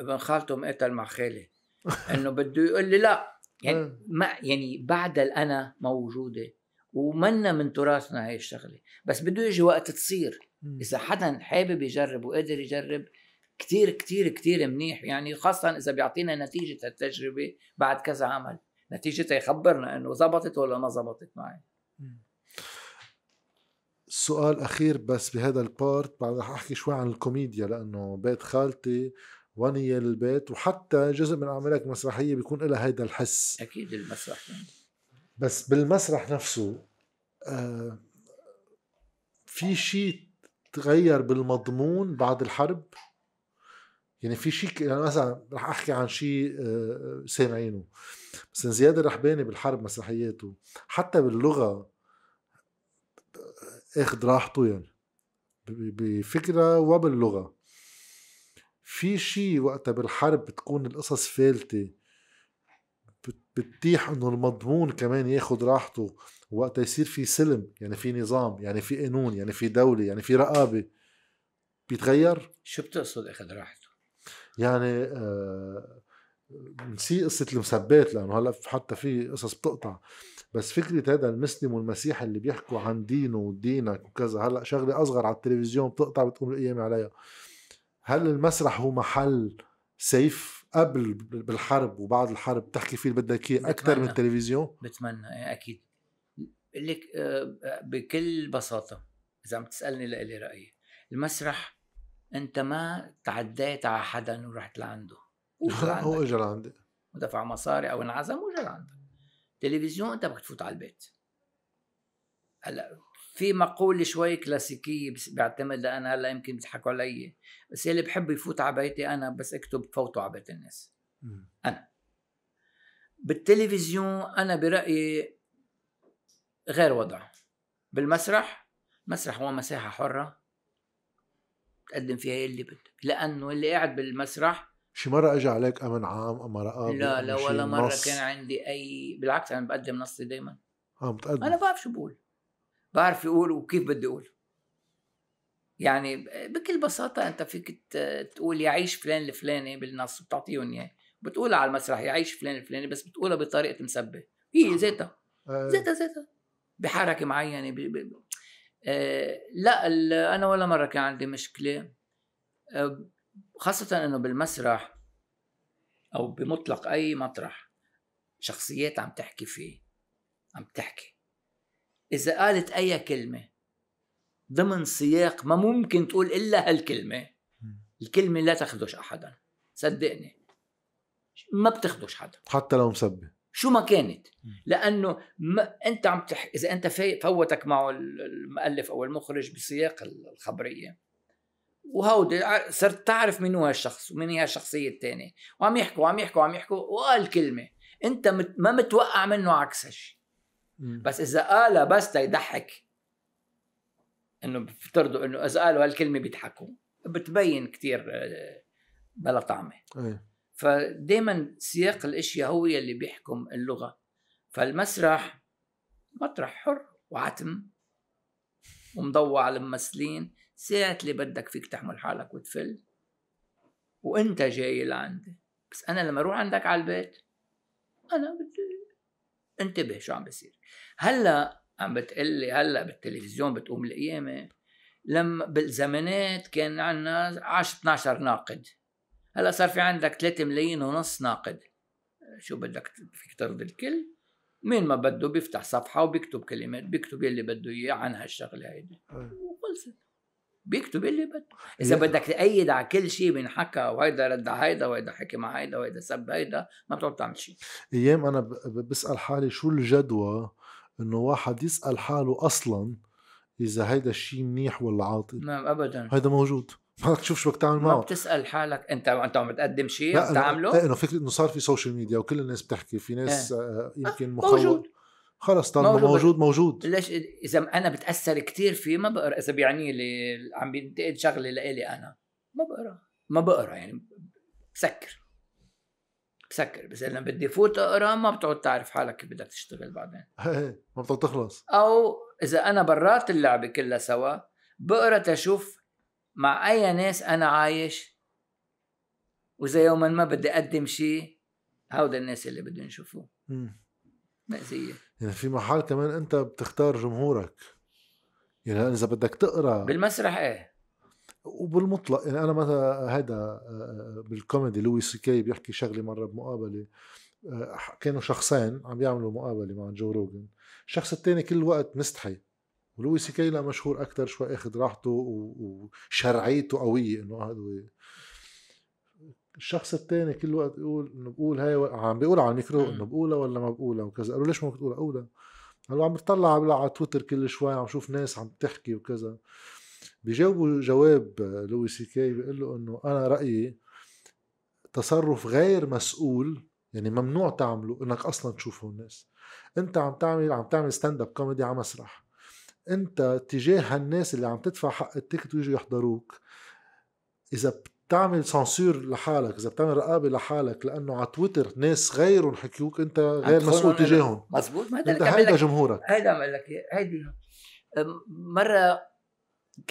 [SPEAKER 2] ابن خالته مقتل مع خالي إنه بده يقول لي لا يعني
[SPEAKER 1] إيه.
[SPEAKER 2] ما يعني بعد الانا موجودة. ومنا من تراثنا هاي الشغلة. بس بده يجي وقت تصير. إذا حدا حابب يجرب وقادر يجرب كتير كتير كتير منيح. يعني خاصة إذا بيعطينا نتيجة التجربة بعد كذا عمل. نتيجتها يخبرنا إنه زبطت ولا ما زبطت معي.
[SPEAKER 1] سؤال أخير بس بهذا البارت. بعد رح أحكي شوي عن الكوميديا لأنه بيت خالتي ونية للبيت. وحتى جزء من أعمالك مسرحية بيكون لها هيدا الحس.
[SPEAKER 2] أكيد المسرح.
[SPEAKER 1] بس بالمسرح نفسه آه في شيء تغير بالمضمون بعد الحرب؟ يعني في شيء يعني مثلا رح أحكي عن شيء آه، سامعينه مثلا زياد الرحباني بالحرب مسرحياته حتى باللغة آخذ راحته يعني بفكرة وباللغة. في شيء وقتها بالحرب بتكون القصص فالتة. بتتيح إنه المضمون كمان ياخد راحته وقتها يصير في سلم يعني في نظام يعني في قانون يعني في دولة يعني في رقابة بيتغير؟
[SPEAKER 2] شو بتقصد أخذ راحته؟
[SPEAKER 1] يعني آه نسي قصة المسبات لأنه هلأ حتى في قصص بتقطع. بس فكرة هذا المسلم والمسيح اللي بيحكوا عن دينه ودينك وكذا هلأ شغلة أصغر على التلفزيون بتقطع بتقوم القيامة عليها. هل المسرح هو محل سيف؟ قبل بالحرب وبعد الحرب تحكي فيه اللي بدك إياه أكثر من. التلفزيون؟
[SPEAKER 2] بتمنى إيه بقول لك آه، بكل بساطة إذا عم تسألني لإلي رأيي المسرح أنت ما تعديت على حدا ورحت لعنده هو لعندك.
[SPEAKER 1] اجى لعندي.
[SPEAKER 2] ودفع مصاري أو انعزم وجا لعندك. تلفزيون أنت بدك تفوت على البيت. هلأ في مقولة شوي كلاسيكية بس بعتمد أنا هلأ يمكن بيضحكوا علي بس اللي بحب يفوت على بيتي أنا بس أكتب فوتوا على بيت الناس.
[SPEAKER 1] مم.
[SPEAKER 2] بالتلفزيون أنا برأيي غير وضع. بالمسرح مسرح هو مساحة حرة تقدم فيها اللي بدك لأنه اللي قاعد بالمسرح
[SPEAKER 1] شي مرة اجى عليك أمن عام اما رقابة
[SPEAKER 2] لا لا ولا مرة
[SPEAKER 1] نص؟
[SPEAKER 2] كان عندي أي بالعكس أنا بقدم نصي دائما
[SPEAKER 1] آه متقدم
[SPEAKER 2] أنا بعرف شو بقول. بعرف أقول وكيف بدي أقول. يعني بكل بساطة أنت فيك تقول يعيش فلان الفلاني بالنص وبتعطيهم إياه. بتقولها على المسرح يعيش فلان الفلاني بس بتقولها بطريقة مسبة. هي ذاتها.
[SPEAKER 1] آه،
[SPEAKER 2] ذاتها ذاتها. بحركة معينة ب... ب... آه لا أنا ولا مرة كان عندي مشكلة. آه خاصة إنه بالمسرح أو بمطلق أي مطرح شخصيات عم تحكي فيه عم تحكي. إذا قالت أي كلمة ضمن سياق ما ممكن تقول إلا هالكلمة الكلمة لا تخدش احدا صدقني. ما بتخدش حدا.
[SPEAKER 1] حتى لو مسبه
[SPEAKER 2] شو ما كانت.
[SPEAKER 1] مم.
[SPEAKER 2] لأنه ما أنت عم تح... إذا أنت في... فوتك معه المؤلف أو المخرج بسياق الخبرية. وهودي صرت تعرف مين هو الشخص ومين هي الشخصية الثانية وعم يحكوا وعم يحكوا وعم يحكوا وقال كلمة. أنت مت... ما متوقع منه عكس هالشيء. بس إذا قالها بس تيضحك إنه بفترضوا إنه إذا قالوا هالكلمة بيضحكوا بتبين كتير آه، بلا طعمة.
[SPEAKER 1] إيه.
[SPEAKER 2] فدائما سياق الإشياء هو يلي بيحكم اللغة. فالمسرح مطرح حر وعتم ومضوع على الممثلين. ساعة اللي بدك فيك تحمل حالك وتفل. وإنت جاي لعندي بس أنا لما أروح عندك على البيت أنا بدي انتبه شو عم بيصير هلأ عم بتقلي هلأ بالتلفزيون بتقوم القيامة. لما بالزمانات كان عندنا 10 12 ناقد. هلأ صار في عندك 3 ملايين ونص ناقد. شو بدك فيك ترضي الكل؟ مين ما بده بيفتح صفحة وبيكتب كلمات بيكتب يلي بده إياه عن هالشغلة هيدي. وخلصت. بيكتب اللي بده.
[SPEAKER 1] إذا
[SPEAKER 2] بدك تأيد على كل شيء بينحكى وهيدا رد على هيدا وهيدا حكي مع هيدا وهيدا سب هيدا ما بتقعد تعمل شيء.
[SPEAKER 1] أيام أنا بسأل حالي شو الجدوى إنه واحد يسأل حاله أصلا إذا هيدا الشيء منيح ولا عاطل.
[SPEAKER 2] ما ابدا.
[SPEAKER 1] هيدا موجود. ما تشوف شو بدك تعمل
[SPEAKER 2] ما
[SPEAKER 1] معه.
[SPEAKER 2] بتسأل حالك أنت أنت عم بتقدم شيء بتعمله
[SPEAKER 1] لا إنه فكرة إنه صار في social media وكل الناس بتحكي في ناس آه، يمكن مخوف
[SPEAKER 2] موجود.
[SPEAKER 1] خلص طالما
[SPEAKER 2] موجود.
[SPEAKER 1] موجود موجود.
[SPEAKER 2] ليش؟ إذا أنا بتأثر كتير فيه ما بقرأ. إذا بيعني لي عم بينتقد شغلة لإلي أنا ما بقرأ. ما بقرأ يعني بسكر. بسكر. بس لما بدي فوت أقرأ ما بتقعد تعرف حالك كيف بدك تشتغل بعدين.
[SPEAKER 1] هي ما بتقدر تخلص.
[SPEAKER 2] أو إذا أنا برات اللعبة كلها سوا بقرأ تشوف مع أي ناس أنا عايش وإذا يوما ما بدي أقدم شيء هودا الناس اللي بدهم يشوفوه. مأزية.
[SPEAKER 1] يعني في محل كمان انت بتختار جمهورك. يعني إذا بدك تقرأ
[SPEAKER 2] بالمسرح إيه.
[SPEAKER 1] وبالمطلق يعني أنا مثلا هيدا آه، بالكوميدي لوي سي كي بيحكي شغلة مرة بمقابلة آه، كانوا شخصين عم يعملوا مقابلة مع جو روجن الشخص الثاني كل الوقت مستحي. ولوي سي كي لا مشهور أكثر شوي أخذ راحته وشرعيته قوية إنه هذا الشخص الثاني كل الوقت يقول إنه بقول هاي و- عم بيقول على الميكرو. إنه بقولها ولا ما بقولها وكذا. قالوا ليش ما بتقولها؟ قولها قالوا عم بتطلع على تويتر كل شوي عم شوف ناس عم تحكي وكذا. بيجاوبوا جواب لوي سي كي بيقول له إنه أنا رأيي تصرف غير مسؤول يعني ممنوع تعمله إنك أصلا تشوفه الناس. أنت عم تعمل عم تعمل stand-up comedy على مسرح. أنت تجاه هالناس اللي عم تدفع حق ال ticket ويجوا يحضروك إذا بتعمل censure لحالك إذا بتعمل رقابة لحالك لأنه على تويتر ناس غيرهم حكيوك أنت غير مسؤول. تجاههم
[SPEAKER 2] مزبوط ما هذا
[SPEAKER 1] انت هيدا جمهورك
[SPEAKER 2] هيدا عم لك. هيدي مرة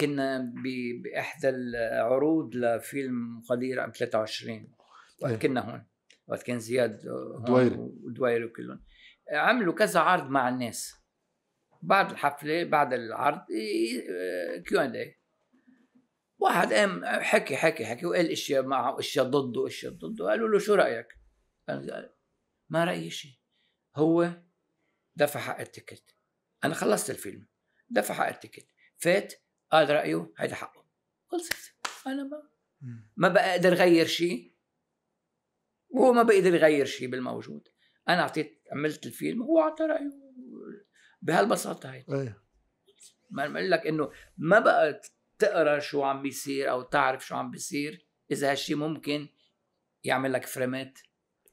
[SPEAKER 2] كنا ب- بإحدى العروض لفيلم قضية رقم 23
[SPEAKER 1] إيه.
[SPEAKER 2] وقت كنا هون وقت كان زياد
[SPEAKER 1] دويري.
[SPEAKER 2] ودويري وكلهم عملوا كذا عرض مع الناس بعد الحفلة بعد العرض Q and A واحد قام حكي حكي حكي وقال إشياء معه إشياء ضده إشياء ضده قالوا له شو رأيك؟ قال ما رايي شيء هو دفع حق ال ticket. أنا خلصت الفيلم. دفع حق ال ticket. فات قال رأيه هيدا حقه. خلصت. أنا ما ما بقدر غير شيء وهو ما بقدر يغير شيء بالموجود. أنا أعطيت عملت الفيلم هو أعطى رأيه. بهالبساطة هي
[SPEAKER 1] إيه.
[SPEAKER 2] ما بقول لك إنه ما بقى تقرا شو عم بيصير أو تعرف شو عم بيصير. إذا هالشيء ممكن يعمل لك فريمات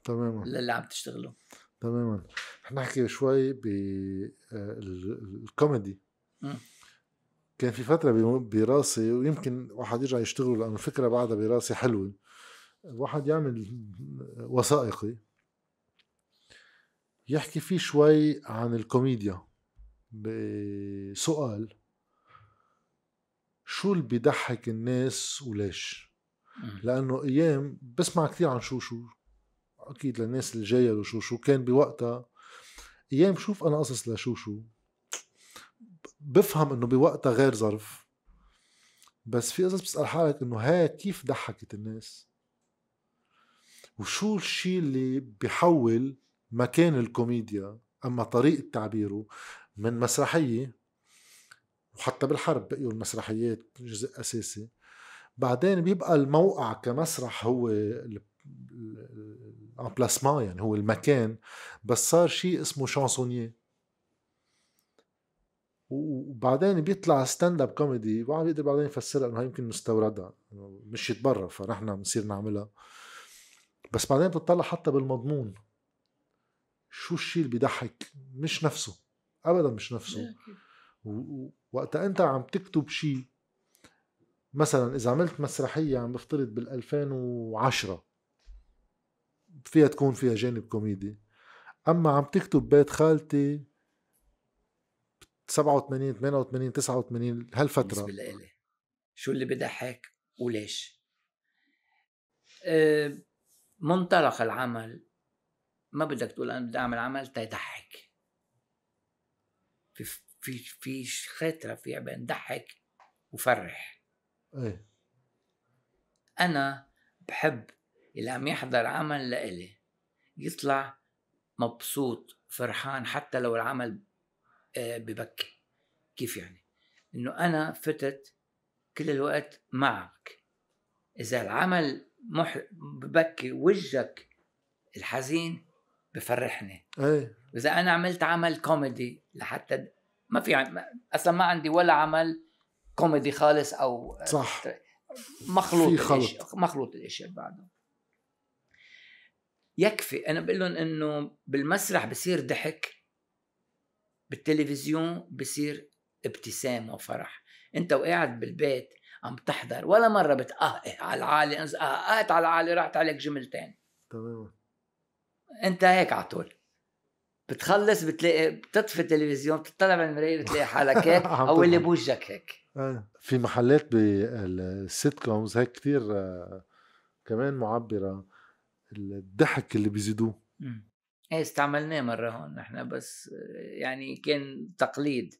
[SPEAKER 1] تماما.
[SPEAKER 2] للي عم تشتغله.
[SPEAKER 1] تماما. رح نحكي شوي بالكوميدي
[SPEAKER 2] مم.
[SPEAKER 1] كان في فترة براسي ويمكن واحد يرجع يشتغله لأنه الفكرة بعدها براسي حلوة. واحد يعمل وثائقي يحكي فيه شوي عن الكوميديا. بسؤال شو اللي بيضحك الناس وليش؟ لأنه أيام بسمع كثير عن شو شو أكيد للناس اللي جاية لشوشو كان بوقتها أيام بشوف أنا قصص لشوشو بفهم إنه بوقتها غير ظرف. بس في قصص بتسأل حالك إنه هاي كيف ضحكت الناس؟ وشو الشيء اللي بيحول مكان الكوميديا أما طريقة تعبيره من مسرحية وحتى بالحرب بقيوا المسرحيات جزء أساسي. بعدين بيبقى الموقع كمسرح هو ال emplacement يعني هو المكان بس صار شيء اسمه chansonnier وبعدين بيطلع stand-up comedy وعم بيقدر بعدين يفسرها إنه يمكن مستوردة مشيت برا فنحن بنصير نعملها. بس بعدين بتطلع حتى بالمضمون. شو الشيء اللي بيضحك؟ مش نفسه ابدا مش نفسه. وقتها انت عم تكتب شيء مثلا إذا عملت مسرحية عم بفترض بال 2010 فيها تكون فيها جانب كوميدي. أما عم تكتب بيت خالتي 87 88 89 هالفترة.
[SPEAKER 2] بالنسبة لإلي. شو اللي بضحك وليش؟ أه منطلق العمل ما بدك تقول أنا بدي أعمل عمل تيضحك في في خاطره في بين ضحك وفرح.
[SPEAKER 1] إيه.
[SPEAKER 2] أنا بحب اللي عم يحضر عمل لإلي يطلع مبسوط فرحان حتى لو العمل آه، ببكي. كيف يعني؟ إنه أنا فتت كل الوقت معك. إذا العمل مح... ببكي وجهك الحزين بفرحني.
[SPEAKER 1] إيه.
[SPEAKER 2] إذا أنا عملت عمل كوميدي لحتى ما في عم... أصلا ما عندي ولا عمل كوميدي خالص أو
[SPEAKER 1] صح
[SPEAKER 2] مخلوط في خلط مخلوط الاشياء بعده يكفي أنا بقول لهم انه بالمسرح بصير ضحك بالتلفزيون بصير ابتسام وفرح انت وقاعد بالبيت عم تحضر ولا مره بتقهقه على العالي قهقت على العالي راحت عليك جملتين
[SPEAKER 1] تمام
[SPEAKER 2] انت هيك على طول بتخلص بتلاقي بتطفي التلفزيون بتطلع بالمرايه بتلاقي حالك هيك أو اللي بوجهك هيك.
[SPEAKER 1] آه. في محلات بال sitcoms هيك كثير آه، كمان معبرة. الضحك اللي بيزيدوه.
[SPEAKER 2] إيه استعملناه مرة هون نحن بس يعني كان تقليد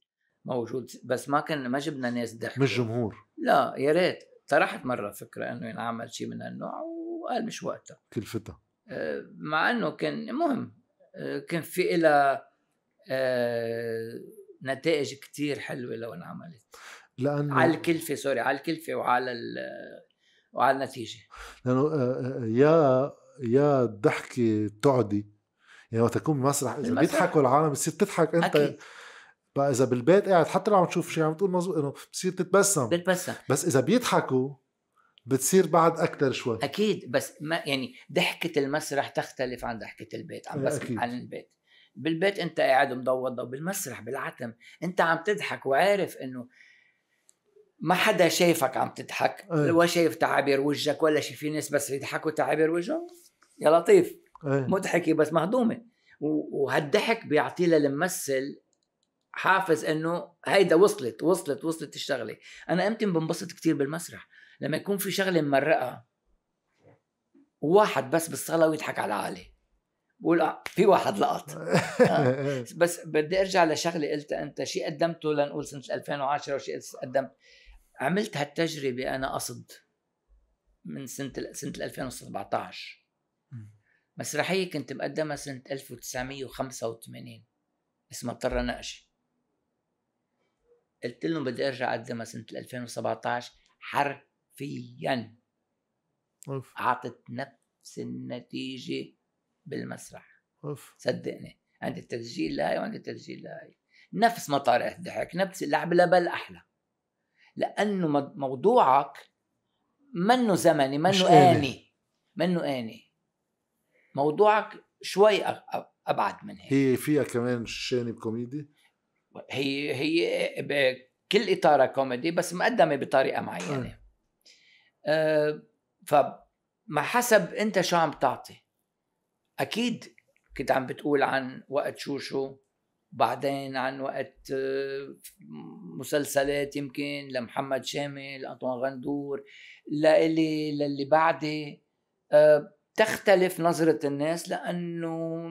[SPEAKER 2] موجود بس ما كان ما جبنا ناس ضحك
[SPEAKER 1] مش جمهور.
[SPEAKER 2] لا يا ريت. طرحت مرة فكرة إنه ينعمل شيء من هالنوع وقال مش وقتها.
[SPEAKER 1] كلفتها.
[SPEAKER 2] آه، مع إنه كان مهم. آه، كان في لها آه، نتائج كتير حلوة لو انعملت
[SPEAKER 1] لأنه
[SPEAKER 2] على الكلفة سوري على الكلفة وعلى وعلى النتيجة.
[SPEAKER 1] لأنه يا يا الضحكه تعدي. يعني وقت تكون بمسرح إذا بيضحكوا العالم بتصير تضحك أنت. أكيد. بقى إذا بالبيت قاعد حتى لو عم تشوف شيء عم تقول مزبوط إنه بتصير تتبسم.
[SPEAKER 2] بتبسم.
[SPEAKER 1] بس إذا بيضحكوا بتصير بعد أكثر شوي.
[SPEAKER 2] أكيد بس ما يعني ضحكة المسرح تختلف عن ضحكة البيت عم بس أكيد. عن البيت. بالبيت أنت قاعد مضوض بالمسرح بالعتم أنت عم تضحك وعارف إنه ما حدا شايفك عم تضحك أيه. ولا شايف تعابير وجهك ولا شيء في ناس بس يضحكوا تعابير وجههم؟ يا لطيف.
[SPEAKER 1] أيه.
[SPEAKER 2] مضحكة بس مهضومة. وهالضحك بيعطي للممثل حافز إنه هيدا وصلت وصلت وصلت الشغلة. أنا أمتى بنبسط كتير بالمسرح. لما يكون في شغلة ممرقة وواحد بس بالصالة ويضحك على العالي. بقول آه في واحد لقط. آه. بس بدي أرجع لشغلة قلتها أنت. شيء قدمته لنقول سنة 2010 وشيء قدمت. عملت هالتجربة أنا قصد من سنة سنة 2017 مسرحية كنت مقدمها سنة 1985 اسمها طرة نقشي قلت لهم بدي أرجع أقدمها سنة 2017 حرفيا.
[SPEAKER 1] أوف.
[SPEAKER 2] أعطت نفس النتيجة بالمسرح.
[SPEAKER 1] أوف.
[SPEAKER 2] صدقني. عندي التسجيل لهي وعندي التسجيل لهي نفس مطارح الضحك نفس اللعب لبل أحلى. لأنه موضوعك منه زمني منه آني. منه آني. موضوعك شوي أبعد من هيك.
[SPEAKER 1] هي فيها كمان جانب كوميدي
[SPEAKER 2] هي هي بكل اطارها كوميدي بس مقدمة بطريقة معينة. آه. أه فما حسب انت شو عم تعطي أكيد كنت عم بتقول عن وقت شوشو بعدين عن وقت آه، مسلسلات يمكن لمحمد شامل أنطوان غندور لإلي للي بعدي. أه تختلف نظرة الناس لأنه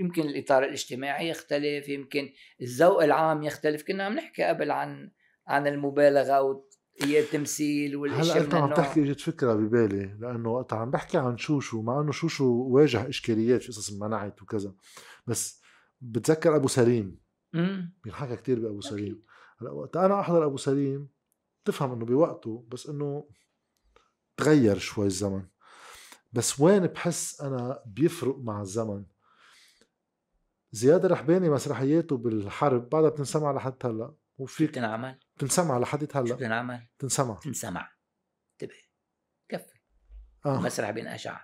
[SPEAKER 2] يمكن الإطار الاجتماعي يختلف يمكن الذوق العام يختلف. كنا عم نحكي قبل عن عن المبالغة هي التمثيل
[SPEAKER 1] والإشياء هلأ أنت عم تحكي إجت فكرة ببالي لأنه وقت عم بحكي عن شوشو مع إنه شوشو واجه إشكاليات في قصص منعت وكذا بس بتذكر أبو سليم. بينحكى كثير بأبو سليم. هلأ وقت أنا أحضر أبو سليم تفهم إنه بوقته بس إنه تغير شوي الزمن. بس وين بحس أنا بيفرق مع الزمن؟ زياد الرحباني مسرحياته بالحرب بعدها بتنسمع لحد هلأ
[SPEAKER 2] وفي بتنعمل
[SPEAKER 1] بتنسمع لحد هلا؟
[SPEAKER 2] بتنعمل
[SPEAKER 1] بتنسمع
[SPEAKER 2] تنسمع. انتبه. كفي آه. مسرح بينقشع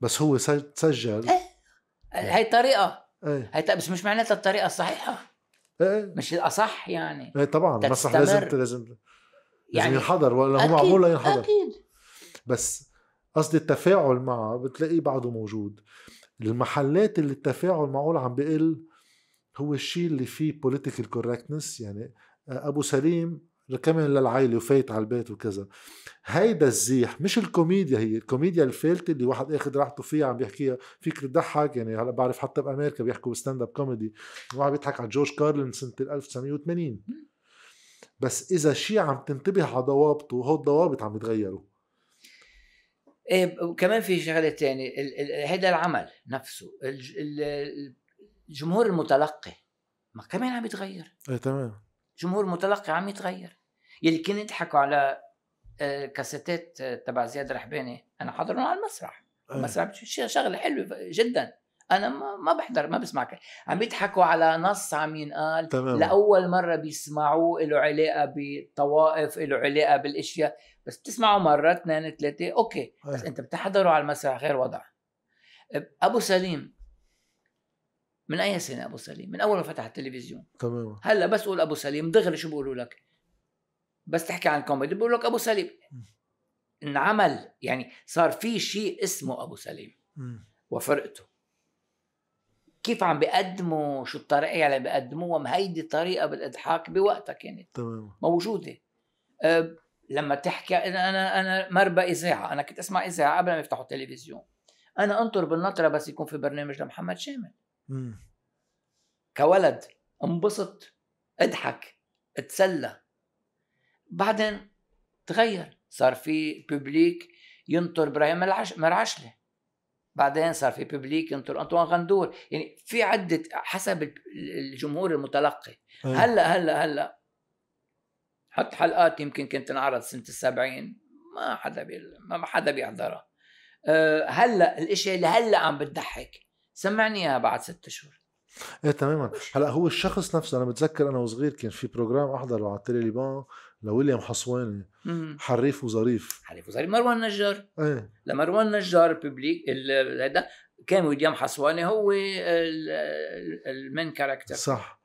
[SPEAKER 1] بس هو سجل.
[SPEAKER 2] إيه. هي طريقه إيه. هي بس مش معناتها الطريقة الصحيحة. إيه مش الأصح يعني.
[SPEAKER 1] إيه طبعا. المسرح لازم لازم يعني ينحضر. ولا هو معمول لينحضر أكيد. بس قصدي التفاعل معه بتلاقيه بعده موجود. المحلات اللي التفاعل معه عم بقل هو الشيء اللي فيه political correctness يعني أبو سليم كمان للعائله وفايت على البيت وكذا. هيدا الزيح مش الكوميديا هي الكوميديا الفالته اللي واحد آخذ راحته فيها عم بيحكيها. فيك تضحك يعني هلا بعرف حتى بأمريكا بيحكوا stand-up comedy. واحد بيضحك على جورج كارلين سنة 1980 بس إذا شيء عم تنتبه على ضوابطه هو الضوابط عم يتغيروا.
[SPEAKER 2] إيه وكمان في شغلة ثانية هيدا العمل نفسه الجمهور المتلقي ما كمان عم يتغير.
[SPEAKER 1] إيه تمام.
[SPEAKER 2] الجمهور المتلقي عم يتغير. يلي كانوا يضحكوا على آه، كاسيتات آه، تبع زياد رحباني أنا حاضرهم على المسرح. إيه. المسرح شغلة حلوة جدا. أنا ما ما بحضر ما بسمع عم بيضحكوا على نص عم ينقال. تمام. لأول مرة بيسمعوه له علاقة بالطوائف له علاقة بالأشياء. بس بتسمعه مرة اثنين ثلاثة okay. بس أيه. أنت بتحضره على المسرح غير وضع أبو سليم من اي سنه أبو سليم؟ من أول ما فتح التلفزيون.
[SPEAKER 1] تمام.
[SPEAKER 2] هلا بس قول أبو سليم دغري شو بيقولوا لك؟ بس تحكي عن كوميدي بيقول لك أبو سليم. انعمل يعني صار في شيء اسمه أبو سليم. وفرقته. كيف عم بيقدموا شو الطريقة اللي بيقدموها؟ ما هيدي طريقة بالإضحاك بوقتها كانت
[SPEAKER 1] تمام.
[SPEAKER 2] موجودة. أه لما تحكي أنا أنا أنا مربى إذاعة. أنا كنت أسمع إذاعة قبل ما يفتحوا التلفزيون. أنا أنطر بالنطرة بس يكون في برنامج لمحمد شامل. مم. كولد انبسط اضحك اتسلى. بعدين تغير صار في ببليك ينطر إبراهيم مرعشلة. بعدين صار في ببليك ينطر أنطوان غندور. يعني في عدة حسب الجمهور المتلقي. هلأ هلأ هلأ. حط حلقات يمكن كانت تنعرض سنة السبعين. ما حدا بي ما حدا بيحضرها. أه هلأ الاشياء اللي هلأ عم بتضحك. سمعني اياها بعد ست اشهر
[SPEAKER 1] إيه تماما. هلأ هو الشخص نفسه أنا بتذكر أنا وصغير كان في programme احضره على التلي ليبان لويليام حصواني حريف وظريف.
[SPEAKER 2] حريف وظريف. مروان نجار.
[SPEAKER 1] إيه.
[SPEAKER 2] لمروان نجار public هذا كان ويليام حسواني هو ال main character
[SPEAKER 1] صح.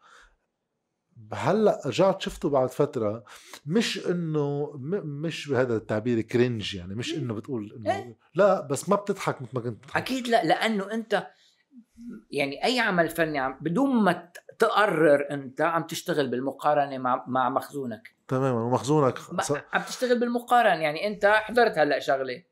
[SPEAKER 1] هلأ رجعت شفته بعد فترة مش إنه مش بهذا التعبير cringe يعني مش إنه بتقول إنه إيه؟ لا بس ما بتضحك مثل ما كنت بتضحك.
[SPEAKER 2] أكيد لا لأنه أنت يعني أي عمل فني عم بدون ما تقرر أنت عم تشتغل بالمقارنة مع مع مخزونك.
[SPEAKER 1] تماما ومخزونك
[SPEAKER 2] ص... عم تشتغل بالمقارنه يعني أنت حضرت هلأ شغلة.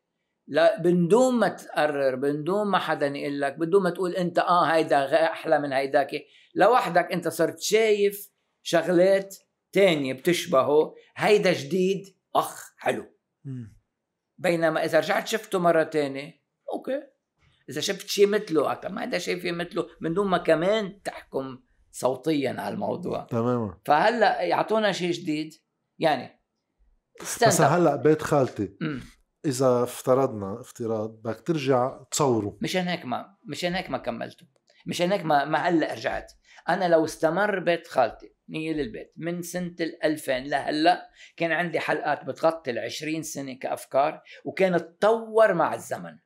[SPEAKER 2] لا بدون ما تقرر بدون ما حدا يقول لك بدون ما تقول أنت آه هيدا أحلى من هيداك. لوحدك أنت صرت شايف شغلات تانية بتشبهه. هيدا جديد أخ حلو. بينما إذا رجعت شفته مرة تانية أوكي. إذا شفت شيء مثله ما هذا شايف مثله من دون ما كمان تحكم صوتيا على الموضوع.
[SPEAKER 1] تماما.
[SPEAKER 2] فهلأ يعطونا شيء جديد؟ يعني
[SPEAKER 1] بس هلأ بيت خالتي م. إذا افترضنا افتراض بدك ترجع تصوره.
[SPEAKER 2] مشان هيك ما مشان هيك ما كملته. مشان هيك ما ما هلأ رجعت. أنا لو استمر بيت خالتي نية للبيت من سنة ال 2000 لهلأ كان عندي حلقات بتغطي ال 20 سنة كأفكار وكانت تطور مع الزمن.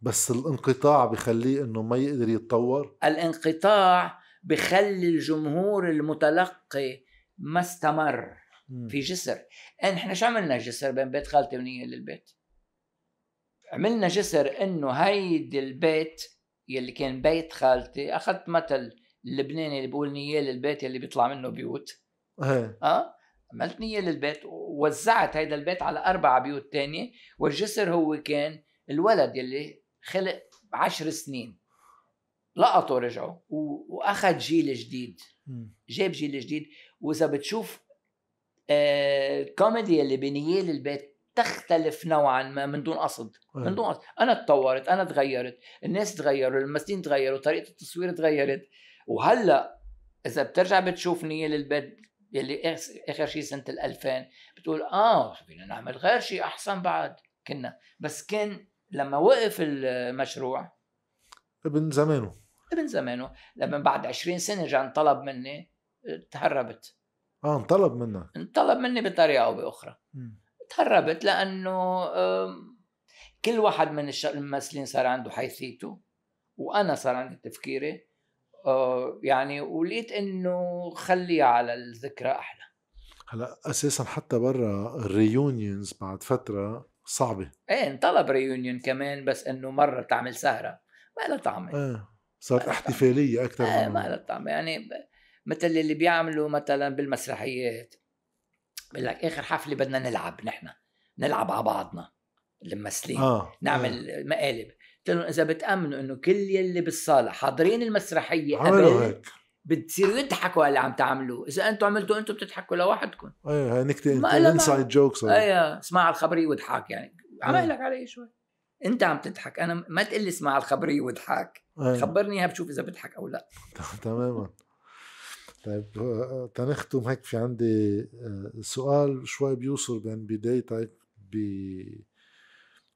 [SPEAKER 1] بس الانقطاع بخليه إنه ما يقدر يتطور؟
[SPEAKER 2] الانقطاع بخلي الجمهور المتلقي ما استمر في جسر. إحنا شو عملنا جسر بين بيت خالتي ونية للبيت؟ عملنا جسر إنه هيدي البيت يلي كان بيت خالتي أخذت مثل اللبناني اللي بيقول نية للبيت يلي بيطلع منه بيوت. آه؟ عملت نية للبيت ووزعت هيدا البيت على أربع بيوت تانية والجسر هو كان الولد يلي خلق عشر سنين. لقطوا رجعوا وأخذ جيل جديد. جاب جيل جديد. وإذا بتشوف آه الكوميدي اللي بنيال البيت تختلف نوعا ما من دون قصد. من دون قصد. أنا تطورت أنا تغيرت الناس تغيروا الممثلين تغيروا طريقة التصوير تغيرت. وهلأ إذا بترجع بتشوف نيال البيت يلي آخر شيء سنة ال 2000 بتقول آه فينا نعمل غير شيء أحسن بعد كنا. بس كان لما وقف المشروع
[SPEAKER 1] ابن زمانه.
[SPEAKER 2] ابن زمانه لما بعد 20 سنة رجع انطلب مني تهربت.
[SPEAKER 1] آه انطلب منك
[SPEAKER 2] انطلب مني بطريقة أو بأخرى. تهربت لأنه كل واحد من الممثلين صار عنده حيثيته وأنا صار عندي تفكيري آه، يعني ولقيت إنه خليها على الذكرى أحلى.
[SPEAKER 1] هلأ أساسا حتى برا الريونيونز بعد فترة صعبة.
[SPEAKER 2] إيه انطلب ريونيون كمان بس إنه مرة تعمل سهرة. ما لها طعمة.
[SPEAKER 1] إيه صارت احتفالية أكثر
[SPEAKER 2] إيه ما لها طعمة. يعني مثل اللي بيعملوا مثلا بالمسرحيات. بقول لك آخر حفلة بدنا نلعب نحن. نلعب على بعضنا. الممثلين. آه. نعمل آه. مقالب. قلت لهم إذا بتأمنوا إنه كل يلي بالصالة حاضرين المسرحية
[SPEAKER 1] قبل هيك.
[SPEAKER 2] بتصيروا يضحكوا على اللي عم تعملوه إذا أنتم عملتوا أنتم بتضحكوا لوحدكم.
[SPEAKER 1] إيه هاي نكتة inside jokes
[SPEAKER 2] إيه اسمع الخبريه واضحك يعني. عمل لك علي شوي. أنت عم تضحك. أنا ما تقول لي اسمع الخبريه واضحك أيه. خبرني إياها بشوف إذا بضحك أو لا.
[SPEAKER 1] تماما. طيب تنختم هيك في عندي آه، سؤال شوي بيوصل بين بدايتك ب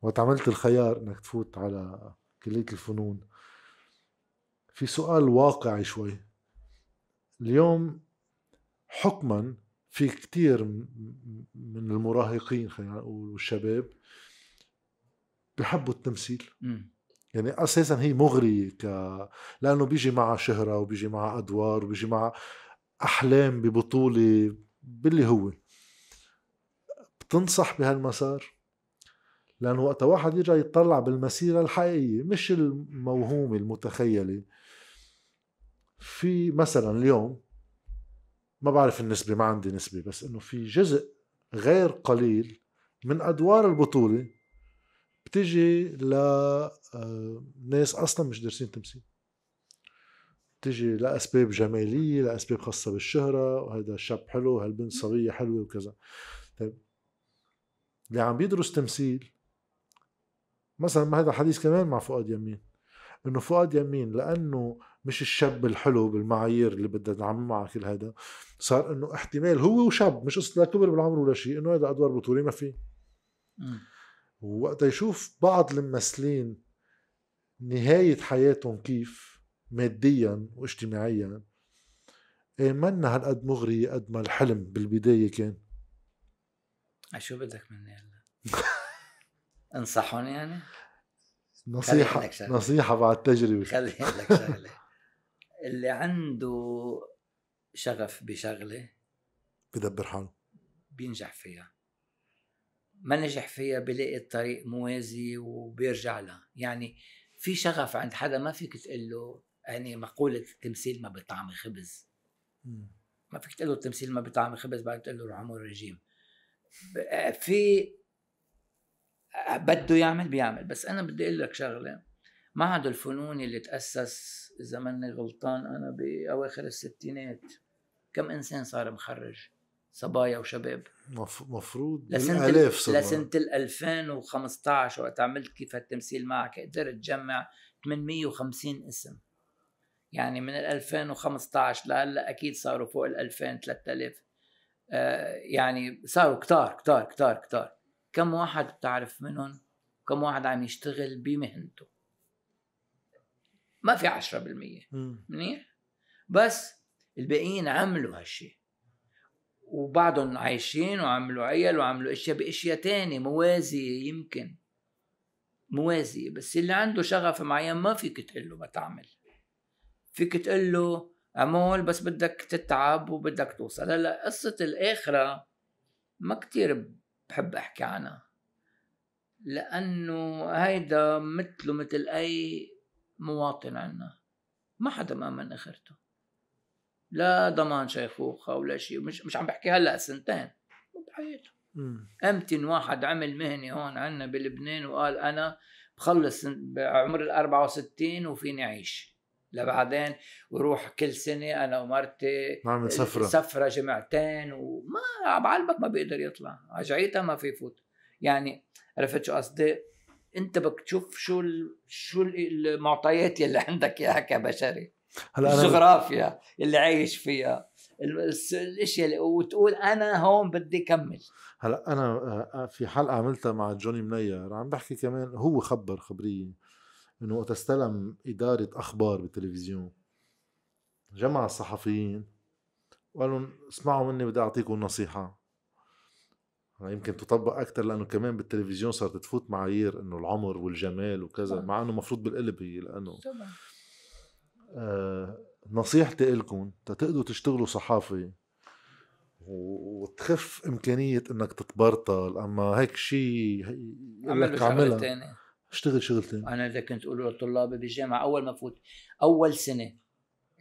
[SPEAKER 1] وقت عملت الخيار إنك تفوت على كلية الفنون. في سؤال واقعي شوي. اليوم حكما في كتير من المراهقين خلينا نقول والشباب بحبوا التمثيل م. يعني أساسا هي مغرية ك لأنه بيجي معها شهرة وبيجي معها أدوار وبيجي معها أحلام ببطولة باللي هو بتنصح بهالمسار لأنه وقت واحد يرجع يطلع بالمسيرة الحقيقية مش الموهومة المتخيلة في مثلا اليوم ما بعرف النسبة ما عندي نسبة بس إنه في جزء غير قليل من أدوار البطولة بتجي لناس آه، أصلا مش دارسين تمثيل. بتجي لأسباب جمالية لأسباب خاصة بالشهرة وهذا الشاب حلو هالبنت صبية حلوة وكذا. طيب اللي عم بيدرس تمثيل مثلا ما هذا حديث كمان مع فؤاد يمين. إنه فؤاد يمين لأنه مش الشاب الحلو بالمعايير اللي بدها معه كل هذا صار إنه احتمال هو وشاب مش قصة لا كبر بالعمر ولا شيء إنه هذا أدوار بطولة ما في. ووقت يشوف بعض الممثلين نهاية حياتهم كيف ماديا واجتماعيا. إيه منا هالقد مغري قد ما الحلم بالبداية كان.
[SPEAKER 2] شو بدك مني هلا؟ انصحهم يعني؟
[SPEAKER 1] نصيحة نصيحة بعد تجربة.
[SPEAKER 2] خلي لك شغلة. اللي عنده شغف بشغلة
[SPEAKER 1] بدبر حاله.
[SPEAKER 2] بينجح فيها. ما نجح فيها بلاقي الطريق موازي وبيرجع لها. يعني في شغف عند حدا ما فيك تقول له يعني مقولة التمثيل ما بطعم خبز. ما فيك تقول له التمثيل ما بطعم خبز بعد تقول له روح عمل رجيم في بده يعمل بيعمل بس أنا بدي أقول لك شغلة. معهد الفنون اللي تأسس اذا ماني غلطان أنا بأواخر الستينات. كم إنسان صار مخرج؟ صبايا وشباب.
[SPEAKER 1] مفروض
[SPEAKER 2] لسنة لسنة 2015 وقت عملت كيف التمثيل معك. قدرت تجمع 850 اسم. يعني من ال 2015 لهلأ أكيد صاروا فوق ال 2000 3000 آه يعني صاروا كتار كتار كتار كتار. كم واحد بتعرف منهم؟ كم واحد عم يشتغل بمهنته؟ ما في عشرة بالمية. منيح؟ بس الباقيين عملوا هالشي وبعضهم عايشين وعملوا عيال وعملوا أشياء بأشياء تانية موازية يمكن. موازية بس اللي عنده شغف معين ما فيك تقول له ما تعمل. فيك تقول له اعمل بس بدك تتعب وبدك توصل. هلا قصة الآخرة ما كتير بحب أحكي عنها. لأنه هيدا مثله مثل أي مواطن عنا. ما حدا مأمن أخرته. لا ضمان شيخوخة ولا شيء. مش مش عم بحكي هلأ سنتين. بحياته أمتن واحد عمل مهني هون عنا بلبنان وقال أنا بخلص بعمر ال 64 وفيني أعيش. لبعدين وروح كل سنة أنا ومرتي
[SPEAKER 1] نعمل سفرة.
[SPEAKER 2] سفرة جمعتين وما بعلمك ما بيقدر يطلع. عجعيتها ما في يفوت يعني عرفت شو قصدي؟ انت بدك تشوف شو ال... شو المعطيات اللي عندك اياها كبشري. هلا الجغرافيا اللي عايش فيها الاشياء اللي وتقول أنا هون بدي كمل.
[SPEAKER 1] هلا أنا آه، آه، في حلقة عملتها مع جوني منير عم بحكي كمان هو خبر خبرية إنه وقت استلم إدارة أخبار بالتلفزيون جمع الصحفيين وقال لهم اسمعوا مني بدي أعطيكم نصيحة. يمكن تطبق أكثر لأنه كمان بالتلفزيون صارت تفوت معايير إنه العمر والجمال وكذا مع إنه المفروض بالقلب هي لأنه طبعا آه نصيحتي لكم تقدروا تشتغلوا صحافة وتخف إمكانية إنك تتبرطل أما هيك شيء
[SPEAKER 2] لك عملها
[SPEAKER 1] اشتغل شغلتين
[SPEAKER 2] أنا إذا كنت أقول لطلابي بالجامعة أول ما فوت أول سنة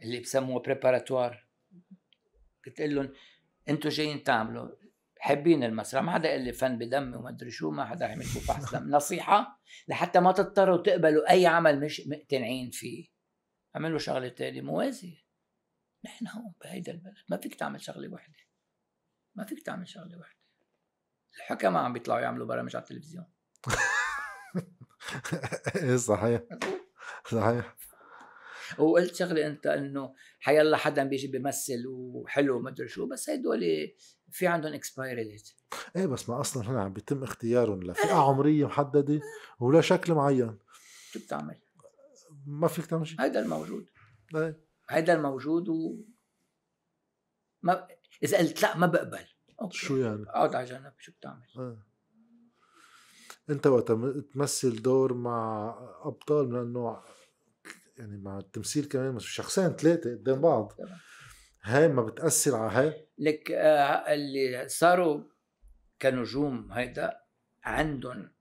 [SPEAKER 2] اللي بسموها préparatoire قلت لهم أنتم جايين تعملوا حابين المسرح ما حدا قال لي فن بدمي وما أدري شو ما حدا عمل فحص نصيحة لحتى ما تضطروا تقبلوا أي عمل مش مقتنعين فيه. اعملوا شغلة تانية موازية. نحن هون بهيدا البلد ما فيك تعمل شغلة وحدة. ما فيك تعمل شغلة وحدة. الحكماء عم بيطلعوا يعملوا برامج على التلفزيون.
[SPEAKER 1] إيه صحيح. صحيح.
[SPEAKER 2] وقلت شغلة أنت إنه حيلا حدا بيجي بيمثل وحلو ما أدري شو بس هدول في عندهم اكسبايري ديت
[SPEAKER 1] إيه بس ما أصلا هنا عم بيتم اختيارهم لفئه عمرية محددة ولا شكل معين
[SPEAKER 2] شو بتعمل؟
[SPEAKER 1] ما فيك تعمل شيء
[SPEAKER 2] هيدا الموجود
[SPEAKER 1] إيه
[SPEAKER 2] هيدا الموجود و ما إذا قلت لا ما بقبل
[SPEAKER 1] أوكي. شو يعني؟
[SPEAKER 2] اقعد على جنب شو بتعمل؟
[SPEAKER 1] إيه. أنت وقت تمثل دور مع أبطال من النوع يعني مع التمثيل كمان شخصين ثلاثة قدام بعض. هاي ما بتأثر على هاي.
[SPEAKER 2] لك آه اللي صاروا كنجوم هيدا عندهم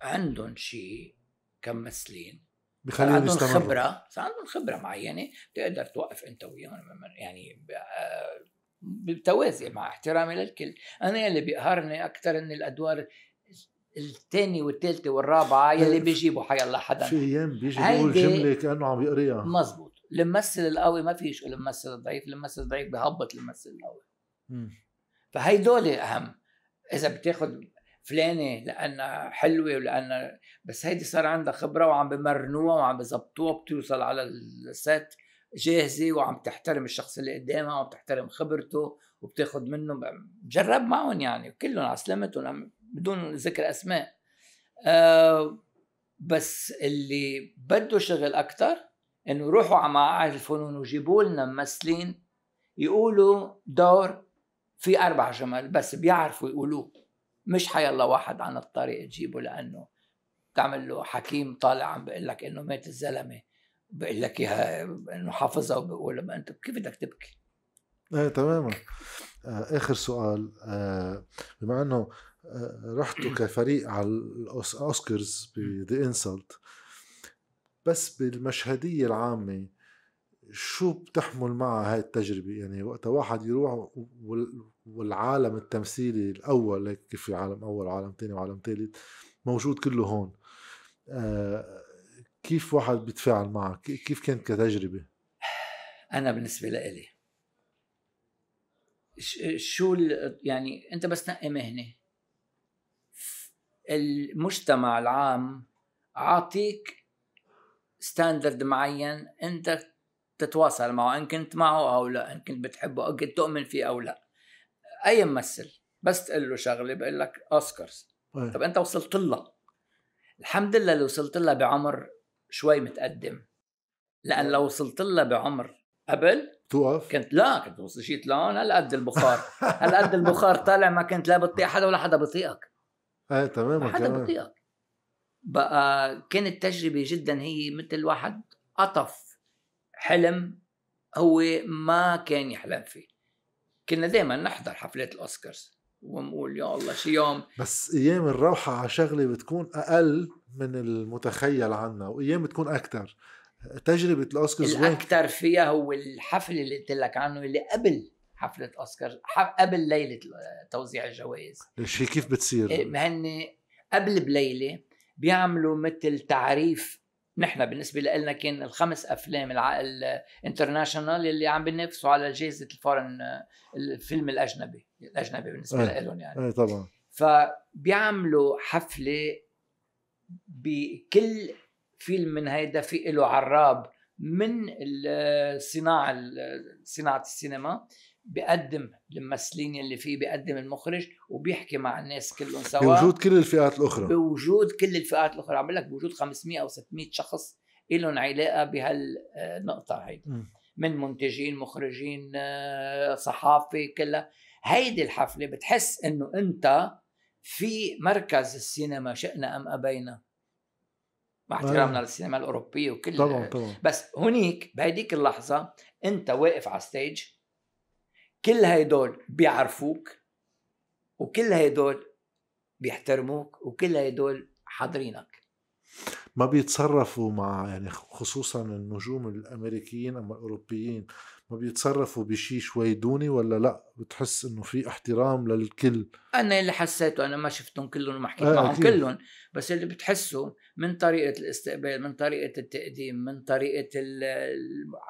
[SPEAKER 2] عندهم شيء كممثلين. بخليهم عندهم خبرة. صار عندهم خبرة معينة بتقدر توقف أنت وياهم يعني آه، بالتوازي مع احترامي للكل. أنا اللي بيقهرني أكثر إن الأدوار الثانية والثالثة والرابعة يلي إيه، بيجيبوا حي الله حدا.
[SPEAKER 1] في أيام بيجي بيقول جملة كأنه عم يقريها.
[SPEAKER 2] مزبوط. الممثل القوي ما في شيء الممثل الضعيف الممثل الضعيف بهبط الممثل القوي. فهيدول أهم. إذا بتاخذ فلانة لأنها حلوة ولأنها بس هيدي صار عندها خبرة وعم بمرنوها وعم بظبطوها بتوصل على الست جاهزة وعم تحترم الشخص اللي قدامها وعم تحترم خبرته وبتاخذ منه. جرب معهم يعني كلهم عسلمتهم بدون ذكر أسماء. أه بس اللي بده شغل أكثر إنه روحوا على معاهد الفنون وجيبوا لنا ممثلين يقولوا دور في أربع جمل بس بيعرفوا يقولوه. مش حيالله واحد عن الطريق تجيبه لأنه تعمل له حكيم طالع عم بيقول لك إنه مات الزلمة بقول لك إياها إنه حافظها وبقول ما أنت كيف بدك تبكي؟
[SPEAKER 1] إيه تماما. آه آخر سؤال. آه بما إنه آه رحتوا كفريق على الاوسكارز بذا انسلت بس بالمشهدية العامة شو بتحمل معها هاي التجربة؟ يعني وقت واحد يروح والعالم التمثيلي الأول هيك كيف في عالم أول وعالم تاني وعالم تالت موجود كله هون. آه كيف واحد بيتفاعل معك كيف كانت كتجربة؟
[SPEAKER 2] أنا بالنسبة لإلي شو يعني أنت بس نقي مهنة. المجتمع العام عاطيك standard معين أنت تتواصل معه إن كنت معه أو لا إن كنت بتحبه أو كنت تؤمن فيه أو لا. أي ممثل بس تقول له شغلة بقول لك اوسكارز طب أنت وصلت لها الحمد لله اللي وصلت لها بعمر شوي متقدم. لأن لو وصلت لها بعمر قبل
[SPEAKER 1] توقف
[SPEAKER 2] كنت لا كنت وصلت شيء لون هلأ قد البخار. هلأ قد البخار طالع ما كنت لا بطيق حدا ولا حدا بطيقك
[SPEAKER 1] إيه تماما
[SPEAKER 2] ما حدا بطيقك بقى كانت تجربة جدا هي مثل واحد قطف حلم هو ما كان يحلم فيه. كنا دائما نحضر حفلات الأوسكارز ونقول يا الله شي يوم.
[SPEAKER 1] بس أيام الروحة على شغلة بتكون أقل من المتخيل عنا وأيام بتكون أكثر تجربة الأوسكارز
[SPEAKER 2] الاكثر فيها هو الحفل اللي قلت لك عنه اللي قبل حفلة أوسكار قبل ليلة توزيع الجوائز.
[SPEAKER 1] شي كيف بتصير؟
[SPEAKER 2] هن قبل بليلة بيعملوا مثل تعريف نحن بالنسبة لنا كان الخمس أفلام ال international اللي عم بينافسوا على جائزة ال foreign الفيلم الأجنبي الأجنبي بالنسبة
[SPEAKER 1] أي.
[SPEAKER 2] لهم يعني.
[SPEAKER 1] اي طبعا.
[SPEAKER 2] فبيعملوا حفلة بكل فيلم من هيدا في له عراب من الصناعه صناعة السينما. بيقدم الممثلين اللي فيه بيقدم المخرج وبيحكي مع الناس كلهم سوا.
[SPEAKER 1] بوجود كل الفئات الأخرى.
[SPEAKER 2] بوجود كل الفئات الأخرى. عم لك بوجود 500 أو 600 شخص لهم علاقة بهالنقطه هيدي.
[SPEAKER 1] مم.
[SPEAKER 2] من منتجين مخرجين آه، صحافة كلها. هيدي الحفلة بتحس إنه أنت في مركز السينما شئنا أم أبينا. مع احترامنا
[SPEAKER 1] آه.
[SPEAKER 2] للسينما الأوروبية وكل
[SPEAKER 1] طبعا طبعا.
[SPEAKER 2] بس هنيك بهديك اللحظة أنت واقف على stage كل هيدول بيعرفوك وكل هيدول بيحترموك وكل هيدول حاضرينك.
[SPEAKER 1] ما بيتصرفوا مع يعني خصوصا النجوم الأمريكيين اما الأوروبيين ما بيتصرفوا بشيء شوي دوني ولا لأ؟ بتحس إنه في احترام للكل.
[SPEAKER 2] أنا اللي حسيته أنا ما شفتهم كلهم وما حكيت
[SPEAKER 1] آه،
[SPEAKER 2] معهم
[SPEAKER 1] أكيد.
[SPEAKER 2] كلهم بس اللي بتحسه من طريقة الاستقبال من طريقة التقديم من طريقة ال-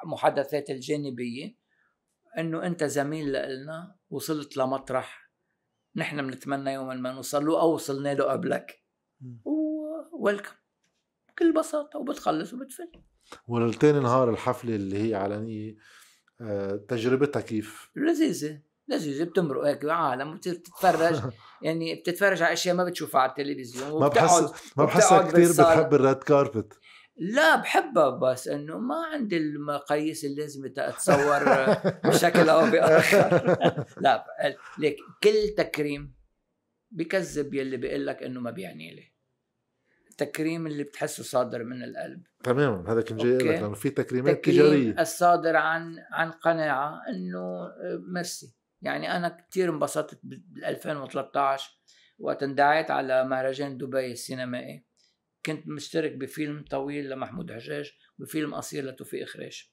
[SPEAKER 2] المحادثات الجانبية إنه أنت زميل لنا وصلت لمطرح نحن بنتمنى يوما ما نوصل له أو وصلنا له قبلك. ويلكم بكل بساطة وبتخلص وبتفل.
[SPEAKER 1] وللتاني نهار الحفلة اللي هي علنيه آه، تجربتها كيف؟
[SPEAKER 2] لذيذة. لذيذة. بتمرق هيك عالم بتتفرج يعني بتتفرج على أشياء ما بتشوفها على التلفزيون
[SPEAKER 1] ما بحس ما بحسها كثير. بتحب ال red carpet
[SPEAKER 2] لا بحبها بس إنه ما عندي المقاييس اللازمه أتصور بشكل أو بآخر. لا ليك كل تكريم بكذب يلي بيقول لك إنه ما بيعني لي. التكريم اللي بتحسه صادر من القلب.
[SPEAKER 1] تماما هذا كان جاي لك. لأنه في تكريمات
[SPEAKER 2] تكريم
[SPEAKER 1] تجارية.
[SPEAKER 2] الصادر عن عن قناعة إنه آه، ميرسي. يعني أنا كثير انبسطت بال 2013 وقت اندعيت على مهرجان دبي السينمائي. كنت مشترك بفيلم طويل لمحمود حجاج وفيلم قصير لتوفيق خريش.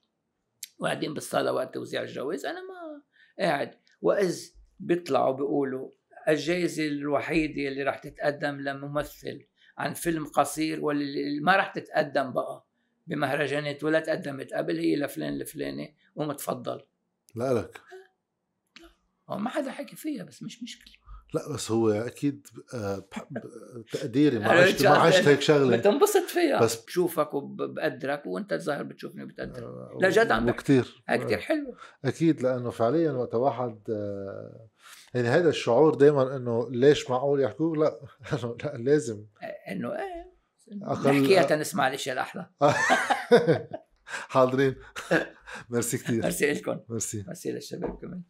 [SPEAKER 2] وقاعدين بالصالة وقت توزيع الجوائز. أنا ما قاعد. وإذ بيطلعوا بيقولوا الجائزة الوحيدة اللي راح تتقدم لممثل عن فيلم قصير واللي ما راح تتقدم بقى بمهرجانات ولا تقدمت قبل هي لفلان الفلاني ومتفضل.
[SPEAKER 1] لا لك
[SPEAKER 2] هو ما حدا حكي فيها بس مش مشكلة.
[SPEAKER 1] لا بس هو أكيد آه، بحب تقديري ما عشت ما. عشت هيك شغلة.
[SPEAKER 2] بتنبسط فيها
[SPEAKER 1] بس-
[SPEAKER 2] بشوفك وبقدرك وأنت الظاهر بتشوفني وبتقدر
[SPEAKER 1] آه،
[SPEAKER 2] لا جد عم هاي كثير حلوة.
[SPEAKER 1] أكيد لأنه فعليا وقت واحد آه، يعني هذا الشعور دائما إنه ليش معقول يحكوا لا لا لازم.
[SPEAKER 2] إنه إيه
[SPEAKER 1] أقل-
[SPEAKER 2] نحكيها تنسمع الاشياء الأحلى.
[SPEAKER 1] حاضرين. ميرسي كثير
[SPEAKER 2] ميرسي لكم.
[SPEAKER 1] ميرسي.
[SPEAKER 2] ميرسي للشباب كمان.